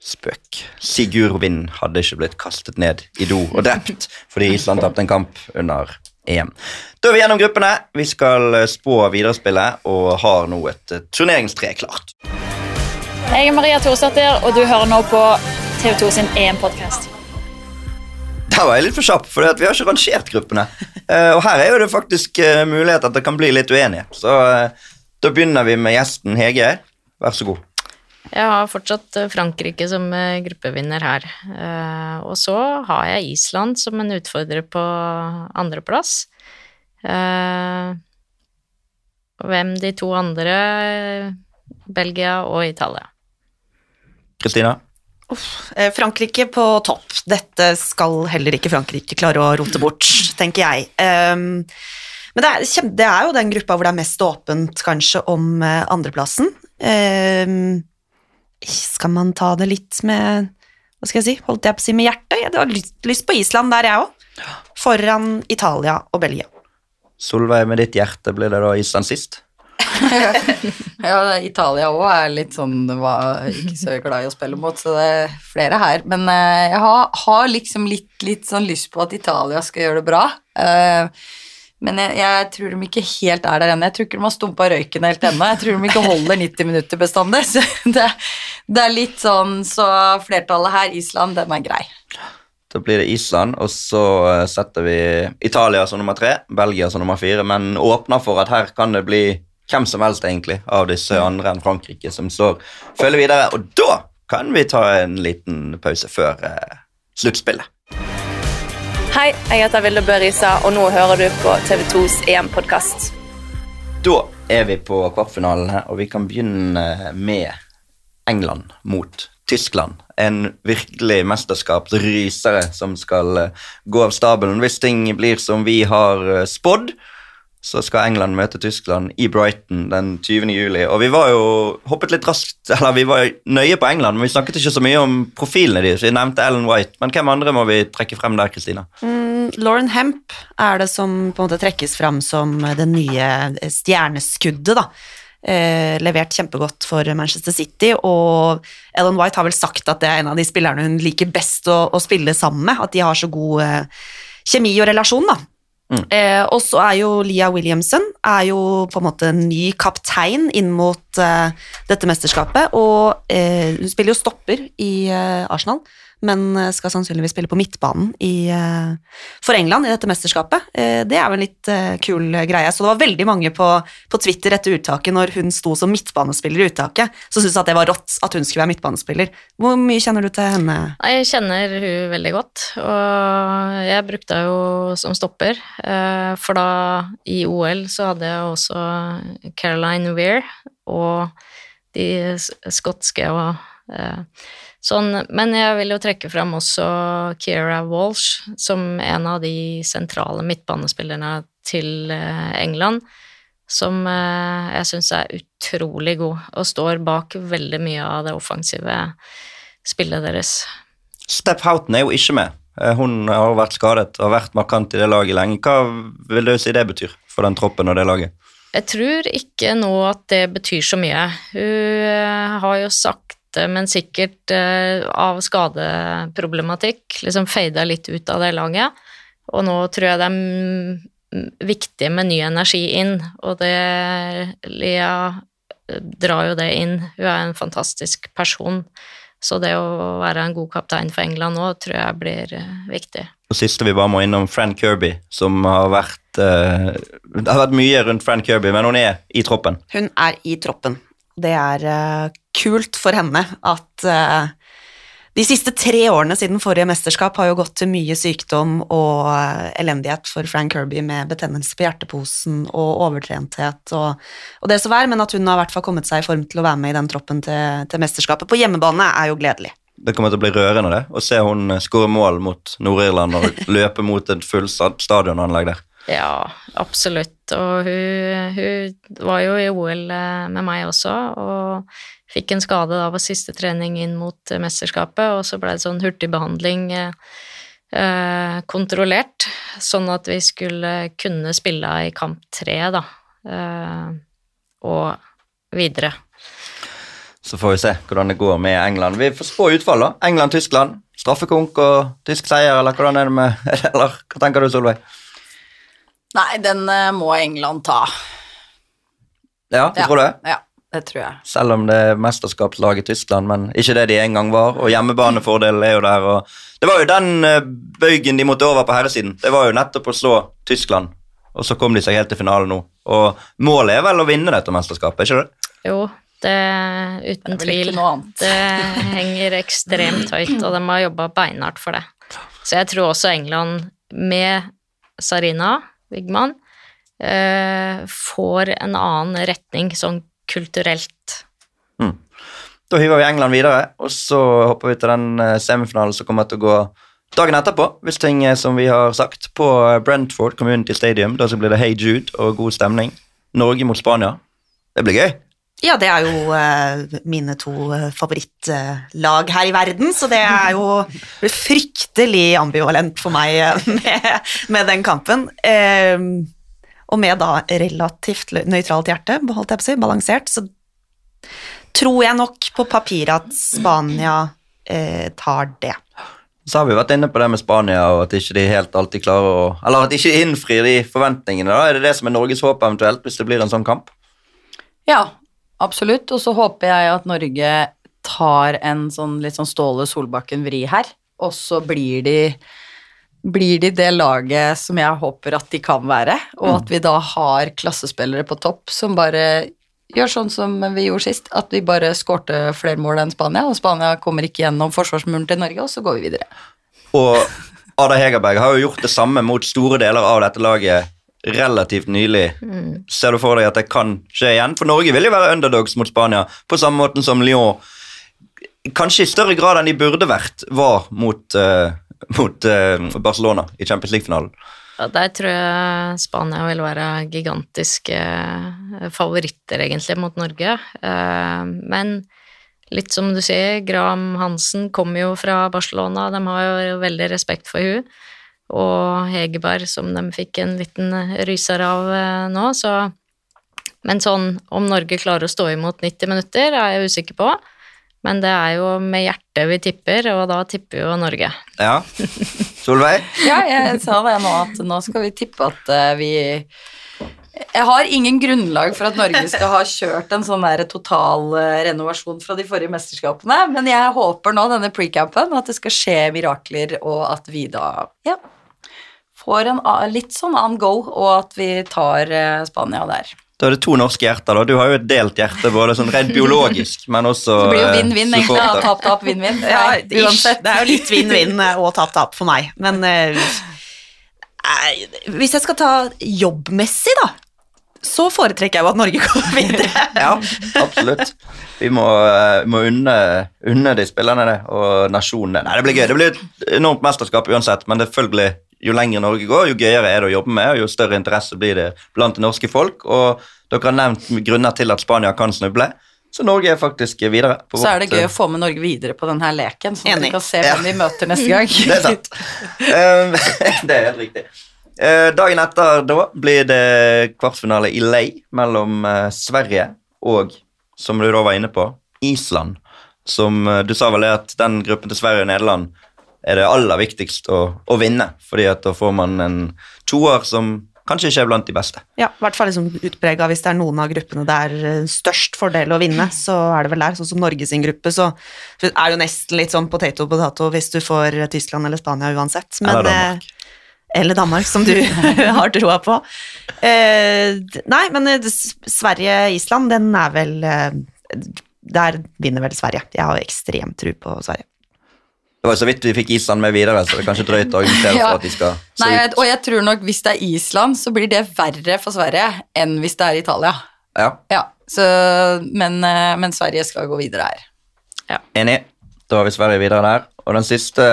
Speaker 3: spøk. Sigurd Vind hadde ikke blitt kastet ned i do og drept fordi Island tapte en kamp under EM. Da er vi gjennom gruppene. Vi skal spå viderespillet og har nå et eh, turneringstre klart.
Speaker 7: Jeg er Maria Thorsdatter, og du hører nå på TV 2 sin EM-podkast.
Speaker 3: Der var jeg litt for kjapp, for vi har ikke rangert gruppene. Uh, og her er jo det faktisk uh, mulighet at det kan bli litt uenighet. Så uh, da begynner vi med gjesten Hege. Vær så god.
Speaker 4: Jeg har fortsatt Frankrike som gruppevinner her. Og så har jeg Island som en utfordrer på andreplass. Hvem de to andre Belgia og Italia.
Speaker 3: Kristina?
Speaker 5: Eh, Frankrike på topp. Dette skal heller ikke Frankrike klare å rote bort, tenker jeg. Um, men det er, det er jo den gruppa hvor det er mest åpent, kanskje, om eh, andreplassen. Um, skal man ta det litt med Hva skal jeg si? Holdt jeg på å si med hjertet? Jeg hadde lyst, lyst på Island der, jeg òg. Foran Italia og Belgia.
Speaker 3: Solveig, med ditt hjerte blir det da Island sist?
Speaker 2: Ja, Italia òg er litt sånn var ikke så glad i å spille mot, så det er flere her. Men uh, jeg har, har liksom litt, litt sånn lyst på at Italia skal gjøre det bra. Uh, men jeg, jeg tror de ikke helt er der ennå. Jeg tror ikke de har stumpa røyken helt ennå. Jeg tror de ikke holder 90 minutter bestandig. Så det, det er litt sånn Så flertallet her, Island, den er grei.
Speaker 3: Da blir det Island, og så eh, setter vi Italia som nummer tre, Belgia som nummer fire, men åpner for at her kan det bli hvem som helst egentlig av disse andre enn Frankrike som står følger videre. Og da kan vi ta en liten pause før eh, sluttspillet.
Speaker 9: Hei, jeg heter Vilde Bø Risa, og nå hører du på TV 2s EM-podkast.
Speaker 3: Da er vi på kvartfinalene, og vi kan begynne med England mot Tyskland. En virkelig mesterskapsrysere som skal eh, gå av stabelen. Hvis ting blir som vi har eh, spådd, så skal England møte Tyskland i Brighton den 20. juli. Og vi var jo hoppet litt raskt, eller vi var nøye på England, men vi snakket ikke så mye om profilene deres. Vi nevnte Ellen White, men hvem andre må vi trekke frem der, Kristina?
Speaker 5: Mm, Lauren Hemp er det som på en måte trekkes frem som det nye stjerneskuddet, da. Eh, levert kjempegodt for Manchester City, og Ellen White har vel sagt at det er en av de spillerne hun liker best å, å spille sammen med, at de har så god eh, kjemi og relasjon, da. Eh, og så er jo Leah Williamson er jo på en måte ny kaptein inn mot eh, dette mesterskapet, og eh, hun spiller jo stopper i eh, Arsenal, men eh, skal sannsynligvis spille på midtbanen i, eh, for England i dette mesterskapet. Eh, det er jo en litt kul greie. Så det var veldig mange på, på Twitter etter uttaket, når hun sto som midtbanespiller i uttaket, som syntes at det var rått at hun skulle være midtbanespiller. Hvor mye kjenner du til henne?
Speaker 4: Jeg kjenner hun veldig godt, og jeg brukte henne som stopper. For da, i OL, så hadde jeg også Caroline Weir og de skotske og sånn. Men jeg vil jo trekke fram også Keira Walsh som en av de sentrale midtbanespillerne til eh, England. Som eh, jeg syns er utrolig god, og står bak veldig mye av det offensive spillet deres.
Speaker 3: Step Houghton er jo ikke med. Eh, Hun har vært skadet og vært markant i det laget lenge. Hva vil du si det betyr for den troppen og det laget?
Speaker 4: Jeg tror ikke nå at det betyr så mye. Hun har jo sakte, men sikkert eh, av skadeproblematikk liksom fada litt ut av det laget. Og nå tror jeg det er viktig med ny energi inn, og det Lia eh, drar jo det inn. Hun er en fantastisk person. Så det å være en god kaptein for England nå tror jeg blir eh, viktig.
Speaker 3: Og siste vi bare må innom Fran Kirby, som har vært uh, Det har vært mye rundt Fran Kirby, men hun er i troppen.
Speaker 5: Hun er i troppen. Det er uh, kult for henne at uh, de siste tre årene siden forrige mesterskap har jo gått til mye sykdom og eh, elendighet for Frank Kirby med betennelse på hjerteposen og overtrenthet og, og det som er, men at hun har i hvert fall kommet seg i form til å være med i den troppen til, til mesterskapet på hjemmebane, er jo gledelig.
Speaker 3: Det kommer til å bli rørende det, å se hun skåre mål mot Nord-Irland og løpe mot et fullsatt stadionanlegg der.
Speaker 4: Ja, absolutt. Og hun, hun var jo i OL eh, med meg også, og fikk en skade da på siste trening inn mot eh, mesterskapet, og så ble det sånn hurtigbehandling eh, eh, kontrollert, sånn at vi skulle kunne spille i kamp tre, da, eh, og videre.
Speaker 3: Så får vi se hvordan det går med England. Vi får spå utfall, da. England-Tyskland. Straffekonk og tysk seier, eller hvordan er det med Eller hva tenker du, Solveig?
Speaker 2: Nei, den eh, må England ta.
Speaker 3: Ja, du
Speaker 2: Ja.
Speaker 3: tror det?
Speaker 2: Ja, det tror jeg.
Speaker 3: Selv om det er mesterskapslag i Tyskland, men ikke det de en gang var. Og hjemmebanefordelen er jo der. Og det var jo den eh, bøygen de måtte over på herresiden. Det var jo nettopp å slå Tyskland, og så kom de seg helt til finalen nå. Og målet er vel å vinne dette mesterskapet, ikke det?
Speaker 4: Jo, det uten
Speaker 2: Det
Speaker 4: tvil. Det henger ekstremt høyt, og de har jobba beinhardt for det. Så jeg tror også England, med Sarina Wigman, eh, får en annen retning sånn kulturelt.
Speaker 3: Da hiver vi England videre, og så hopper vi til den eh, semifinalen som kommer til å gå dagen etterpå, hvis ting er som vi har sagt, på Brentford Community Stadium. Da så blir det Hey Jude og god stemning. Norge mot Spania. Det blir gøy.
Speaker 5: Ja, det er jo uh, mine to favorittlag favorittlag her i verden, så det er jo fryktelig ambivalent for meg uh, med, med den kampen. Eh, og med da relativt nøytralt hjerte, holdt jeg på å si, balansert, så tror jeg nok på papiret at Spania eh, tar det.
Speaker 3: Så har vi vært inne på det med Spania, og at ikke de helt alltid klarer å Eller at de ikke innfrir de forventningene. da Er det det som er Norges håp eventuelt, hvis det blir en sånn kamp?
Speaker 2: Ja, absolutt. Og så håper jeg at Norge tar en sånn litt sånn Ståle Solbakken-vri her, og så blir de blir de det laget som jeg håper at de kan være, og at vi da har klassespillere på topp som bare gjør sånn som vi gjorde sist, at vi bare skårte flere mål enn Spania, og Spania kommer ikke gjennom forsvarsmuren til Norge, og så går vi videre.
Speaker 3: Og Ada Hegerberg har jo gjort det samme mot store deler av dette laget relativt nylig. Ser du for deg at det kan skje igjen? For Norge vil jo være underdogs mot Spania, på samme måten som Lyon kanskje i større grad enn de burde vært, var mot, uh, mot uh, Barcelona i Champions League-finalen.
Speaker 4: Ja, der tror jeg Spania vil være gigantiske eh, favoritter, egentlig, mot Norge. Uh, Men litt som du sier, Graham Hansen kommer jo fra Barcelona, de har jo veldig respekt for hun Og Hegerberg, som de fikk en liten ryser av eh, nå, så Men sånn, om Norge klarer å stå imot 90 minutter, er jeg usikker på. Men det er jo med hjertet vi tipper, og da tipper jo Norge.
Speaker 3: Ja. Solveig?
Speaker 2: Ja, jeg sa det nå, at nå skal vi tippe at eh, vi Jeg har ingen grunnlag for at Norge skal ha kjørt en sånn der total eh, renovasjon fra de forrige mesterskapene, men jeg håper nå, denne pre-campen, at det skal skje mirakler, og at vi da ja, får en litt sånn annen go, og at vi tar eh, Spania der.
Speaker 3: Da er det to norske hjerter. da. Du har jo et delt hjerte, både sånn rent biologisk, men også
Speaker 2: Det blir jo
Speaker 3: eh,
Speaker 2: vinn-vinn, egentlig.
Speaker 3: Ja.
Speaker 2: Tap, tap, vinn-vinn.
Speaker 5: Ja,
Speaker 2: uansett.
Speaker 5: Det er jo litt vinn-vinn eh, og tap-tap for meg. Men eh, hvis jeg skal ta jobbmessig, da, så foretrekker jeg jo at Norge kommer videre.
Speaker 3: Ja, absolutt. Vi må, må unne, unne de spillerne det, og nasjonene. Nei, det blir gøy. Det blir et enormt mesterskap uansett, men det er selvfølgelig jo lenger Norge går, jo gøyere er det å jobbe med, og jo større interesse blir det blant det norske folk. Og dere har nevnt grunner til at Spania kan snuble, så Norge er faktisk videre. på
Speaker 2: Så er det gøy
Speaker 3: eh,
Speaker 2: å få med Norge videre på denne leken, at vi kan se
Speaker 3: Ja.
Speaker 2: hvem vi møter neste gang.
Speaker 3: Det er sant. Um, det er helt riktig. Eh, dagen etter da blir det kvartfinale i Lei mellom eh, Sverige og, som du da var inne på, Island. Som du sa vel at den gruppen til Sverige og Nederland er det aller viktigst å, å vinne. fordi at da får man en toer som kanskje ikke er blant de beste.
Speaker 5: Ja, i hvert fall liksom utprega hvis det er noen av gruppene det er eh, størst fordel å vinne, så er det vel der. Sånn som Norge sin gruppe, så er det jo nesten litt sånn potato potato hvis du får Tyskland eller Spania uansett. Men,
Speaker 3: Eller Danmark.
Speaker 5: eh, Eller Danmark, som du har troa på. Eh, nei, men eh, Sverige-Island, den er vel Der vinner vel Sverige. Jeg har ekstremt tro på Sverige.
Speaker 3: Det var så vidt vi fikk Island med videre, så det er kanskje drøyt å argumentere
Speaker 2: Ja.
Speaker 3: for at de skal se
Speaker 2: Nei,
Speaker 3: ut.
Speaker 2: og jeg tror nok hvis det er Island, så blir det verre for Sverige enn hvis det er Italia.
Speaker 3: Ja,
Speaker 2: Ja, så, men, eh, men Sverige skal gå videre her.
Speaker 3: Enig. Da har vi Sverige videre der. Og den siste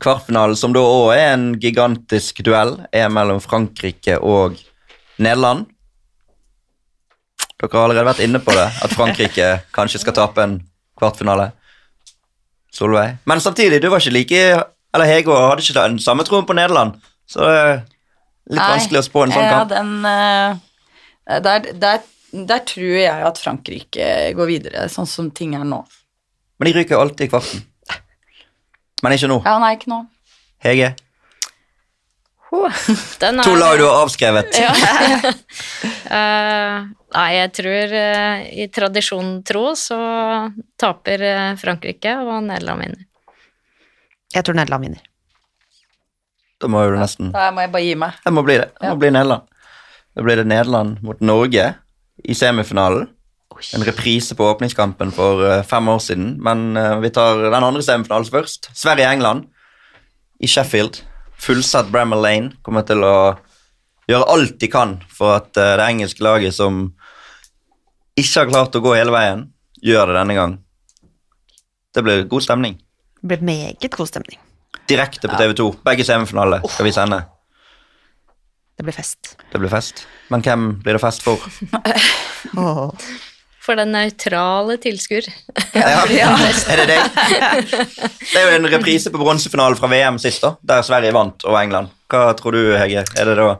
Speaker 3: kvartfinalen, som da òg er en gigantisk duell, er mellom Frankrike og Nederland. Dere har allerede vært inne på det, at Frankrike kanskje skal tape en kvartfinale. Solveig. Men samtidig, du var ikke like Eller Hege hadde ikke den samme troen på Nederland, så det er litt
Speaker 2: Nei,
Speaker 3: vanskelig å spå en sånn
Speaker 2: ja,
Speaker 3: kamp.
Speaker 2: Den, eh, der, der, der tror jeg at Frankrike går videre, sånn som ting er nå.
Speaker 3: Men de ryker alltid i kvarten. Men ikke nå.
Speaker 2: Ja, nei, ikke nå.
Speaker 3: Hege.
Speaker 4: Den er,
Speaker 3: To lag du har avskrevet.
Speaker 4: Ja. uh, nei, jeg tror uh, i tradisjonen tro så taper eh, Frankrike, og Nederland vinner.
Speaker 5: Jeg tror Nederland vinner.
Speaker 3: Da må jo du nesten
Speaker 2: Da må jeg bare gi meg.
Speaker 3: Det må bli det. Det
Speaker 2: Ja.
Speaker 3: må bli Nederland. Da blir det Nederland mot Norge i semifinalen. En reprise på åpningskampen for fem år siden, men vi tar den andre semifinalen først. Sverige-England i Sheffield. Fullsatt Bramall Lane kommer til å gjøre alt de kan for at eh, det engelske laget som ikke har klart å gå hele veien, gjør det denne gang. Det blir god stemning.
Speaker 5: Det blir meget god stemning.
Speaker 3: Direkte på TV2. Begge semifinaler skal vi sende.
Speaker 5: Det blir fest.
Speaker 3: Det blir fest. Men hvem blir det fest for?
Speaker 5: Åh.
Speaker 4: For den nøytrale tilskuer.
Speaker 3: Ja, Er det deg? Det er jo en reprise på bronsefinalen fra VM sist, da, der Sverige vant over England. Hva tror du, Hege? Er det da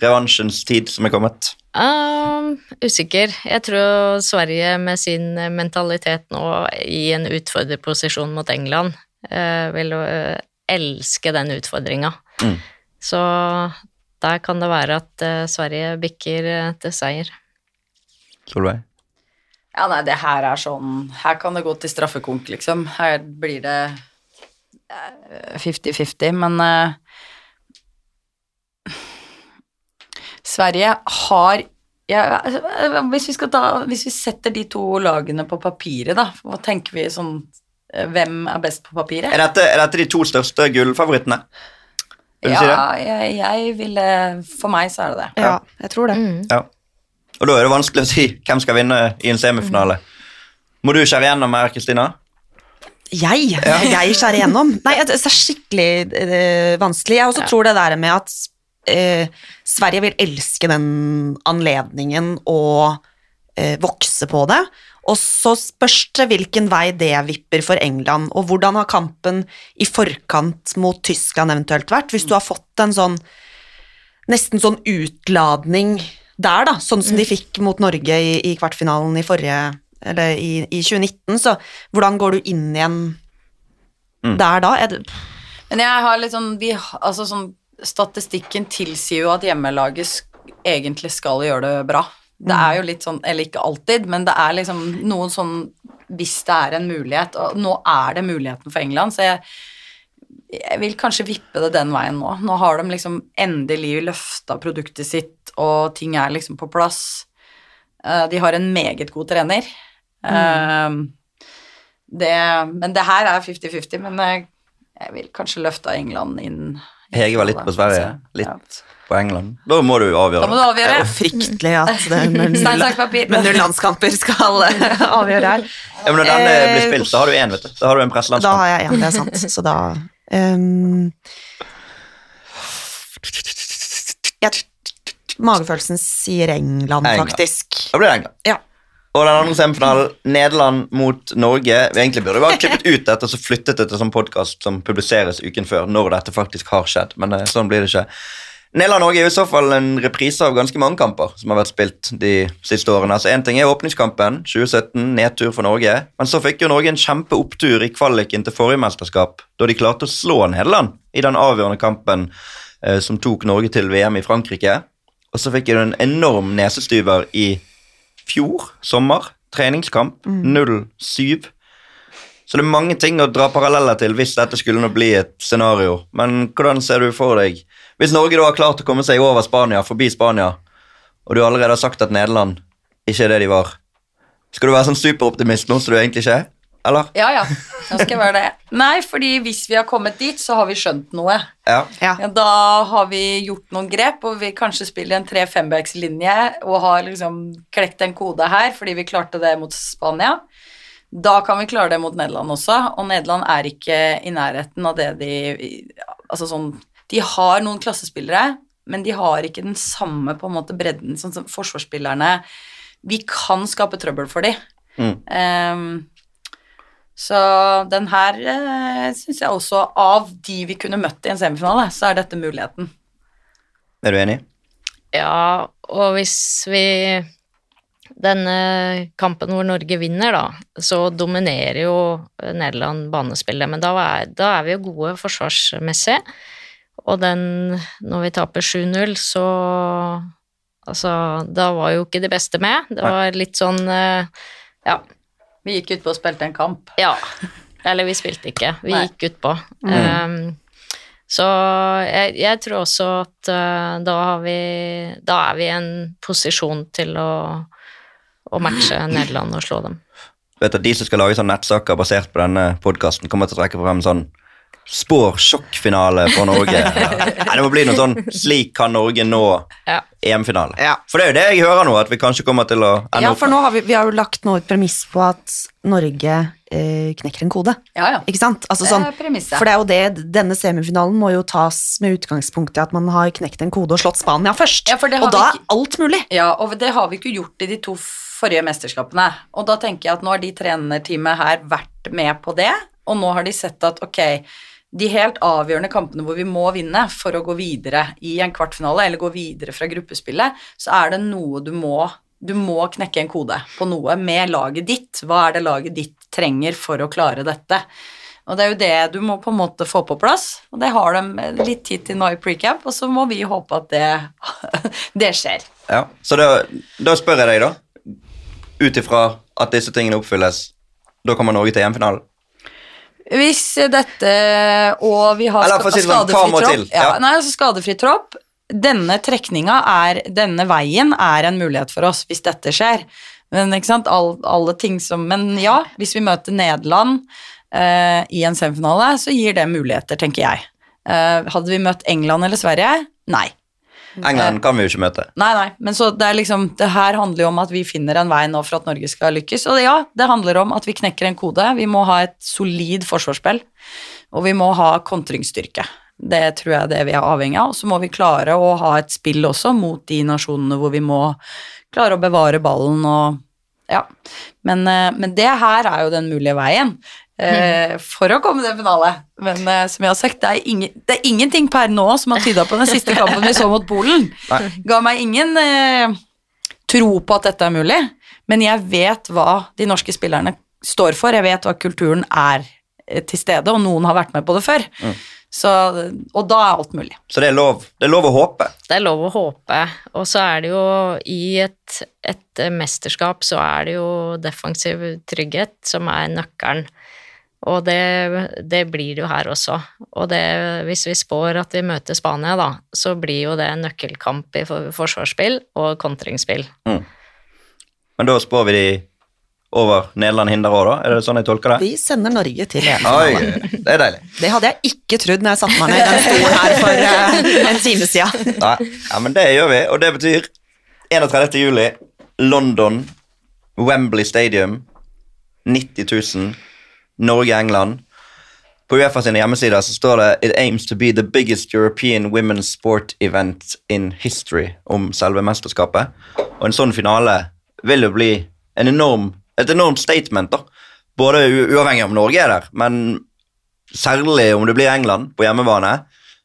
Speaker 3: revansjens tid som er kommet?
Speaker 4: Um, usikker. Jeg tror Sverige med sin mentalitet nå i en utfordrerposisjon mot England uh, vil uh, elske den utfordringa.
Speaker 3: Mm.
Speaker 4: Så der kan det være at uh, Sverige bikker til seier.
Speaker 3: Solveig?
Speaker 2: Ja, nei, det her er sånn Her kan det gå til straffekonk, liksom. Her blir det eh, 50-50, men uh, Sverige har ja, eh, hvis, vi skal ta, hvis vi setter de to lagene på papiret, da, hva tenker vi sånn eh, Hvem er best på papiret?
Speaker 3: Er dette, er dette de to største gullfavorittene? Vil du si det?
Speaker 2: ja, jeg, jeg ville For meg så er det det.
Speaker 5: Ja, jeg tror det.
Speaker 4: Mm.
Speaker 3: Ja. Og da er det vanskelig å si hvem skal vinne i en semifinale. Må du skjære gjennom her, Kristina?
Speaker 5: Jeg? Jeg skjærer igjennom? Nei, det er skikkelig eh, vanskelig. Jeg også tror det der med at eh, Sverige vil elske den anledningen og eh, vokse på det. Og så spørs det hvilken vei det vipper for England, og hvordan har kampen i forkant mot Tyskland eventuelt vært? Hvis du har fått en sånn nesten sånn utladning der, da, sånn som de fikk mot Norge i, i kvartfinalen i forrige Eller i, i 2019, så hvordan går du inn igjen
Speaker 3: Mm.
Speaker 5: der da? Er det,
Speaker 2: Men jeg har litt sånn, vi, altså sånn Statistikken tilsier jo at hjemmelaget sk egentlig skal gjøre det bra. Det er jo litt sånn, eller ikke alltid, men det er liksom noen sånn Hvis det er en mulighet, og nå er det muligheten for England, så jeg, jeg vil kanskje vippe det den veien nå. Nå har de liksom endelig løfta produktet sitt, og ting er liksom på plass. Eh, de har en meget god trener. Mm. det, men det her er 50-50, men jeg, jeg vil kanskje løfte England inn.
Speaker 3: Hege var litt på Sverige,
Speaker 2: Ja.
Speaker 3: litt på England. Da må du avgjøre.
Speaker 2: Da må du
Speaker 5: Det er jo fryktelig at det med null, landskamper skal eh, avgjøre her.
Speaker 3: Ja, men når den eh, blir
Speaker 5: Eh,
Speaker 3: spilt, da har du én, vet du. Da har du en
Speaker 5: Da har jeg en, det er sant. Så da um, jeg, Magefølelsen sier England,
Speaker 3: England.
Speaker 5: faktisk.
Speaker 3: Da blir det England.
Speaker 5: Ja.
Speaker 3: Og den andre semifinalen, Nederland mot Norge. Vi egentlig burde bare klippet ut dette og så flyttet det til sånn podkast som publiseres uken før, når dette faktisk har skjedd. Men eh, sånn blir det ikke. Nederland-Norge er i så fall en reprise av ganske mange kamper som har vært spilt de siste årene. Altså Én ting er åpningskampen, 2017, nedtur for Norge. Men så fikk jo Norge en kjempeopptur i kvaliken til forrige mesterskap, da de klarte å slå Nederland i den avgjørende kampen eh, som tok Norge til VM i Frankrike. Og så fikk jeg en enorm nesestyver i fjor sommer. Treningskamp 0-7. Så det er mange ting å dra paralleller til hvis dette skulle nå bli et scenario. Men hvordan ser du for deg Hvis Norge da har klart å komme seg over Spania, forbi Spania, og du allerede har sagt at Nederland ikke er det de var, skal du være sånn superoptimist nå som du egentlig ikke er? Eller?
Speaker 2: Ja, ja. Nå skal jeg være det. Nei, fordi hvis vi har kommet dit, så har vi skjønt noe.
Speaker 3: Ja.
Speaker 5: Ja.
Speaker 2: Ja, da har vi gjort noen grep, og vi kanskje spiller en 3-5-backs-linje og har liksom klekt en kode her, fordi vi klarte det mot Spania. Da kan vi klare det mot Nederland også, og Nederland er ikke i nærheten av det de Altså sånn De har noen klassespillere, men de har ikke den samme på en måte bredden sånn som forsvarsspillerne Vi kan skape trøbbel for dem.
Speaker 3: Mm.
Speaker 2: Ehm, så den her uh, syns jeg også, av de vi kunne møtt i en semifinale, så er dette muligheten.
Speaker 3: Er du enig?
Speaker 4: Ja, og hvis vi Denne kampen hvor Norge vinner, da, så dominerer jo Nederland banespillet, men da er, da er vi jo gode forsvarsmessig. Og den Når vi taper 7-0, så Altså, da var jo ikke de beste med. Det var litt sånn eh, Ja.
Speaker 2: Vi gikk utpå og spilte en kamp.
Speaker 4: Ja. Eller vi spilte ikke, vi
Speaker 2: Nei.
Speaker 4: gikk utpå. Um, så jeg, jeg tror også at uh, da har vi Da er vi i en posisjon til å, å matche Nederland og slå dem.
Speaker 3: vet at De som skal lage sånn nettsaker basert på denne podkasten, kommer til å trekke frem sånn Spår sjokkfinale for Norge. Nei, det må bli noe sånn Slik kan Norge nå
Speaker 4: Ja.
Speaker 3: EM-finale.
Speaker 5: Ja.
Speaker 3: For det er jo det jeg hører nå, at vi kanskje kommer til å ende
Speaker 5: Ja, for nå har vi, vi har jo lagt nå et premiss på at Norge eh, knekker en kode.
Speaker 2: Ja, ja.
Speaker 5: Ikke sant? Altså,
Speaker 2: Det er
Speaker 5: sånn,
Speaker 2: premisset.
Speaker 5: for det er jo det, denne semifinalen må jo tas med utgangspunkt i at man har knekt en kode og slått Spania først.
Speaker 2: Ja, for det har
Speaker 5: og da
Speaker 2: vi
Speaker 5: er alt mulig.
Speaker 2: Ja, og det har vi ikke gjort i de to forrige mesterskapene. Og da tenker jeg at nå har de trenerteamet her vært med på det, og nå har de sett at ok, de helt avgjørende kampene hvor vi må vinne for å gå videre i en kvartfinale, eller gå videre fra gruppespillet, så er det noe du må du må knekke en kode på noe med laget ditt. Hva er det laget ditt trenger for å klare dette? Og det er jo det du må på en måte få på plass, og det har de litt tid til nå i precamp, og så må vi håpe at det, det skjer.
Speaker 3: Ja. Så da, da spør jeg deg, da. Ut ifra at disse tingene oppfylles, da kommer Norge til EM-finalen?
Speaker 2: Hvis dette og vi har
Speaker 3: Eller si det sånn,
Speaker 2: skadefri tropp ja,
Speaker 3: Ja.
Speaker 2: Nei, altså skadefri tropp Denne trekninga er Denne veien er en mulighet for oss hvis dette skjer. Men All, alle ting som Men ja, hvis vi møter Nederland eh, i en semifinale, så gir det muligheter, tenker jeg. Eh, hadde vi møtt England eller Sverige? Nei.
Speaker 3: England kan vi jo ikke møte.
Speaker 2: Nei, nei, men så det er liksom Det her handler jo om at vi finner en vei nå for at Norge skal lykkes. Og ja, det handler om at vi knekker en kode. Vi må ha et solid forsvarsspill, og vi må ha kontringsstyrke. Det tror jeg er det vi er avhengig av. Og så må vi klare å ha et spill også mot de nasjonene hvor vi må klare å bevare ballen og Ja. Men, eh, men det her er jo den mulige veien. Eh, For å komme til finale. Men eh, som jeg har sagt, det er, ingen, det er ingenting per nå som har tyda på den siste kampen vi så mot Polen ga meg ingen eh, tro på at dette er mulig, men jeg vet hva de norske spillerne står for, jeg vet hva kulturen er eh, til stede, og noen har vært med på det før.
Speaker 3: Mm.
Speaker 2: Så, og da er alt mulig.
Speaker 3: Så det er lov, det er lov å håpe.
Speaker 4: Det er lov å håpe. Og så er det jo i et, et mesterskap så er det jo defensiv trygghet som er nøkkelen. Og det, det blir det jo her også. Og det, hvis vi spår at vi møter Spania, da, så blir jo det en nøkkelkamp i forsvarsspill og kontringsspill.
Speaker 3: Men da spår vi de over Nederland-Hinder òg, da? Er det sånn jeg tolker det?
Speaker 5: Vi sender Norge til EM-finale.
Speaker 3: det er deilig.
Speaker 5: Det hadde jeg ikke trodd når jeg satte meg ned i den stolen her for uh, en time siden.
Speaker 3: Nei, ja, men det gjør vi, og det betyr 31. juli, London, Wembley Stadium, 90 000, Norge-England. På Uefa sine hjemmesider så står det It aims to be the biggest European women's sport event in history om selve mesterskapet. Og en sånn finale vil jo bli en enorm, et enormt statement, da. Både uavhengig om Norge er der, men særlig om det blir England på hjemmebane.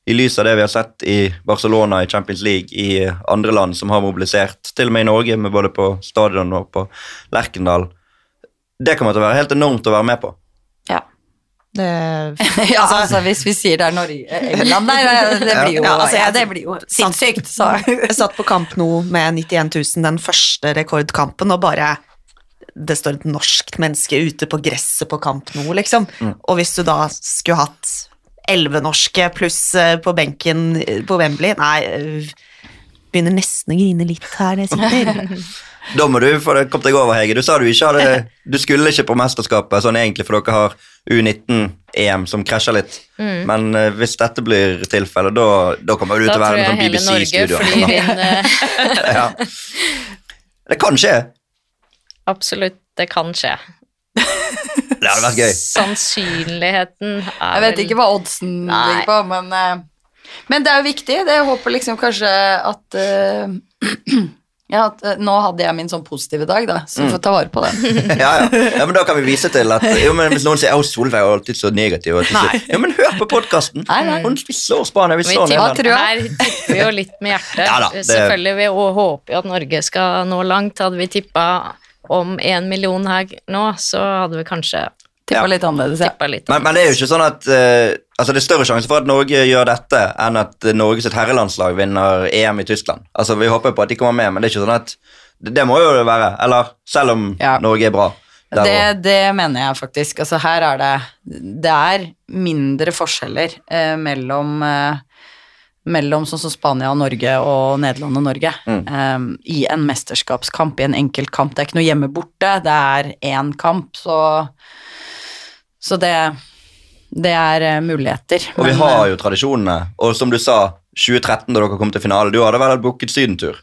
Speaker 3: I lys av det vi har sett i Barcelona i Champions League, i andre land som har mobilisert, til og med i Norge, med både på stadion og på Lerkendal. Det kommer til å være helt enormt å være med på.
Speaker 2: Ja.
Speaker 5: Det,
Speaker 2: ja, altså hvis vi sier det er Norge England Nei, det blir jo,
Speaker 5: Ja, altså,
Speaker 2: ja,
Speaker 5: jeg-
Speaker 2: det blir jo sinnssykt. Så.
Speaker 5: jeg satt på kamp nå med 91 000, den første rekordkampen, og bare det står et norskt menneske ute på gresset på kamp nå, liksom. Og hvis du da skulle hatt elleve norske pluss eh, på benken eh, på Wembley Nei, eh, begynner nesten å grine litt her jeg sitter.
Speaker 3: Da må du få det kom deg over, Hege. Du sa du ikke hadde Du skulle ikke på mesterskapet sånn egentlig, for dere har U19-EM som krasjer litt. Men uh, hvis dette blir tilfellet, da, da kommer du
Speaker 4: Da
Speaker 3: til å
Speaker 4: tror
Speaker 3: være
Speaker 4: jeg
Speaker 3: med sånn
Speaker 4: hele Norge
Speaker 3: BBC-studio.
Speaker 4: flyr inn eh,
Speaker 3: ja. Det kan skje.
Speaker 4: Absolutt, det kan skje.
Speaker 3: Det hadde vært gøy.
Speaker 4: Sannsynligheten er
Speaker 2: Jeg vet ikke hva oddsen
Speaker 4: Nei.
Speaker 2: ligger på, men, eh, men det er jo viktig. Det jeg håper liksom kanskje at eh, Ja, at eh, nå hadde jeg min sånn positive dag, da, så vi får ta vare på den.
Speaker 3: Ja, ja. ja, men Da kan vi vise til at jo, men Hvis noen sier at Solveig er alltid så negativ og så, Ja, men hør på podkasten! Hun slår Spania, vi
Speaker 4: Vi
Speaker 3: slår
Speaker 4: tipper,
Speaker 2: jeg.
Speaker 4: her tipper vi jo litt med hjertet.
Speaker 3: Ja da, det-
Speaker 4: Selvfølgelig, vi håper jo at Norge skal nå langt. Hadde vi tippa om én million her nå, så hadde vi kanskje
Speaker 2: Tippa
Speaker 3: Ja.
Speaker 2: litt annerledes, ja.
Speaker 4: tippa litt.
Speaker 3: Men, men det er jo ikke sånn at uh, Altså Det er større sjanse for at Norge gjør dette enn at Norges herrelandslag vinner EM i Tyskland. Altså Vi håper på at de kommer med, men det er ikke sånn at Det, det må jo det være. Eller selv om
Speaker 2: Ja.
Speaker 3: Norge er bra.
Speaker 2: Det, det mener jeg faktisk. Altså her er det Det er mindre forskjeller eh, mellom eh, mellom sånn som Spania og Norge og Nederland og Norge eh, i en mesterskapskamp, i en enkeltkamp. Det er ikke noe hjemme borte, det er én kamp, så Så det det er eh, muligheter.
Speaker 3: Og vi har
Speaker 2: eh,
Speaker 3: jo tradisjonene. Og som du sa, 2013 da dere kom til finale, du hadde vel booket sydentur?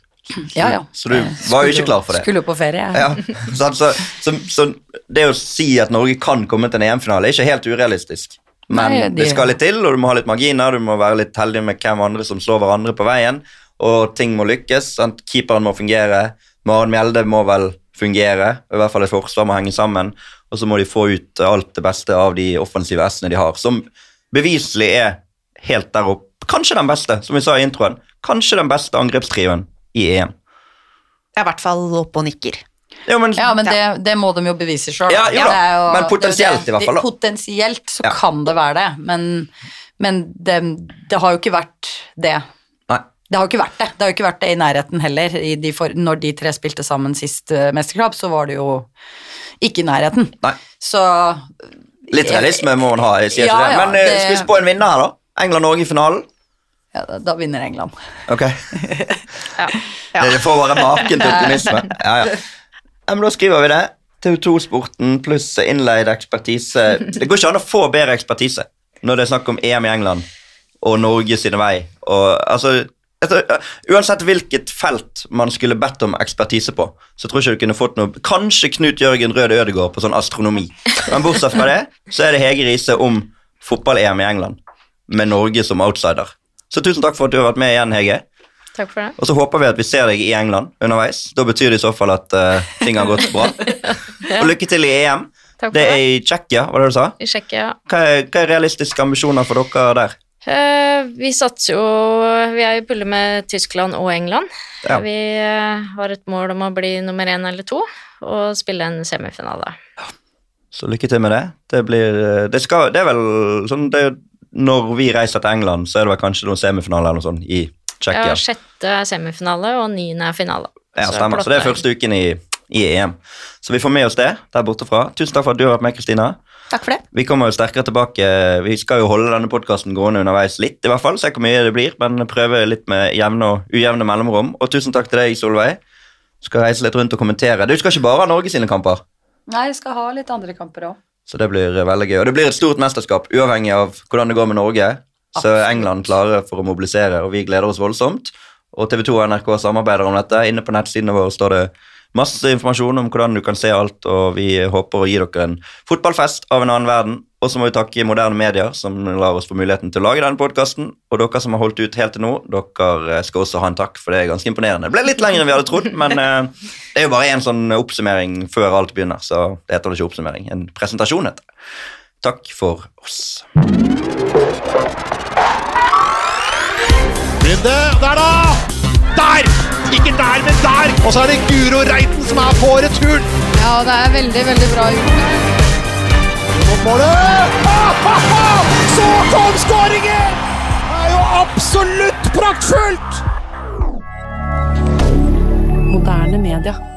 Speaker 2: ja, ja.
Speaker 3: Så du
Speaker 2: Eh,
Speaker 3: var jo ikke klar for det.
Speaker 2: Skulle jo på ferie. jeg.
Speaker 3: Ja, Så, så, så, så det å si at Norge kan komme til en EM-finale, er ikke helt urealistisk. Men
Speaker 2: Nei, de-
Speaker 3: det skal litt til, og du må ha litt marginer, du må være litt heldig med hvem andre som slår hverandre på veien, og ting må lykkes. Sant? Keeperen må fungere, Maren Mjelde må vel fungere, i hvert fall et forsvar må henge sammen, og så må de få ut alt det beste av de offensive S-ene de har, som beviselig er helt der opp. Kanskje den beste, som vi sa i introen. Kanskje den beste angrepstrioen i EM.
Speaker 5: Jeg er i hvert fall oppe og nikker.
Speaker 3: Jo, men,
Speaker 2: Ja, men det, det må de jo bevise sjøl.
Speaker 3: Ja, jo da, men potensielt i hvert fall, da.
Speaker 2: Potensielt så
Speaker 3: Ja.
Speaker 2: kan det være det, men, men det, det har jo ikke vært det.
Speaker 3: Nei.
Speaker 2: Det har jo ikke vært det. Det har jo ikke vært det i nærheten heller. I de for, når de tre spilte sammen sist uh, mesterskap, så var det jo ikke i nærheten.
Speaker 3: Nei.
Speaker 2: Så
Speaker 3: Litt realisme må man ha. Jeg sier
Speaker 2: Ja,
Speaker 3: ikke det. Men ja,
Speaker 2: det-
Speaker 3: skal vi spå en vinner her, da? England-Norge i finalen?
Speaker 2: ja, da, da vinner England.
Speaker 3: Ok.
Speaker 4: Ja.
Speaker 3: Det får være maken til optimisme. Ja, ja. ja, men da skriver vi det. TV2-sporten pluss innleid ekspertise. Det går ikke an å få bedre ekspertise når det er snakk om EM i England og Norge sine vei. Og, altså, etter, uansett hvilket felt man skulle bedt om ekspertise på, så tror jeg ikke du kunne fått noe Kanskje Knut Jørgen Røde Ødegård på sånn astronomi. Men bortsett fra det, så er det Hege Riise om fotball-EM i England, med Norge som outsider. Så tusen takk for at du har vært med igjen, Hege.
Speaker 4: Takk for det.
Speaker 3: Og så håper vi at vi ser deg i England underveis. Da betyr det i så fall at uh, ting har gått bra. Og lykke til i EM.
Speaker 4: Takk for
Speaker 3: Det er i Tsjekkia, var det du sa?
Speaker 4: I Tsjekkia.
Speaker 3: Hva hva er realistiske ambisjoner for dere der?
Speaker 4: Eh, vi satser jo Vi er i pulle med Tyskland og England.
Speaker 3: Ja.
Speaker 4: Vi eh, har et mål om å bli nummer én eller to og spille en semifinale.
Speaker 3: Så lykke til med det. Det blir eh, Det, skal, det er vel sånn det, Når vi reiser til England, så er det vel kanskje noen semifinaler eller noe sånt i Tsjekkia.
Speaker 4: Ja, sjette er semifinale, og niende er finale.
Speaker 3: Ja, stemmer. Så det er første uken i, i EM. Så vi får med oss det der borte fra. Tusen takk for at du har vært med, Kristina.
Speaker 5: Takk for det.
Speaker 3: Vi kommer jo sterkere tilbake. Vi skal jo holde denne podkasten gående underveis litt, i hvert fall. Se hvor mye det blir, men prøve litt med jevne og ujevne mellomrom. Og tusen takk til deg, Solveig. Du skal reise litt rundt og kommentere. Du skal ikke bare ha Norge sine kamper.
Speaker 2: Nei, jeg skal ha litt andre kamper òg.
Speaker 3: Så det blir veldig gøy. Og det blir et stort mesterskap, uavhengig av hvordan det går med Norge. Så er England klare for å mobilisere, og vi gleder oss voldsomt. Og TV 2 og NRK samarbeider om dette. Inne på nettsidene våre står det masse informasjon om hvordan du kan se alt, og vi håper å gi dere en fotballfest av en annen verden. Og så må vi takke moderne medier, som lar oss få muligheten til å lage denne podkasten. Og dere som har holdt ut helt til nå, dere eh, skal også ha en takk, for det er ganske imponerende. Det ble litt lenger enn vi hadde trodd, men eh, det er jo bare en sånn oppsummering før alt begynner, så det heter det ikke oppsummering. En presentasjon heter det. Takk for oss.
Speaker 1: Runde, der da! Der! Ikke der, men der! Og så er det Guro Reiten som er på returen.
Speaker 10: Ja, det er veldig, veldig bra gjort.
Speaker 1: Målet! Ah, ah, ah! Så kom skåringen! Det er jo absolutt praktfullt!
Speaker 11: Moderne media.